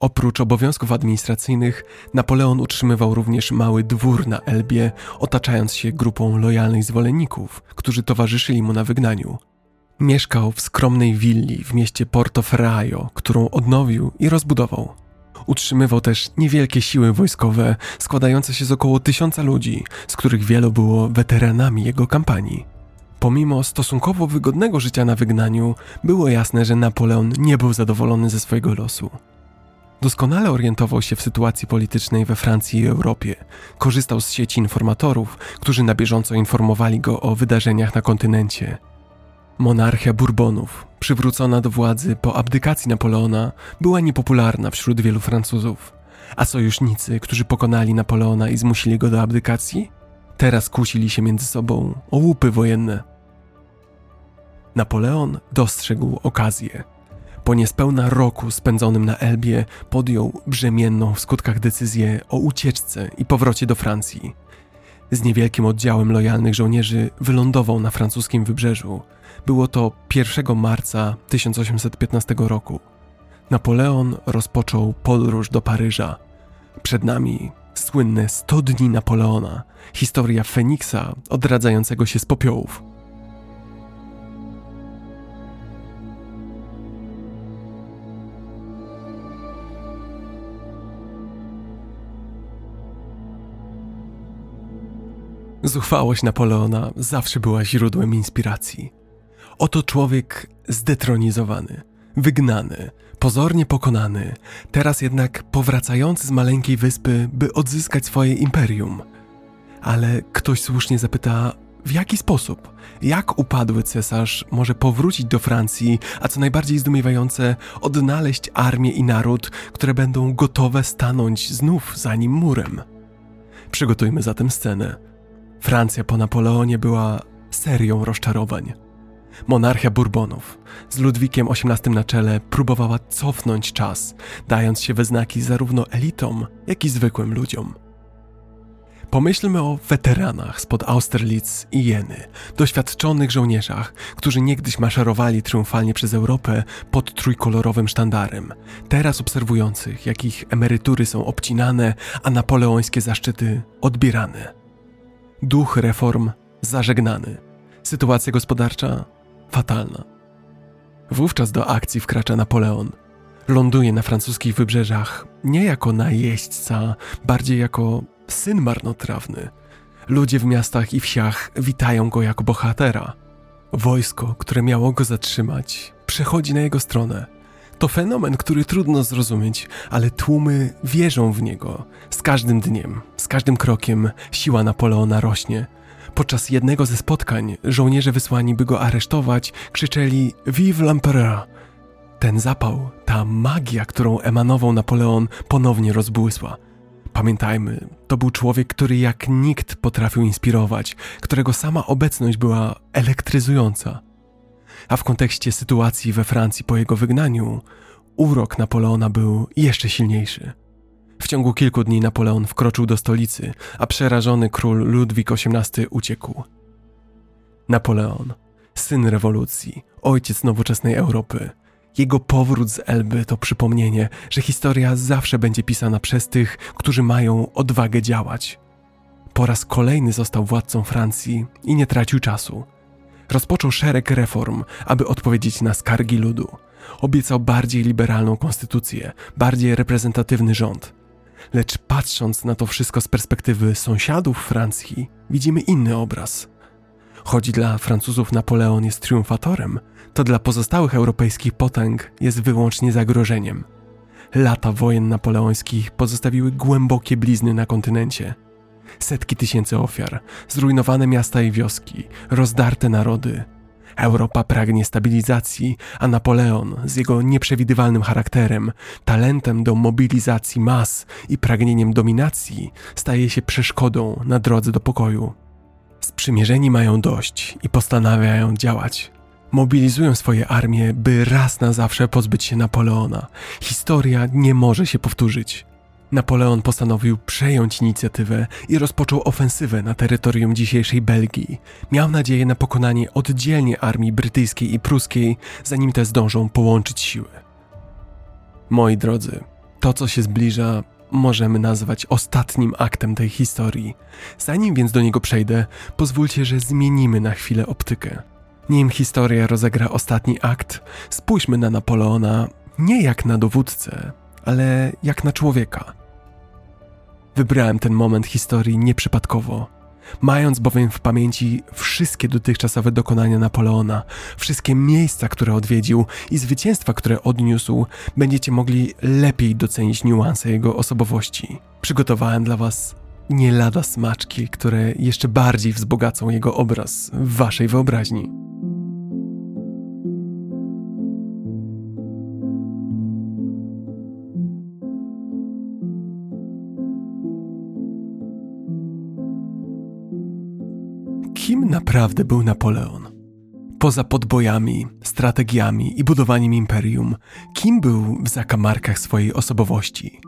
Oprócz obowiązków administracyjnych, Napoleon utrzymywał również mały dwór na Elbie, otaczając się grupą lojalnych zwolenników, którzy towarzyszyli mu na wygnaniu. Mieszkał w skromnej willi w mieście Portoferraio, którą odnowił i rozbudował. Utrzymywał też niewielkie siły wojskowe, składające się z około tysiąca ludzi, z których wielu było weteranami jego kampanii. Pomimo stosunkowo wygodnego życia na wygnaniu, było jasne, że Napoleon nie był zadowolony ze swojego losu. Doskonale orientował się w sytuacji politycznej we Francji i Europie. Korzystał z sieci informatorów, którzy na bieżąco informowali go o wydarzeniach na kontynencie. Monarchia Bourbonów, przywrócona do władzy po abdykacji Napoleona, była niepopularna wśród wielu Francuzów. A sojusznicy, którzy pokonali Napoleona i zmusili go do abdykacji, teraz kłócili się między sobą o łupy wojenne. Napoleon dostrzegł okazję. Po niespełna roku spędzonym na Elbie podjął brzemienną w skutkach decyzję o ucieczce i powrocie do Francji. Z niewielkim oddziałem lojalnych żołnierzy wylądował na francuskim wybrzeżu. Było to 1 marca 1815 roku. Napoleon rozpoczął podróż do Paryża. Przed nami słynne 100 dni Napoleona, historia Feniksa odradzającego się z popiołów. Zuchwałość Napoleona zawsze była źródłem inspiracji. Oto człowiek zdetronizowany, wygnany, pozornie pokonany, teraz jednak powracający z maleńkiej wyspy, by odzyskać swoje imperium. Ale ktoś słusznie zapyta, w jaki sposób? Jak upadły cesarz może powrócić do Francji, a co najbardziej zdumiewające, odnaleźć armię i naród, które będą gotowe stanąć znów za nim murem? Przygotujmy zatem scenę. Francja po Napoleonie była serią rozczarowań. Monarchia Bourbonów z Ludwikiem XVIII na czele próbowała cofnąć czas, dając się we znaki zarówno elitom, jak i zwykłym ludziom. Pomyślmy o weteranach spod Austerlitz i Jeny, doświadczonych żołnierzach, którzy niegdyś maszerowali triumfalnie przez Europę pod trójkolorowym sztandarem, teraz obserwujących, jak ich emerytury są obcinane, a napoleońskie zaszczyty odbierane. Duch reform zażegnany. Sytuacja gospodarcza fatalna. Wówczas do akcji wkracza Napoleon. Ląduje na francuskich wybrzeżach nie jako najeźdźca, bardziej jako syn marnotrawny. Ludzie w miastach i wsiach witają go jako bohatera. Wojsko, które miało go zatrzymać, przechodzi na jego stronę. To fenomen, który trudno zrozumieć, ale tłumy wierzą w niego. Z każdym dniem, z każdym krokiem siła Napoleona rośnie. Podczas jednego ze spotkań żołnierze wysłani, by go aresztować, krzyczeli Vive l'Empereur! Ten zapał, ta magia, którą emanował Napoleon, ponownie rozbłysła. Pamiętajmy, to był człowiek, który jak nikt potrafił inspirować, którego sama obecność była elektryzująca a w kontekście sytuacji we Francji po jego wygnaniu, urok Napoleona był jeszcze silniejszy. W ciągu kilku dni Napoleon wkroczył do stolicy, a przerażony król Ludwik XVIII uciekł. Napoleon, syn rewolucji, ojciec nowoczesnej Europy. Jego powrót z Elby to przypomnienie, że historia zawsze będzie pisana przez tych, którzy mają odwagę działać. Po raz kolejny został władcą Francji i nie tracił czasu rozpoczął szereg reform, aby odpowiedzieć na skargi ludu. Obiecał bardziej liberalną konstytucję, bardziej reprezentatywny rząd. Lecz patrząc na to wszystko z perspektywy sąsiadów Francji, widzimy inny obraz. Choć dla Francuzów Napoleon jest triumfatorem, to dla pozostałych europejskich potęg jest wyłącznie zagrożeniem. Lata wojen napoleońskich pozostawiły głębokie blizny na kontynencie – setki tysięcy ofiar, zrujnowane miasta i wioski, rozdarte narody. Europa pragnie stabilizacji, a Napoleon z jego nieprzewidywalnym charakterem, talentem do mobilizacji mas i pragnieniem dominacji staje się przeszkodą na drodze do pokoju. Sprzymierzeni mają dość i postanawiają działać. Mobilizują swoje armie, by raz na zawsze pozbyć się Napoleona. Historia nie może się powtórzyć. Napoleon postanowił przejąć inicjatywę i rozpoczął ofensywę na terytorium dzisiejszej Belgii. Miał nadzieję na pokonanie oddzielnie armii brytyjskiej i pruskiej, zanim te zdążą połączyć siły. Moi drodzy, to co się zbliża, możemy nazwać ostatnim aktem tej historii. Zanim więc do niego przejdę, pozwólcie, że zmienimy na chwilę optykę. Nim historia rozegra ostatni akt, spójrzmy na Napoleona nie jak na dowódcę, ale jak na człowieka. Wybrałem ten moment historii nieprzypadkowo. Mając bowiem w pamięci wszystkie dotychczasowe dokonania Napoleona, wszystkie miejsca, które odwiedził i zwycięstwa, które odniósł, będziecie mogli lepiej docenić niuanse jego osobowości. Przygotowałem dla Was nie lada smaczki, które jeszcze bardziej wzbogacą jego obraz w Waszej wyobraźni. Naprawdę był Napoleon? Poza podbojami, strategiami i budowaniem imperium, kim był w zakamarkach swojej osobowości?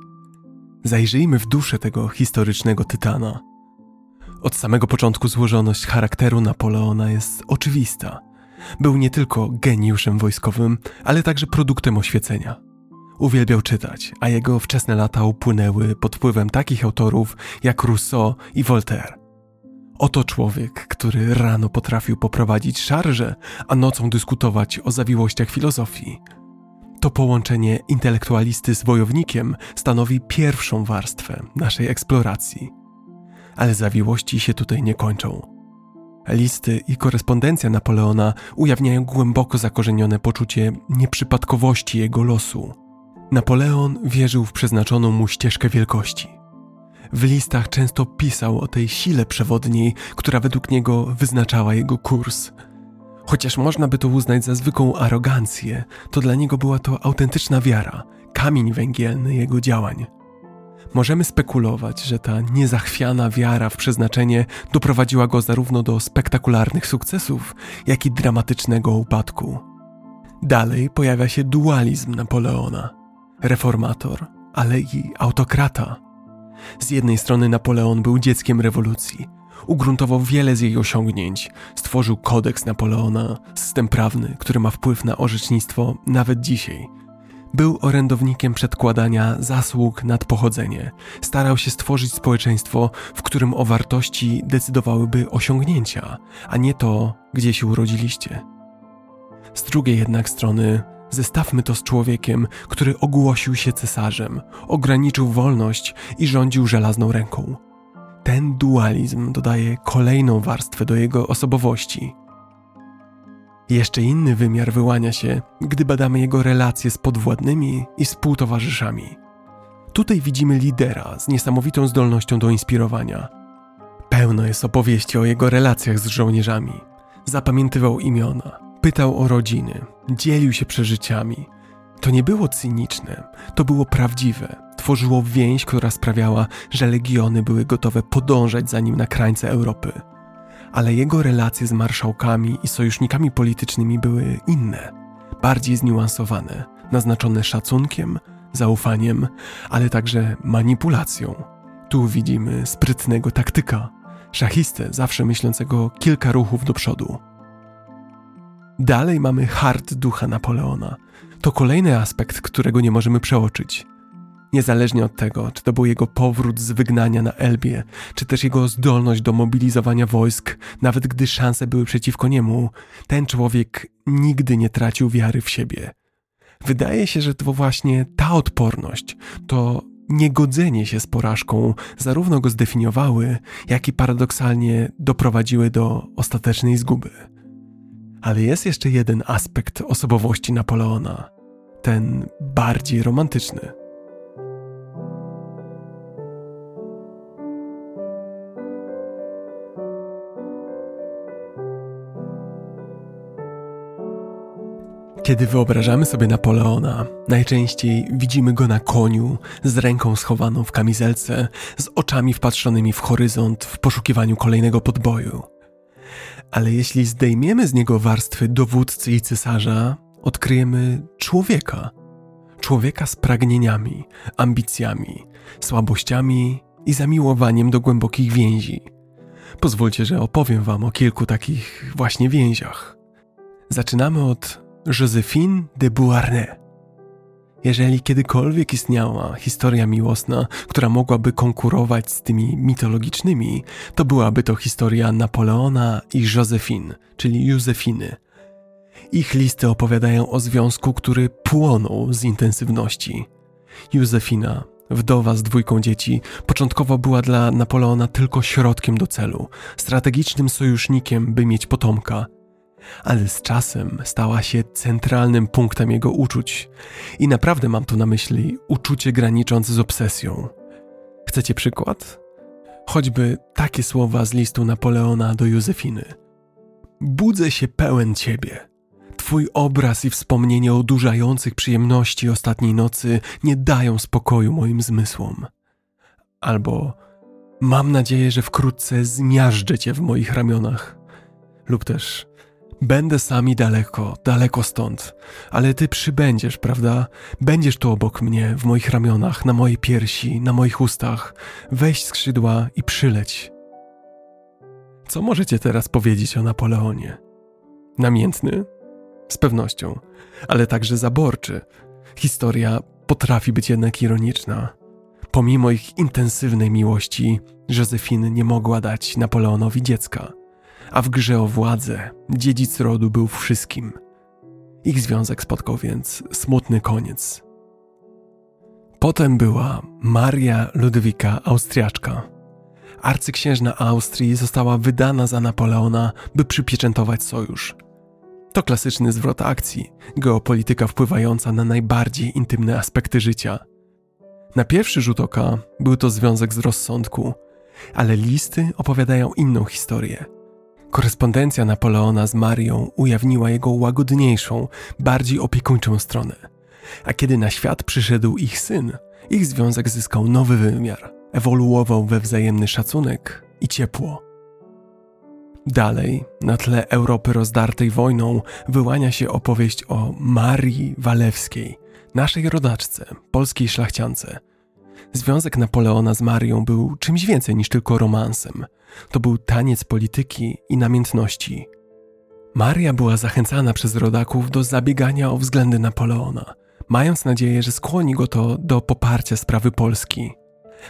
Zajrzyjmy w duszę tego historycznego tytana. Od samego początku złożoność charakteru Napoleona jest oczywista. Był nie tylko geniuszem wojskowym, ale także produktem oświecenia. Uwielbiał czytać, a jego wczesne lata upłynęły pod wpływem takich autorów jak Rousseau i Voltaire. Oto człowiek, który rano potrafił poprowadzić szarże, a nocą dyskutować o zawiłościach filozofii. To połączenie intelektualisty z wojownikiem stanowi pierwszą warstwę naszej eksploracji. Ale zawiłości się tutaj nie kończą. Listy i korespondencja Napoleona ujawniają głęboko zakorzenione poczucie nieprzypadkowości jego losu. Napoleon wierzył w przeznaczoną mu ścieżkę wielkości w listach często pisał o tej sile przewodniej, która według niego wyznaczała jego kurs. Chociaż można by to uznać za zwykłą arogancję, to dla niego była to autentyczna wiara, kamień węgielny jego działań. Możemy spekulować, że ta niezachwiana wiara w przeznaczenie doprowadziła go zarówno do spektakularnych sukcesów, jak i dramatycznego upadku. Dalej pojawia się dualizm Napoleona reformator, ale i autokrata. Z jednej strony Napoleon był dzieckiem rewolucji. Ugruntował wiele z jej osiągnięć, stworzył kodeks Napoleona, system prawny, który ma wpływ na orzecznictwo nawet dzisiaj. Był orędownikiem przedkładania zasług nad pochodzenie. Starał się stworzyć społeczeństwo, w którym o wartości decydowałyby osiągnięcia, a nie to, gdzie się urodziliście. Z drugiej jednak strony Zestawmy to z człowiekiem, który ogłosił się cesarzem, ograniczył wolność i rządził żelazną ręką. Ten dualizm dodaje kolejną warstwę do jego osobowości. Jeszcze inny wymiar wyłania się, gdy badamy jego relacje z podwładnymi i współtowarzyszami. Tutaj widzimy lidera z niesamowitą zdolnością do inspirowania. Pełno jest opowieści o jego relacjach z żołnierzami. Zapamiętywał imiona, Pytał o rodziny, dzielił się przeżyciami. To nie było cyniczne, to było prawdziwe. Tworzyło więź, która sprawiała, że legiony były gotowe podążać za nim na krańce Europy. Ale jego relacje z marszałkami i sojusznikami politycznymi były inne, bardziej zniuansowane, naznaczone szacunkiem, zaufaniem, ale także manipulacją. Tu widzimy sprytnego taktyka, szachistę zawsze myślącego kilka ruchów do przodu. Dalej mamy hart ducha Napoleona. To kolejny aspekt, którego nie możemy przeoczyć. Niezależnie od tego, czy to był jego powrót z wygnania na Elbie, czy też jego zdolność do mobilizowania wojsk, nawet gdy szanse były przeciwko niemu, ten człowiek nigdy nie tracił wiary w siebie. Wydaje się, że to właśnie ta odporność, to niegodzenie się z porażką zarówno go zdefiniowały, jak i paradoksalnie doprowadziły do ostatecznej zguby. Ale jest jeszcze jeden aspekt osobowości Napoleona, ten bardziej romantyczny. Kiedy wyobrażamy sobie Napoleona, najczęściej widzimy go na koniu, z ręką schowaną w kamizelce, z oczami wpatrzonymi w horyzont w poszukiwaniu kolejnego podboju. Ale jeśli zdejmiemy z niego warstwy dowódcy i cesarza, odkryjemy człowieka. Człowieka z pragnieniami, ambicjami, słabościami i zamiłowaniem do głębokich więzi. Pozwólcie, że opowiem Wam o kilku takich właśnie więziach. Zaczynamy od Josephine de Beauharnais. Jeżeli kiedykolwiek istniała historia miłosna, która mogłaby konkurować z tymi mitologicznymi, to byłaby to historia Napoleona i Josephine, czyli Józefiny. Ich listy opowiadają o związku, który płonął z intensywności. Józefina wdowa z dwójką dzieci, początkowo była dla Napoleona tylko środkiem do celu, strategicznym sojusznikiem, by mieć potomka. Ale z czasem stała się centralnym punktem jego uczuć. I naprawdę mam tu na myśli uczucie graniczące z obsesją. Chcecie przykład? Choćby takie słowa z listu Napoleona do Józefiny. Budzę się pełen ciebie. Twój obraz i wspomnienie odurzających przyjemności ostatniej nocy nie dają spokoju moim zmysłom. Albo mam nadzieję, że wkrótce zmiażdżę cię w moich ramionach. Lub też będę sami daleko, daleko stąd, ale ty przybędziesz, prawda? Będziesz tu obok mnie, w moich ramionach, na mojej piersi, na moich ustach. Weź skrzydła i przyleć. Co możecie teraz powiedzieć o Napoleonie? Namiętny? Z pewnością, ale także zaborczy. Historia potrafi być jednak ironiczna. Pomimo ich intensywnej miłości, Józefiny nie mogła dać Napoleonowi dziecka, a w grze o władzę dziedzic rodu był wszystkim. Ich związek spotkał więc smutny koniec. Potem była Maria Ludwika Austriaczka. Arcyksiężna Austrii została wydana za Napoleona, by przypieczętować sojusz – to klasyczny zwrot akcji, geopolityka wpływająca na najbardziej intymne aspekty życia. Na pierwszy rzut oka był to związek z rozsądku, ale listy opowiadają inną historię. Korespondencja Napoleona z Marią ujawniła jego łagodniejszą, bardziej opiekuńczą stronę. A kiedy na świat przyszedł ich syn, ich związek zyskał nowy wymiar, ewoluował we wzajemny szacunek i ciepło. Dalej, na tle Europy rozdartej wojną, wyłania się opowieść o Marii Walewskiej, naszej rodaczce, polskiej szlachciance. Związek Napoleona z Marią był czymś więcej niż tylko romansem. To był taniec polityki i namiętności. Maria była zachęcana przez rodaków do zabiegania o względy Napoleona, mając nadzieję, że skłoni go to do poparcia sprawy Polski.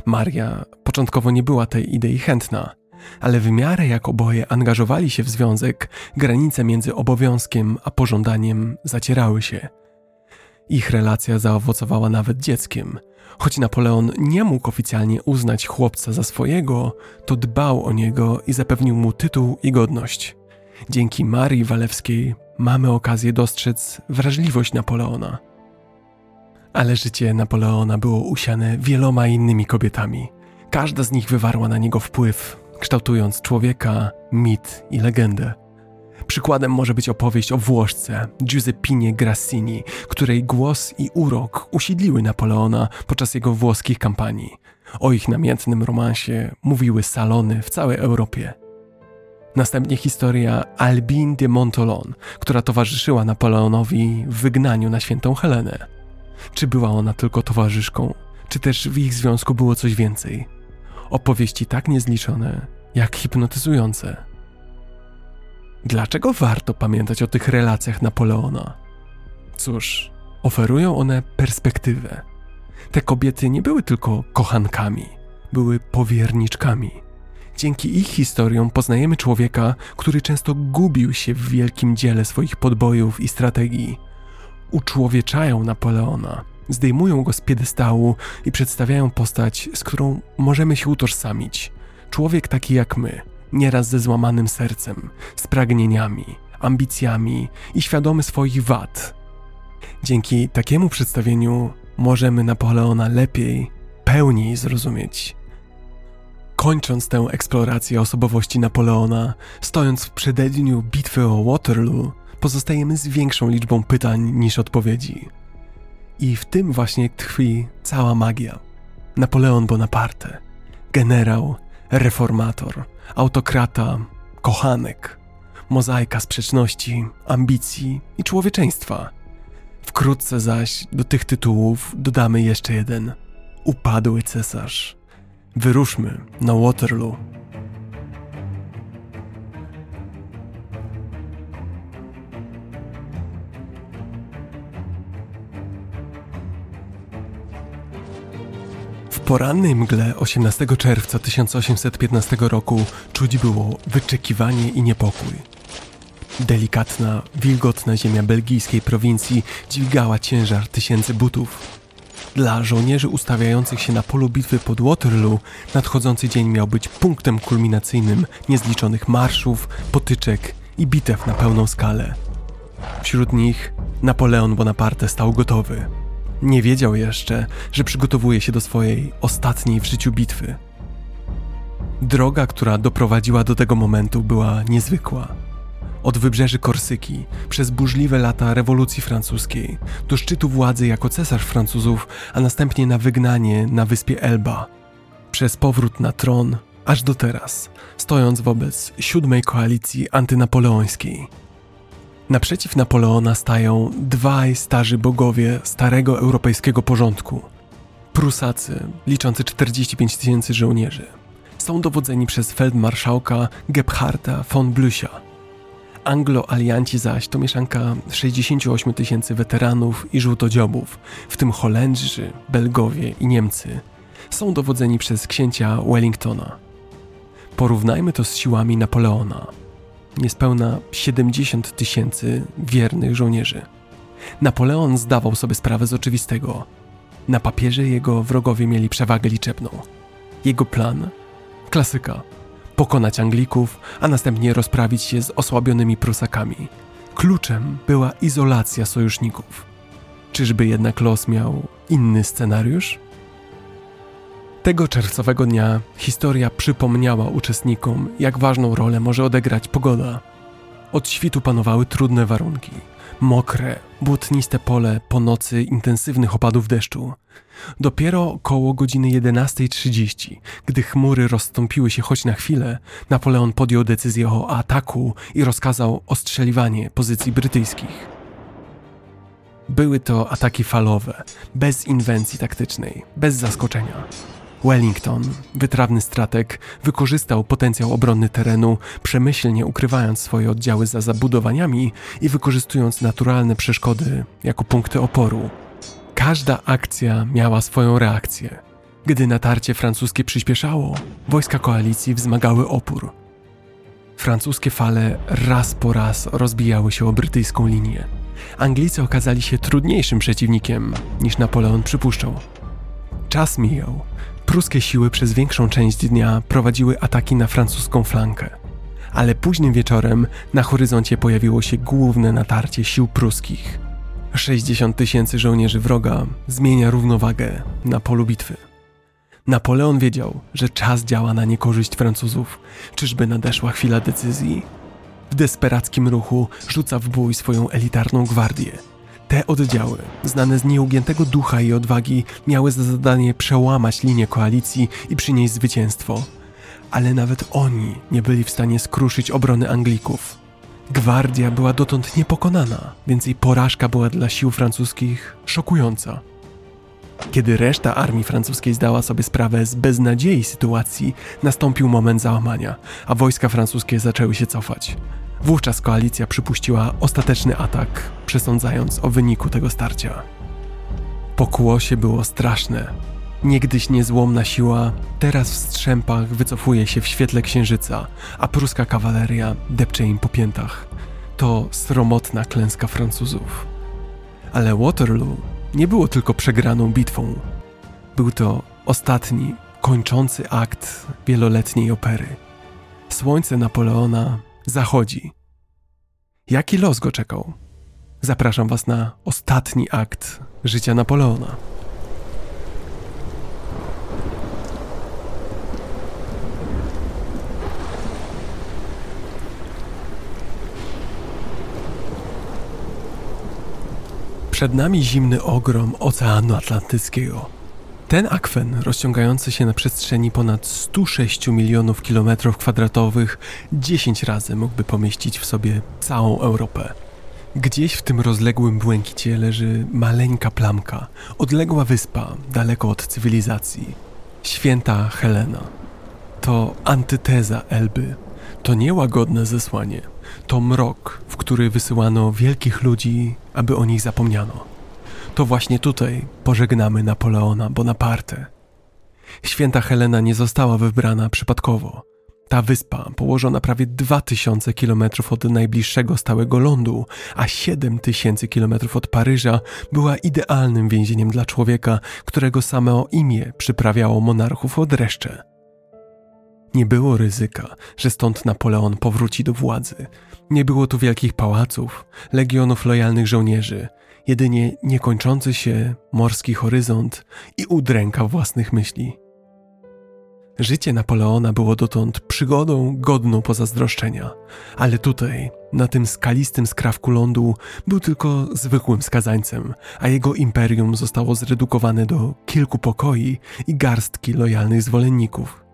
Maria początkowo nie była tej idei chętna – ale w miarę jak oboje angażowali się w związek, granice między obowiązkiem a pożądaniem zacierały się. Ich relacja zaowocowała nawet dzieckiem. Choć Napoleon nie mógł oficjalnie uznać chłopca za swojego, to dbał o niego i zapewnił mu tytuł i godność. Dzięki Marii Walewskiej mamy okazję dostrzec wrażliwość Napoleona. Ale życie Napoleona było usiane wieloma innymi kobietami. Każda z nich wywarła na niego wpływ, kształtując człowieka, mit i legendę. Przykładem może być opowieść o Włoszce Giuseppinie Grassini, której głos i urok usiedliły Napoleona podczas jego włoskich kampanii. O ich namiętnym romansie mówiły salony w całej Europie. Następnie historia Albin de Montolon, która towarzyszyła Napoleonowi w wygnaniu na świętą Helenę. Czy była ona tylko towarzyszką, czy też w ich związku było coś więcej? Opowieści tak niezliczone, jak hipnotyzujące. Dlaczego warto pamiętać o tych relacjach Napoleona? Cóż, oferują one perspektywę. Te kobiety nie były tylko kochankami, były powierniczkami. Dzięki ich historiom poznajemy człowieka, który często gubił się w wielkim dziele swoich podbojów i strategii. Uczłowieczają Napoleona, zdejmują go z piedestału i przedstawiają postać, z którą możemy się utożsamić. Człowiek taki jak my, nieraz ze złamanym sercem, z pragnieniami, ambicjami i świadomy swoich wad. Dzięki takiemu przedstawieniu możemy Napoleona lepiej, pełniej zrozumieć. Kończąc tę eksplorację osobowości Napoleona, stojąc w przededniu bitwy o Waterloo, pozostajemy z większą liczbą pytań niż odpowiedzi. I w tym właśnie tkwi cała magia. Napoleon Bonaparte, generał, reformator, autokrata, kochanek, mozaika sprzeczności, ambicji i człowieczeństwa. Wkrótce zaś do tych tytułów dodamy jeszcze jeden: upadły cesarz. Wyruszmy na Waterloo. Porannej mgle 18 czerwca 1815 roku czuć było wyczekiwanie i niepokój. Delikatna, wilgotna ziemia belgijskiej prowincji dźwigała ciężar tysięcy butów. Dla żołnierzy ustawiających się na polu bitwy pod Waterloo nadchodzący dzień miał być punktem kulminacyjnym niezliczonych marszów, potyczek i bitew na pełną skalę. Wśród nich Napoleon Bonaparte stał gotowy. Nie wiedział jeszcze, że przygotowuje się do swojej ostatniej w życiu bitwy. Droga, która doprowadziła do tego momentu, była niezwykła. Od wybrzeży Korsyki, przez burzliwe lata rewolucji francuskiej, do szczytu władzy jako cesarz Francuzów, a następnie na wygnanie na wyspie Elba. Przez powrót na tron, aż do teraz, stojąc wobec siódmej koalicji antynapoleońskiej. Naprzeciw Napoleona stają dwaj starzy bogowie starego europejskiego porządku. Prusacy, liczący 45 tysięcy żołnierzy, są dowodzeni przez feldmarszałka Gebharda von Blücha. Anglo-alianci zaś to mieszanka 68 tysięcy weteranów i żółtodziobów, w tym Holendrzy, Belgowie i Niemcy. Są dowodzeni przez księcia Wellingtona. Porównajmy to z siłami Napoleona. Niespełna 70 tysięcy wiernych żołnierzy. Napoleon zdawał sobie sprawę z oczywistego. Na papierze jego wrogowie mieli przewagę liczebną. Jego plan Klasyka. Pokonać Anglików, a następnie rozprawić się z osłabionymi Prusakami. Kluczem była izolacja sojuszników. Czyżby jednak los miał inny scenariusz? Tego czerwcowego dnia historia przypomniała uczestnikom, jak ważną rolę może odegrać pogoda. Od świtu panowały trudne warunki. Mokre, błotniste pole po nocy intensywnych opadów deszczu. Dopiero koło godziny 11.30, gdy chmury rozstąpiły się choć na chwilę, Napoleon podjął decyzję o ataku i rozkazał ostrzeliwanie pozycji brytyjskich. Były to ataki falowe, bez inwencji taktycznej, bez zaskoczenia. Wellington, wytrawny strateg, wykorzystał potencjał obronny terenu, przemyślnie ukrywając swoje oddziały za zabudowaniami i wykorzystując naturalne przeszkody jako punkty oporu. Każda akcja miała swoją reakcję. Gdy natarcie francuskie przyspieszało, wojska koalicji wzmagały opór. Francuskie fale raz po raz rozbijały się o brytyjską linię. Anglicy okazali się trudniejszym przeciwnikiem niż Napoleon przypuszczał. Czas mijał. Pruskie siły przez większą część dnia prowadziły ataki na francuską flankę. Ale późnym wieczorem na horyzoncie pojawiło się główne natarcie sił pruskich. 60 tysięcy żołnierzy wroga zmienia równowagę na polu bitwy. Napoleon wiedział, że czas działa na niekorzyść Francuzów. Czyżby nadeszła chwila decyzji? W desperackim ruchu rzuca w bój swoją elitarną gwardię. Te oddziały, znane z nieugiętego ducha i odwagi, miały za zadanie przełamać linię koalicji i przynieść zwycięstwo. Ale nawet oni nie byli w stanie skruszyć obrony Anglików. Gwardia była dotąd niepokonana, więc jej porażka była dla sił francuskich szokująca. Kiedy reszta armii francuskiej zdała sobie sprawę z beznadziei sytuacji, nastąpił moment załamania, a wojska francuskie zaczęły się cofać. Wówczas koalicja przypuściła ostateczny atak, przesądzając o wyniku tego starcia. Pokłosie było straszne. Niegdyś niezłomna siła, teraz w strzępach wycofuje się w świetle księżyca, a pruska kawaleria depcze im po piętach. To sromotna klęska Francuzów. Ale Waterloo nie było tylko przegraną bitwą. Był to ostatni, kończący akt wieloletniej opery. Słońce Napoleona zachodzi. Jaki los go czekał? Zapraszam Was na ostatni akt życia Napoleona. Przed nami zimny ogrom Oceanu Atlantyckiego. Ten akwen, rozciągający się na przestrzeni ponad 106 milionów kilometrów kwadratowych, 10 razy mógłby pomieścić w sobie całą Europę. Gdzieś w tym rozległym błękicie leży maleńka plamka, odległa wyspa, daleko od cywilizacji. Święta Helena. To antyteza Elby. To niełagodne zesłanie. To mrok, w który wysyłano wielkich ludzi, aby o nich zapomniano. To właśnie tutaj pożegnamy Napoleona Bonaparte. Święta Helena nie została wybrana przypadkowo. Ta wyspa, położona prawie 2000 km od najbliższego stałego lądu, a 7000 km od Paryża, była idealnym więzieniem dla człowieka, którego samo imię przyprawiało monarchów od dreszcze. Nie było ryzyka, że stąd Napoleon powróci do władzy. Nie było tu wielkich pałaców, legionów lojalnych żołnierzy, jedynie niekończący się morski horyzont i udręka własnych myśli. Życie Napoleona było dotąd przygodą godną pozazdroszczenia, ale tutaj, na tym skalistym skrawku lądu, był tylko zwykłym skazańcem, a jego imperium zostało zredukowane do kilku pokoi i garstki lojalnych zwolenników.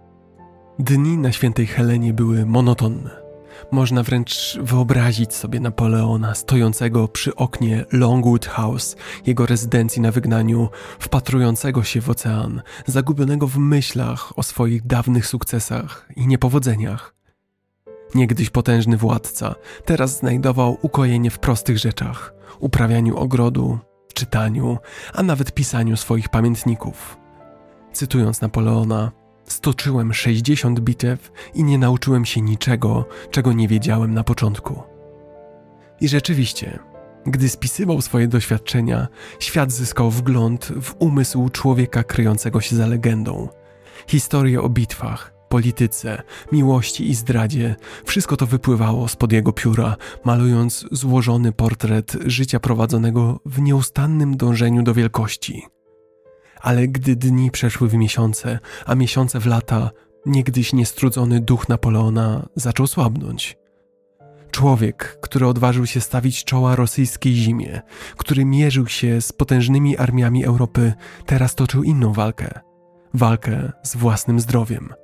Dni na świętej Helenie były monotonne. Można wręcz wyobrazić sobie Napoleona stojącego przy oknie Longwood House, jego rezydencji na wygnaniu, wpatrującego się w ocean, zagubionego w myślach o swoich dawnych sukcesach i niepowodzeniach. Niegdyś potężny władca, teraz znajdował ukojenie w prostych rzeczach uprawianiu ogrodu, czytaniu, a nawet pisaniu swoich pamiętników. Cytując Napoleona, Stoczyłem 60 bitew i nie nauczyłem się niczego, czego nie wiedziałem na początku. I rzeczywiście, gdy spisywał swoje doświadczenia, świat zyskał wgląd w umysł człowieka kryjącego się za legendą. Historie o bitwach, polityce, miłości i zdradzie, wszystko to wypływało spod jego pióra, malując złożony portret życia prowadzonego w nieustannym dążeniu do wielkości ale gdy dni przeszły w miesiące, a miesiące w lata, niegdyś niestrudzony duch Napoleona zaczął słabnąć. Człowiek, który odważył się stawić czoła rosyjskiej zimie, który mierzył się z potężnymi armiami Europy, teraz toczył inną walkę walkę z własnym zdrowiem.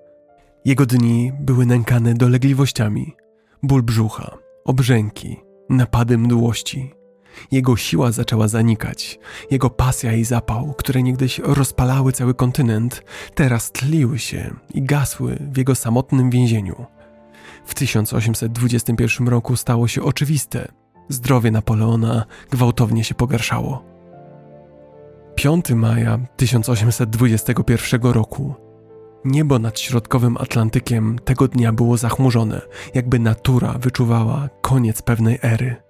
Jego dni były nękane dolegliwościami, ból brzucha, obrzęki, napady mdłości, jego siła zaczęła zanikać. Jego pasja i zapał, które niegdyś rozpalały cały kontynent, teraz tliły się i gasły w jego samotnym więzieniu. W 1821 roku stało się oczywiste: zdrowie Napoleona gwałtownie się pogarszało. 5 maja 1821 roku. Niebo nad środkowym Atlantykiem tego dnia było zachmurzone, jakby natura wyczuwała koniec pewnej ery.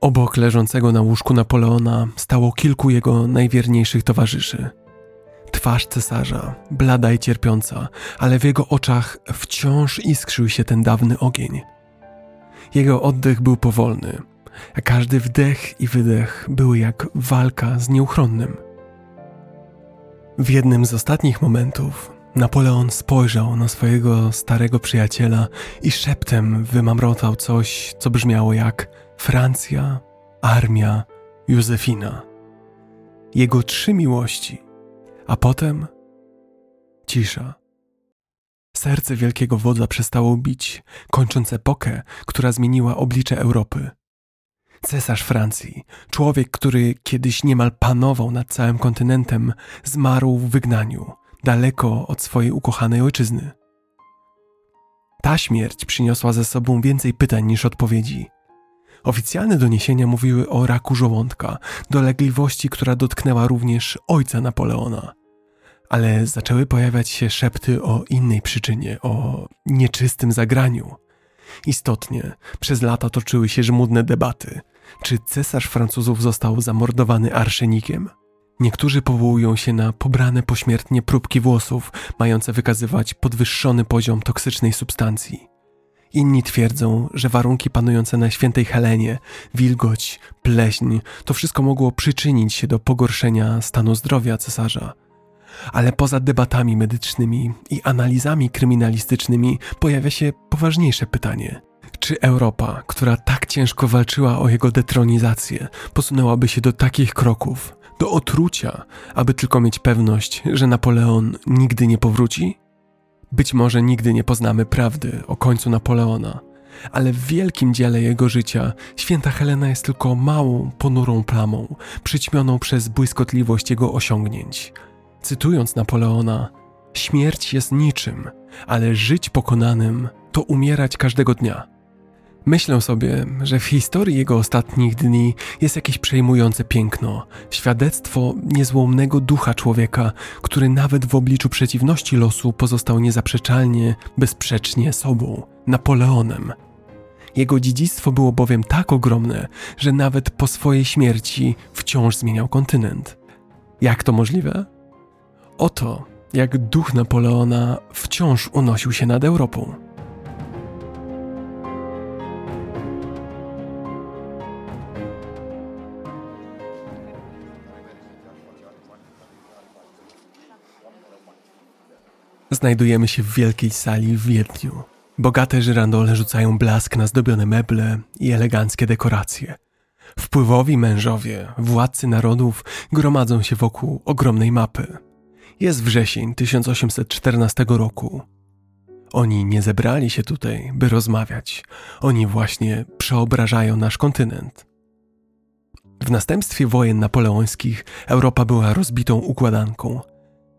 Obok leżącego na łóżku Napoleona stało kilku jego najwierniejszych towarzyszy. Twarz cesarza, blada i cierpiąca, ale w jego oczach wciąż iskrzył się ten dawny ogień. Jego oddech był powolny, a każdy wdech i wydech były jak walka z nieuchronnym. W jednym z ostatnich momentów Napoleon spojrzał na swojego starego przyjaciela i szeptem wymamrotał coś, co brzmiało jak Francja, armia, Józefina. Jego trzy miłości, a potem cisza. Serce wielkiego wodza przestało bić, kończąc epokę, która zmieniła oblicze Europy. Cesarz Francji, człowiek, który kiedyś niemal panował nad całym kontynentem, zmarł w wygnaniu, daleko od swojej ukochanej ojczyzny. Ta śmierć przyniosła ze sobą więcej pytań niż odpowiedzi. Oficjalne doniesienia mówiły o raku żołądka, dolegliwości, która dotknęła również ojca Napoleona. Ale zaczęły pojawiać się szepty o innej przyczynie, o nieczystym zagraniu. Istotnie, przez lata toczyły się żmudne debaty. Czy cesarz Francuzów został zamordowany arszenikiem? Niektórzy powołują się na pobrane pośmiertnie próbki włosów, mające wykazywać podwyższony poziom toksycznej substancji. Inni twierdzą, że warunki panujące na świętej Helenie, wilgoć, pleśń, to wszystko mogło przyczynić się do pogorszenia stanu zdrowia cesarza. Ale poza debatami medycznymi i analizami kryminalistycznymi pojawia się poważniejsze pytanie. Czy Europa, która tak ciężko walczyła o jego detronizację, posunęłaby się do takich kroków, do otrucia, aby tylko mieć pewność, że Napoleon nigdy nie powróci? Być może nigdy nie poznamy prawdy o końcu Napoleona, ale w wielkim dziele jego życia święta Helena jest tylko małą, ponurą plamą, przyćmioną przez błyskotliwość jego osiągnięć. Cytując Napoleona, śmierć jest niczym, ale żyć pokonanym to umierać każdego dnia. Myślę sobie, że w historii jego ostatnich dni jest jakieś przejmujące piękno, świadectwo niezłomnego ducha człowieka, który nawet w obliczu przeciwności losu pozostał niezaprzeczalnie, bezsprzecznie sobą, Napoleonem. Jego dziedzictwo było bowiem tak ogromne, że nawet po swojej śmierci wciąż zmieniał kontynent. Jak to możliwe? Oto, jak duch Napoleona wciąż unosił się nad Europą. Znajdujemy się w wielkiej sali w Wiedniu. Bogate żyrandole rzucają blask na zdobione meble i eleganckie dekoracje. Wpływowi mężowie, władcy narodów gromadzą się wokół ogromnej mapy. Jest wrzesień 1814 roku. Oni nie zebrali się tutaj, by rozmawiać. Oni właśnie przeobrażają nasz kontynent. W następstwie wojen napoleońskich Europa była rozbitą układanką,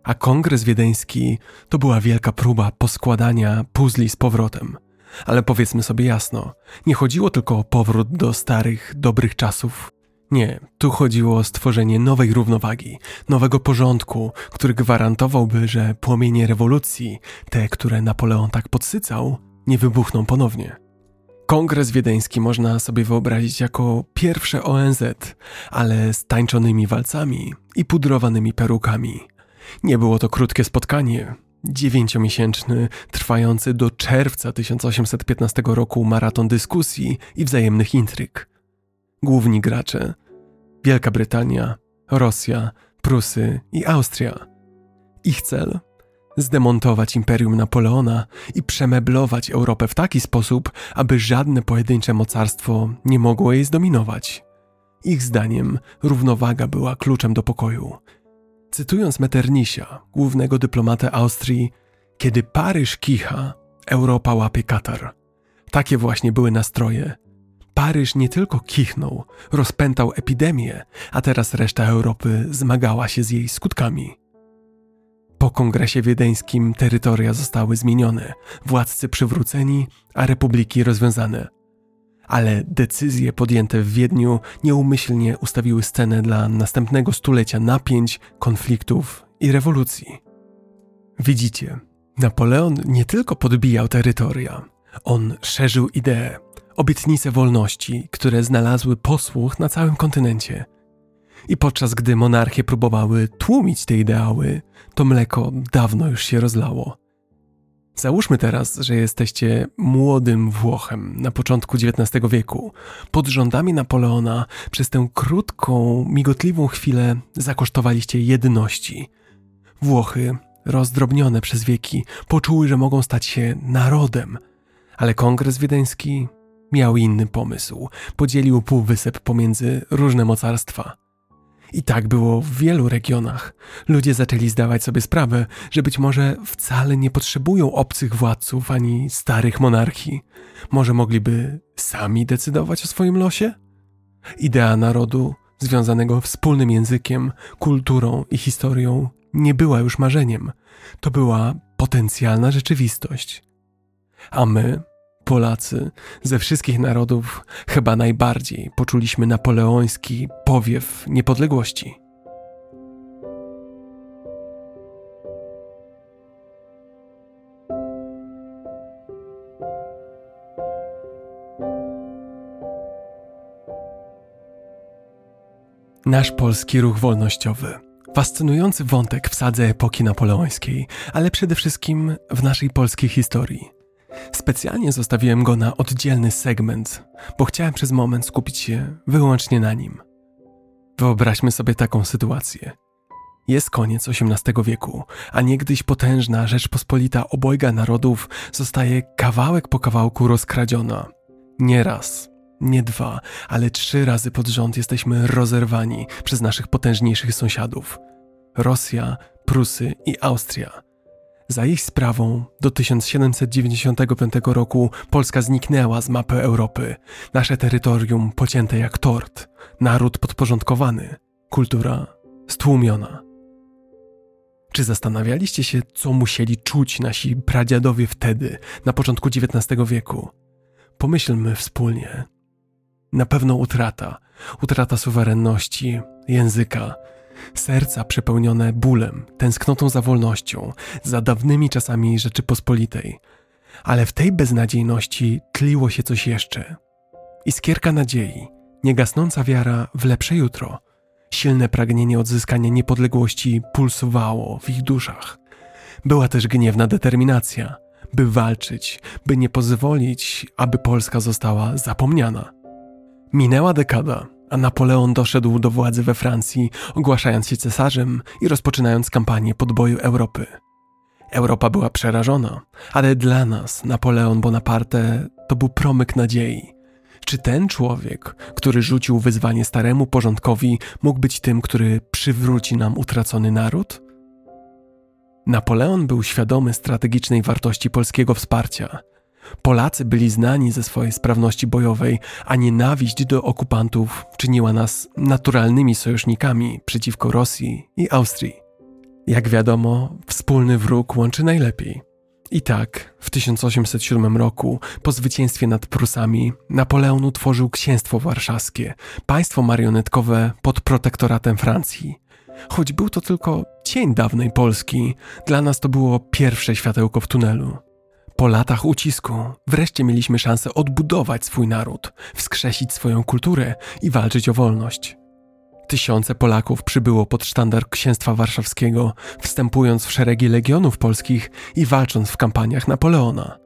a kongres wiedeński to była wielka próba poskładania puzli z powrotem. Ale powiedzmy sobie jasno, nie chodziło tylko o powrót do starych, dobrych czasów. Nie, tu chodziło o stworzenie nowej równowagi, nowego porządku, który gwarantowałby, że płomienie rewolucji, te, które Napoleon tak podsycał, nie wybuchną ponownie. Kongres wiedeński można sobie wyobrazić jako pierwsze ONZ, ale z tańczonymi walcami i pudrowanymi perukami. Nie było to krótkie spotkanie. Dziewięciomiesięczny, trwający do czerwca 1815 roku maraton dyskusji i wzajemnych intryg. Główni gracze Wielka Brytania, Rosja, Prusy i Austria. Ich cel zdemontować imperium Napoleona i przemeblować Europę w taki sposób, aby żadne pojedyncze mocarstwo nie mogło jej zdominować. Ich zdaniem równowaga była kluczem do pokoju Cytując Meternisia, głównego dyplomatę Austrii, kiedy Paryż kicha, Europa łapie Katar. Takie właśnie były nastroje. Paryż nie tylko kichnął, rozpętał epidemię, a teraz reszta Europy zmagała się z jej skutkami. Po kongresie wiedeńskim terytoria zostały zmienione, władcy przywróceni, a republiki rozwiązane – ale decyzje podjęte w Wiedniu nieumyślnie ustawiły scenę dla następnego stulecia napięć, konfliktów i rewolucji. Widzicie, Napoleon nie tylko podbijał terytoria, on szerzył idee, obietnice wolności, które znalazły posłuch na całym kontynencie. I podczas gdy monarchie próbowały tłumić te ideały, to mleko dawno już się rozlało. Załóżmy teraz, że jesteście młodym Włochem na początku XIX wieku. Pod rządami Napoleona przez tę krótką, migotliwą chwilę zakosztowaliście jedności. Włochy, rozdrobnione przez wieki, poczuły, że mogą stać się narodem. Ale kongres wiedeński miał inny pomysł. Podzielił półwysep pomiędzy różne mocarstwa. I tak było w wielu regionach. Ludzie zaczęli zdawać sobie sprawę, że być może wcale nie potrzebują obcych władców ani starych monarchii. Może mogliby sami decydować o swoim losie? Idea narodu, związanego wspólnym językiem, kulturą i historią, nie była już marzeniem. To była potencjalna rzeczywistość. A my, Polacy ze wszystkich narodów chyba najbardziej poczuliśmy napoleoński powiew niepodległości. Nasz polski ruch wolnościowy. Fascynujący wątek w sadze epoki napoleońskiej, ale przede wszystkim w naszej polskiej historii. Specjalnie zostawiłem go na oddzielny segment, bo chciałem przez moment skupić się wyłącznie na nim. Wyobraźmy sobie taką sytuację. Jest koniec XVIII wieku, a niegdyś potężna Rzeczpospolita obojga narodów zostaje kawałek po kawałku rozkradziona. Nie raz, nie dwa, ale trzy razy pod rząd jesteśmy rozerwani przez naszych potężniejszych sąsiadów. Rosja, Prusy i Austria – za ich sprawą do 1795 roku Polska zniknęła z mapy Europy. Nasze terytorium pocięte jak tort, naród podporządkowany, kultura stłumiona. Czy zastanawialiście się, co musieli czuć nasi pradziadowie wtedy, na początku XIX wieku? pomyślmy wspólnie. Na pewno utrata, utrata suwerenności, języka, serca przepełnione bólem, tęsknotą za wolnością, za dawnymi czasami Rzeczypospolitej. Ale w tej beznadziejności tliło się coś jeszcze. Iskierka nadziei, niegasnąca wiara w lepsze jutro. Silne pragnienie odzyskania niepodległości pulsowało w ich duszach. Była też gniewna determinacja, by walczyć, by nie pozwolić, aby Polska została zapomniana. Minęła dekada, a Napoleon doszedł do władzy we Francji, ogłaszając się cesarzem i rozpoczynając kampanię podboju Europy. Europa była przerażona, ale dla nas Napoleon Bonaparte to był promyk nadziei. Czy ten człowiek, który rzucił wyzwanie staremu porządkowi, mógł być tym, który przywróci nam utracony naród? Napoleon był świadomy strategicznej wartości polskiego wsparcia. Polacy byli znani ze swojej sprawności bojowej, a nienawiść do okupantów czyniła nas naturalnymi sojusznikami przeciwko Rosji i Austrii. Jak wiadomo, wspólny wróg łączy najlepiej. I tak, w 1807 roku, po zwycięstwie nad Prusami, Napoleon utworzył Księstwo Warszawskie, państwo marionetkowe pod protektoratem Francji. Choć był to tylko cień dawnej Polski, dla nas to było pierwsze światełko w tunelu. Po latach ucisku wreszcie mieliśmy szansę odbudować swój naród, wskrzesić swoją kulturę i walczyć o wolność. Tysiące Polaków przybyło pod sztandar Księstwa Warszawskiego, wstępując w szeregi legionów polskich i walcząc w kampaniach Napoleona.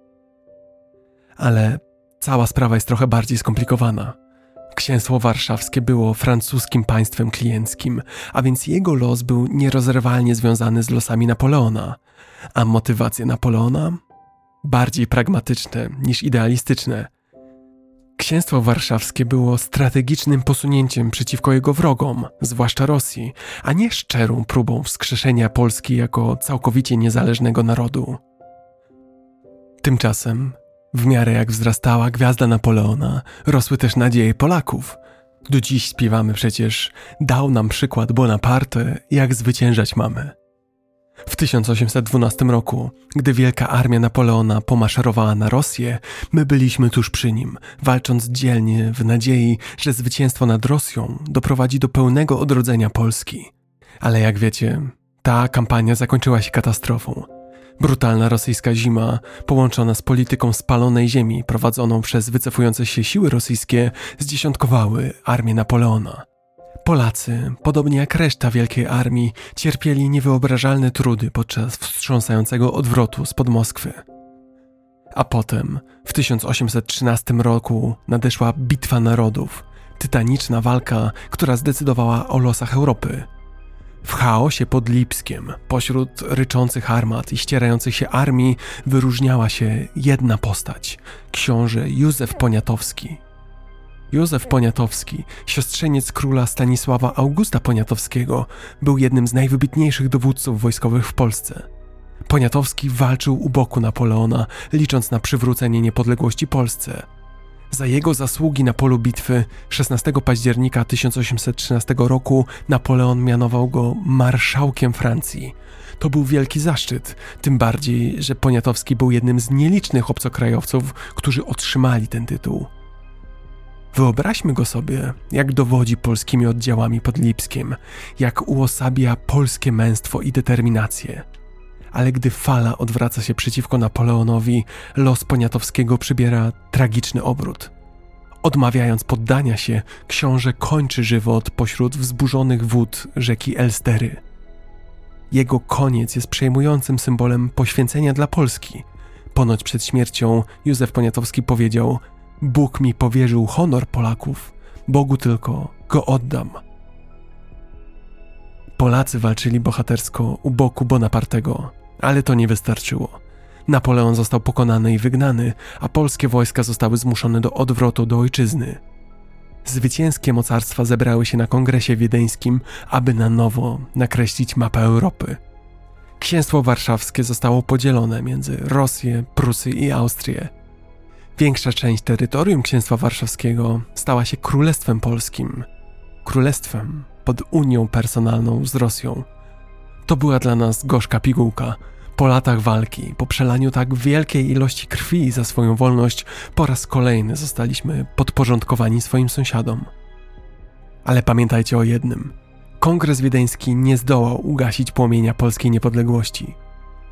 Ale cała sprawa jest trochę bardziej skomplikowana. Księstwo Warszawskie było francuskim państwem klienckim, a więc jego los był nierozerwalnie związany z losami Napoleona, a motywacje Napoleona bardziej pragmatyczne niż idealistyczne. Księstwo Warszawskie było strategicznym posunięciem przeciwko jego wrogom, zwłaszcza Rosji, a nie szczerą próbą wskrzeszenia Polski jako całkowicie niezależnego narodu. Tymczasem, w miarę jak wzrastała gwiazda Napoleona, rosły też nadzieje Polaków. Do dziś śpiewamy przecież: Dał nam przykład Bonaparte, jak zwyciężać mamy. W 1812 roku, gdy wielka armia Napoleona pomaszerowała na Rosję, my byliśmy tuż przy nim, walcząc dzielnie w nadziei, że zwycięstwo nad Rosją doprowadzi do pełnego odrodzenia Polski. Ale jak wiecie, ta kampania zakończyła się katastrofą. Brutalna rosyjska zima, połączona z polityką spalonej ziemi prowadzoną przez wycofujące się siły rosyjskie, zdziesiątkowały armię Napoleona. Polacy, podobnie jak reszta wielkiej armii, cierpieli niewyobrażalne trudy podczas wstrząsającego odwrotu spod Moskwy. A potem, w 1813 roku, nadeszła Bitwa Narodów, tytaniczna walka, która zdecydowała o losach Europy. W chaosie pod Lipskiem, pośród ryczących armat i ścierających się armii, wyróżniała się jedna postać książę Józef Poniatowski. Józef Poniatowski, siostrzeniec króla Stanisława Augusta Poniatowskiego, był jednym z najwybitniejszych dowódców wojskowych w Polsce. Poniatowski walczył u boku Napoleona, licząc na przywrócenie niepodległości Polsce. Za jego zasługi na polu bitwy 16 października 1813 roku Napoleon mianował go marszałkiem Francji. To był wielki zaszczyt, tym bardziej, że Poniatowski był jednym z nielicznych obcokrajowców, którzy otrzymali ten tytuł. Wyobraźmy go sobie, jak dowodzi polskimi oddziałami pod Lipskiem, jak uosabia polskie męstwo i determinację. Ale gdy fala odwraca się przeciwko Napoleonowi, los Poniatowskiego przybiera tragiczny obrót. Odmawiając poddania się, książę kończy żywot pośród wzburzonych wód rzeki Elstery. Jego koniec jest przejmującym symbolem poświęcenia dla Polski. Ponoć przed śmiercią Józef Poniatowski powiedział – Bóg mi powierzył honor Polaków, Bogu tylko go oddam. Polacy walczyli bohatersko u boku Bonapartego, ale to nie wystarczyło. Napoleon został pokonany i wygnany, a polskie wojska zostały zmuszone do odwrotu do ojczyzny. Zwycięskie mocarstwa zebrały się na kongresie wiedeńskim, aby na nowo nakreślić mapę Europy. Księstwo warszawskie zostało podzielone między Rosję, Prusy i Austrię. Większa część terytorium Księstwa Warszawskiego stała się Królestwem Polskim, królestwem pod unią personalną z Rosją. To była dla nas gorzka pigułka. Po latach walki, po przelaniu tak wielkiej ilości krwi za swoją wolność, po raz kolejny zostaliśmy podporządkowani swoim sąsiadom. Ale pamiętajcie o jednym: Kongres Wiedeński nie zdołał ugasić płomienia polskiej niepodległości.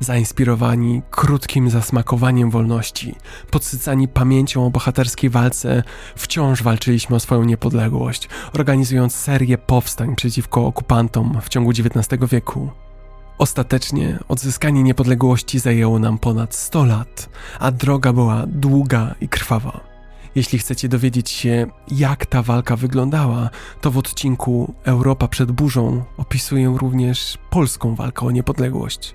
Zainspirowani krótkim zasmakowaniem wolności, podsycani pamięcią o bohaterskiej walce, wciąż walczyliśmy o swoją niepodległość, organizując serię powstań przeciwko okupantom w ciągu XIX wieku. Ostatecznie odzyskanie niepodległości zajęło nam ponad 100 lat, a droga była długa i krwawa. Jeśli chcecie dowiedzieć się, jak ta walka wyglądała, to w odcinku Europa przed burzą opisuję również polską walkę o niepodległość.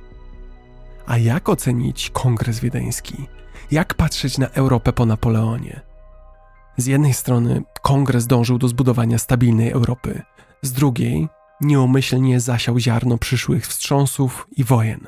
A jak ocenić Kongres Wiedeński? Jak patrzeć na Europę po Napoleonie? Z jednej strony Kongres dążył do zbudowania stabilnej Europy, z drugiej nieumyślnie zasiał ziarno przyszłych wstrząsów i wojen.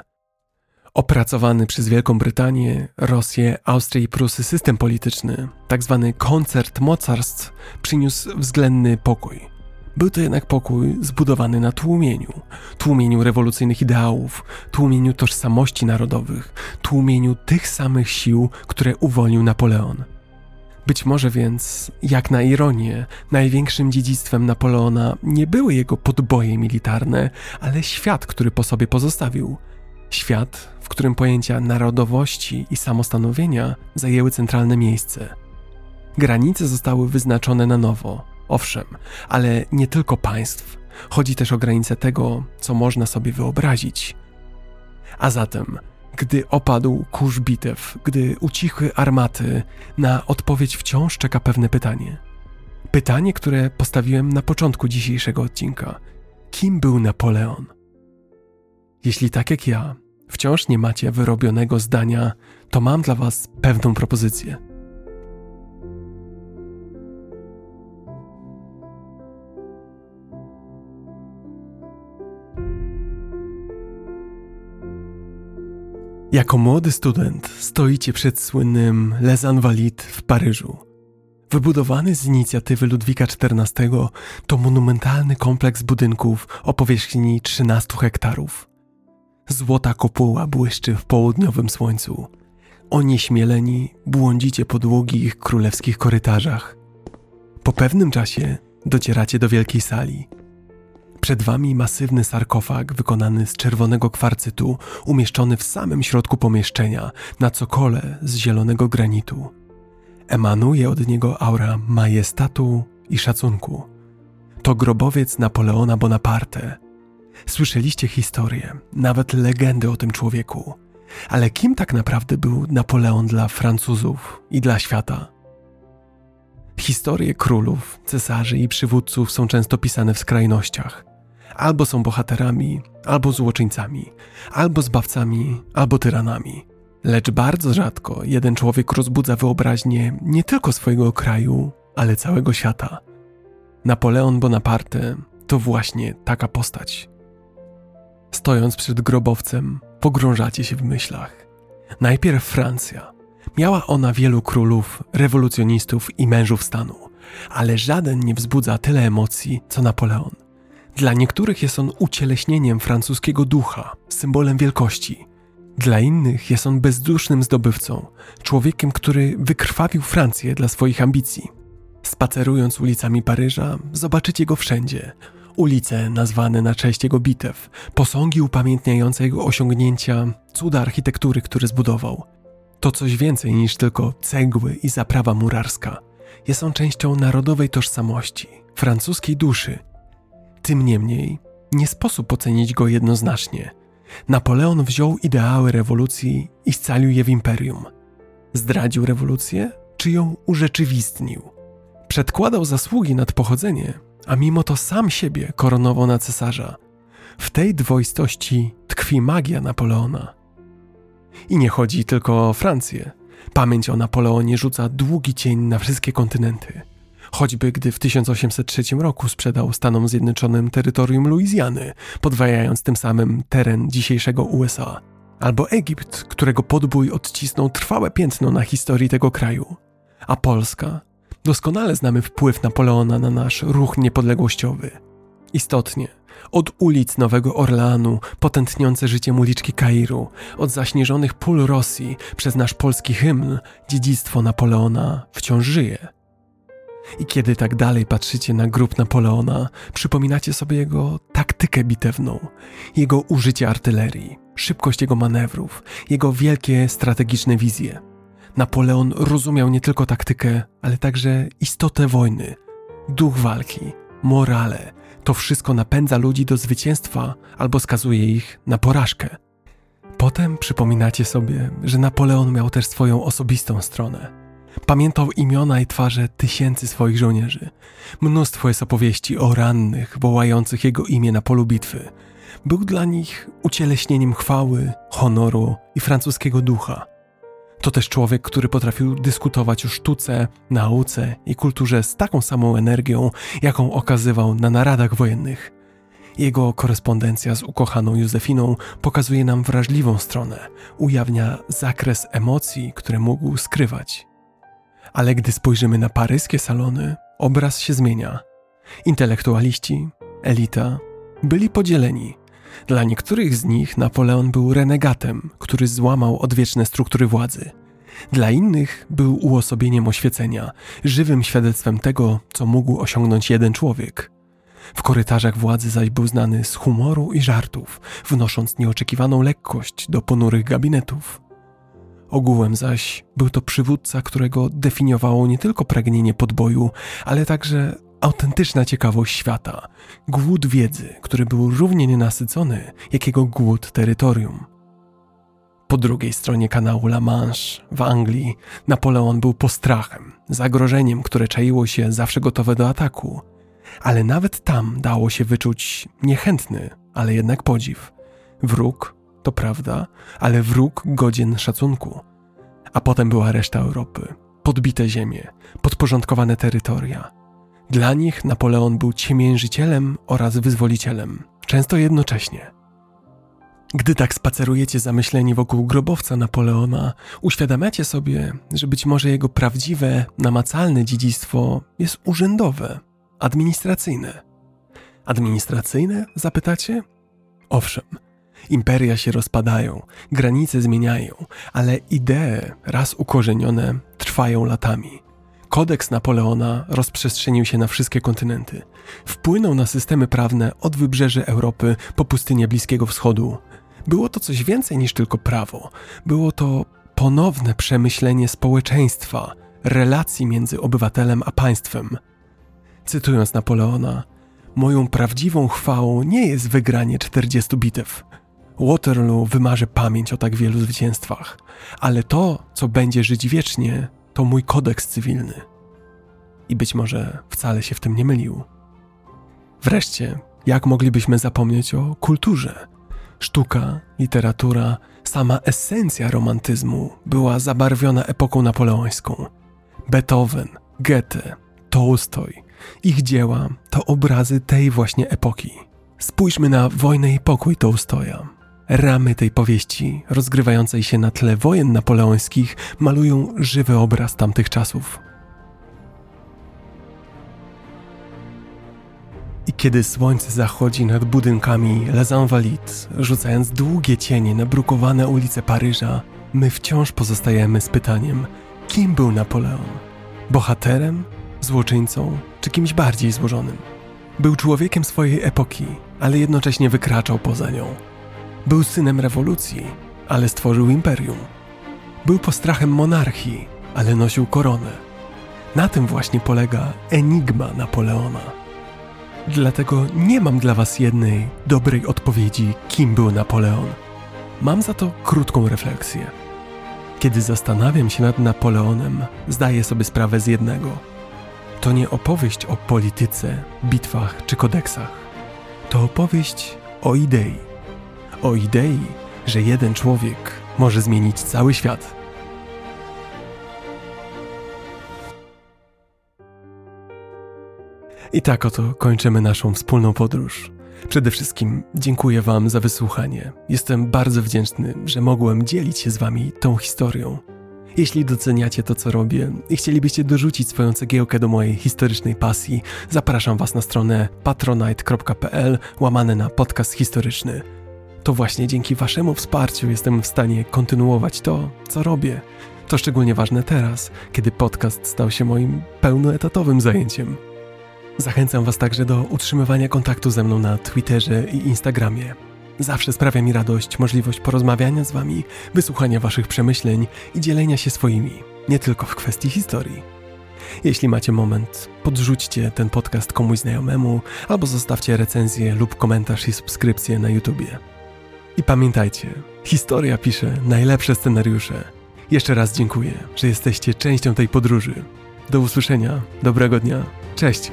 Opracowany przez Wielką Brytanię, Rosję, Austrię i Prusy system polityczny, tzw. Tak koncert mocarstw, przyniósł względny pokój. Był to jednak pokój zbudowany na tłumieniu, tłumieniu rewolucyjnych ideałów, tłumieniu tożsamości narodowych, tłumieniu tych samych sił, które uwolnił Napoleon. Być może więc, jak na ironię, największym dziedzictwem Napoleona nie były jego podboje militarne, ale świat, który po sobie pozostawił. Świat, w którym pojęcia narodowości i samostanowienia zajęły centralne miejsce. Granice zostały wyznaczone na nowo, owszem, ale nie tylko państw. Chodzi też o granice tego, co można sobie wyobrazić. A zatem gdy opadł kurz bitew, gdy ucichły armaty, na odpowiedź wciąż czeka pewne pytanie. Pytanie, które postawiłem na początku dzisiejszego odcinka. Kim był Napoleon? Jeśli tak jak ja, wciąż nie macie wyrobionego zdania, to mam dla Was pewną propozycję. Jako młody student stoicie przed słynnym Les Invalides w Paryżu. Wybudowany z inicjatywy Ludwika XIV to monumentalny kompleks budynków o powierzchni 13 hektarów. Złota kopuła błyszczy w południowym słońcu. Onieśmieleni błądzicie po długich królewskich korytarzach. Po pewnym czasie docieracie do wielkiej sali – przed wami masywny sarkofag wykonany z czerwonego kwarcytu, umieszczony w samym środku pomieszczenia, na cokole z zielonego granitu. Emanuje od niego aura majestatu i szacunku. To grobowiec Napoleona Bonaparte. Słyszeliście historię, nawet legendy o tym człowieku. Ale kim tak naprawdę był Napoleon dla Francuzów i dla świata? Historie królów, cesarzy i przywódców są często pisane w skrajnościach albo są bohaterami, albo złoczyńcami, albo zbawcami, albo tyranami. Lecz bardzo rzadko jeden człowiek rozbudza wyobraźnię nie tylko swojego kraju, ale całego świata. Napoleon Bonaparte to właśnie taka postać. Stojąc przed grobowcem, pogrążacie się w myślach. Najpierw Francja. Miała ona wielu królów, rewolucjonistów i mężów stanu, ale żaden nie wzbudza tyle emocji co Napoleon. Dla niektórych jest on ucieleśnieniem francuskiego ducha, symbolem wielkości. Dla innych jest on bezdusznym zdobywcą, człowiekiem, który wykrwawił Francję dla swoich ambicji. Spacerując ulicami Paryża, zobaczycie go wszędzie. Ulice nazwane na cześć jego bitew, posągi upamiętniające jego osiągnięcia, cuda architektury, który zbudował. To coś więcej niż tylko cegły i zaprawa murarska. Jest on częścią narodowej tożsamości, francuskiej duszy, tym niemniej nie sposób ocenić go jednoznacznie. Napoleon wziął ideały rewolucji i scalił je w imperium. Zdradził rewolucję, czy ją urzeczywistnił? Przedkładał zasługi nad pochodzenie, a mimo to sam siebie koronował na cesarza. W tej dwoistości tkwi magia Napoleona. I nie chodzi tylko o Francję. Pamięć o Napoleonie rzuca długi cień na wszystkie kontynenty choćby gdy w 1803 roku sprzedał Stanom Zjednoczonym terytorium Luizjany, podwajając tym samym teren dzisiejszego USA, albo Egipt, którego podbój odcisnął trwałe piętno na historii tego kraju, a Polska. Doskonale znamy wpływ Napoleona na nasz ruch niepodległościowy. Istotnie, Od ulic Nowego Orleanu, potętniące życiem uliczki Kairu, od zaśnieżonych pól Rosji, przez nasz polski hymn, dziedzictwo Napoleona wciąż żyje. I kiedy tak dalej patrzycie na grób Napoleona, przypominacie sobie jego taktykę bitewną, jego użycie artylerii, szybkość jego manewrów, jego wielkie strategiczne wizje. Napoleon rozumiał nie tylko taktykę, ale także istotę wojny, duch walki, morale. To wszystko napędza ludzi do zwycięstwa albo skazuje ich na porażkę. Potem przypominacie sobie, że Napoleon miał też swoją osobistą stronę Pamiętał imiona i twarze tysięcy swoich żołnierzy. Mnóstwo jest opowieści o rannych, wołających jego imię na polu bitwy. Był dla nich ucieleśnieniem chwały, honoru i francuskiego ducha. To też człowiek, który potrafił dyskutować o sztuce, nauce i kulturze z taką samą energią, jaką okazywał na naradach wojennych. Jego korespondencja z ukochaną Józefiną pokazuje nam wrażliwą stronę, ujawnia zakres emocji, które mógł skrywać. Ale gdy spojrzymy na paryskie salony, obraz się zmienia. Intelektualiści, elita byli podzieleni. Dla niektórych z nich Napoleon był renegatem, który złamał odwieczne struktury władzy. Dla innych był uosobieniem oświecenia, żywym świadectwem tego, co mógł osiągnąć jeden człowiek. W korytarzach władzy zaś był znany z humoru i żartów, wnosząc nieoczekiwaną lekkość do ponurych gabinetów. Ogółem zaś był to przywódca, którego definiowało nie tylko pragnienie podboju, ale także autentyczna ciekawość świata, głód wiedzy, który był równie nienasycony jak jego głód terytorium. Po drugiej stronie kanału La Manche, w Anglii, Napoleon był postrachem, zagrożeniem, które czaiło się zawsze gotowe do ataku. Ale nawet tam dało się wyczuć niechętny, ale jednak podziw. Wróg to prawda, ale wróg godzien szacunku. A potem była reszta Europy, podbite ziemie, podporządkowane terytoria. Dla nich Napoleon był ciemiężycielem oraz wyzwolicielem, często jednocześnie. Gdy tak spacerujecie zamyśleni wokół grobowca Napoleona, uświadamiacie sobie, że być może jego prawdziwe, namacalne dziedzictwo jest urzędowe, administracyjne. Administracyjne? Zapytacie? Owszem, Imperia się rozpadają, granice zmieniają, ale idee, raz ukorzenione, trwają latami. Kodeks Napoleona rozprzestrzenił się na wszystkie kontynenty. Wpłynął na systemy prawne od wybrzeży Europy po pustynię Bliskiego Wschodu. Było to coś więcej niż tylko prawo. Było to ponowne przemyślenie społeczeństwa, relacji między obywatelem a państwem. Cytując Napoleona, moją prawdziwą chwałą nie jest wygranie 40 bitew, Waterloo wymarzy pamięć o tak wielu zwycięstwach, ale to, co będzie żyć wiecznie, to mój kodeks cywilny. I być może wcale się w tym nie mylił. Wreszcie, jak moglibyśmy zapomnieć o kulturze? Sztuka, literatura, sama esencja romantyzmu była zabarwiona epoką napoleońską. Beethoven, Goethe, Tolstoj, ich dzieła to obrazy tej właśnie epoki. Spójrzmy na Wojnę i Pokój Tolstoja, Ramy tej powieści, rozgrywającej się na tle wojen napoleońskich, malują żywy obraz tamtych czasów. I kiedy słońce zachodzi nad budynkami Les Invalides, rzucając długie cienie na brukowane ulice Paryża, my wciąż pozostajemy z pytaniem, kim był Napoleon? Bohaterem? Złoczyńcą? Czy kimś bardziej złożonym? Był człowiekiem swojej epoki, ale jednocześnie wykraczał poza nią był synem rewolucji, ale stworzył imperium. Był postrachem monarchii, ale nosił koronę. Na tym właśnie polega enigma Napoleona. Dlatego nie mam dla Was jednej dobrej odpowiedzi, kim był Napoleon. Mam za to krótką refleksję. Kiedy zastanawiam się nad Napoleonem, zdaję sobie sprawę z jednego. To nie opowieść o polityce, bitwach czy kodeksach. To opowieść o idei o idei, że jeden człowiek może zmienić cały świat. I tak oto kończymy naszą wspólną podróż. Przede wszystkim dziękuję Wam za wysłuchanie. Jestem bardzo wdzięczny, że mogłem dzielić się z Wami tą historią. Jeśli doceniacie to, co robię i chcielibyście dorzucić swoją cegiełkę do mojej historycznej pasji, zapraszam Was na stronę patronite.pl łamane na podcast historyczny. To właśnie dzięki Waszemu wsparciu jestem w stanie kontynuować to, co robię. To szczególnie ważne teraz, kiedy podcast stał się moim pełnoetatowym zajęciem. Zachęcam Was także do utrzymywania kontaktu ze mną na Twitterze i Instagramie. Zawsze sprawia mi radość możliwość porozmawiania z Wami, wysłuchania Waszych przemyśleń i dzielenia się swoimi, nie tylko w kwestii historii. Jeśli macie moment, podrzućcie ten podcast komuś znajomemu albo zostawcie recenzję lub komentarz i subskrypcję na YouTubie. I pamiętajcie, historia pisze najlepsze scenariusze. Jeszcze raz dziękuję, że jesteście częścią tej podróży. Do usłyszenia, dobrego dnia, cześć!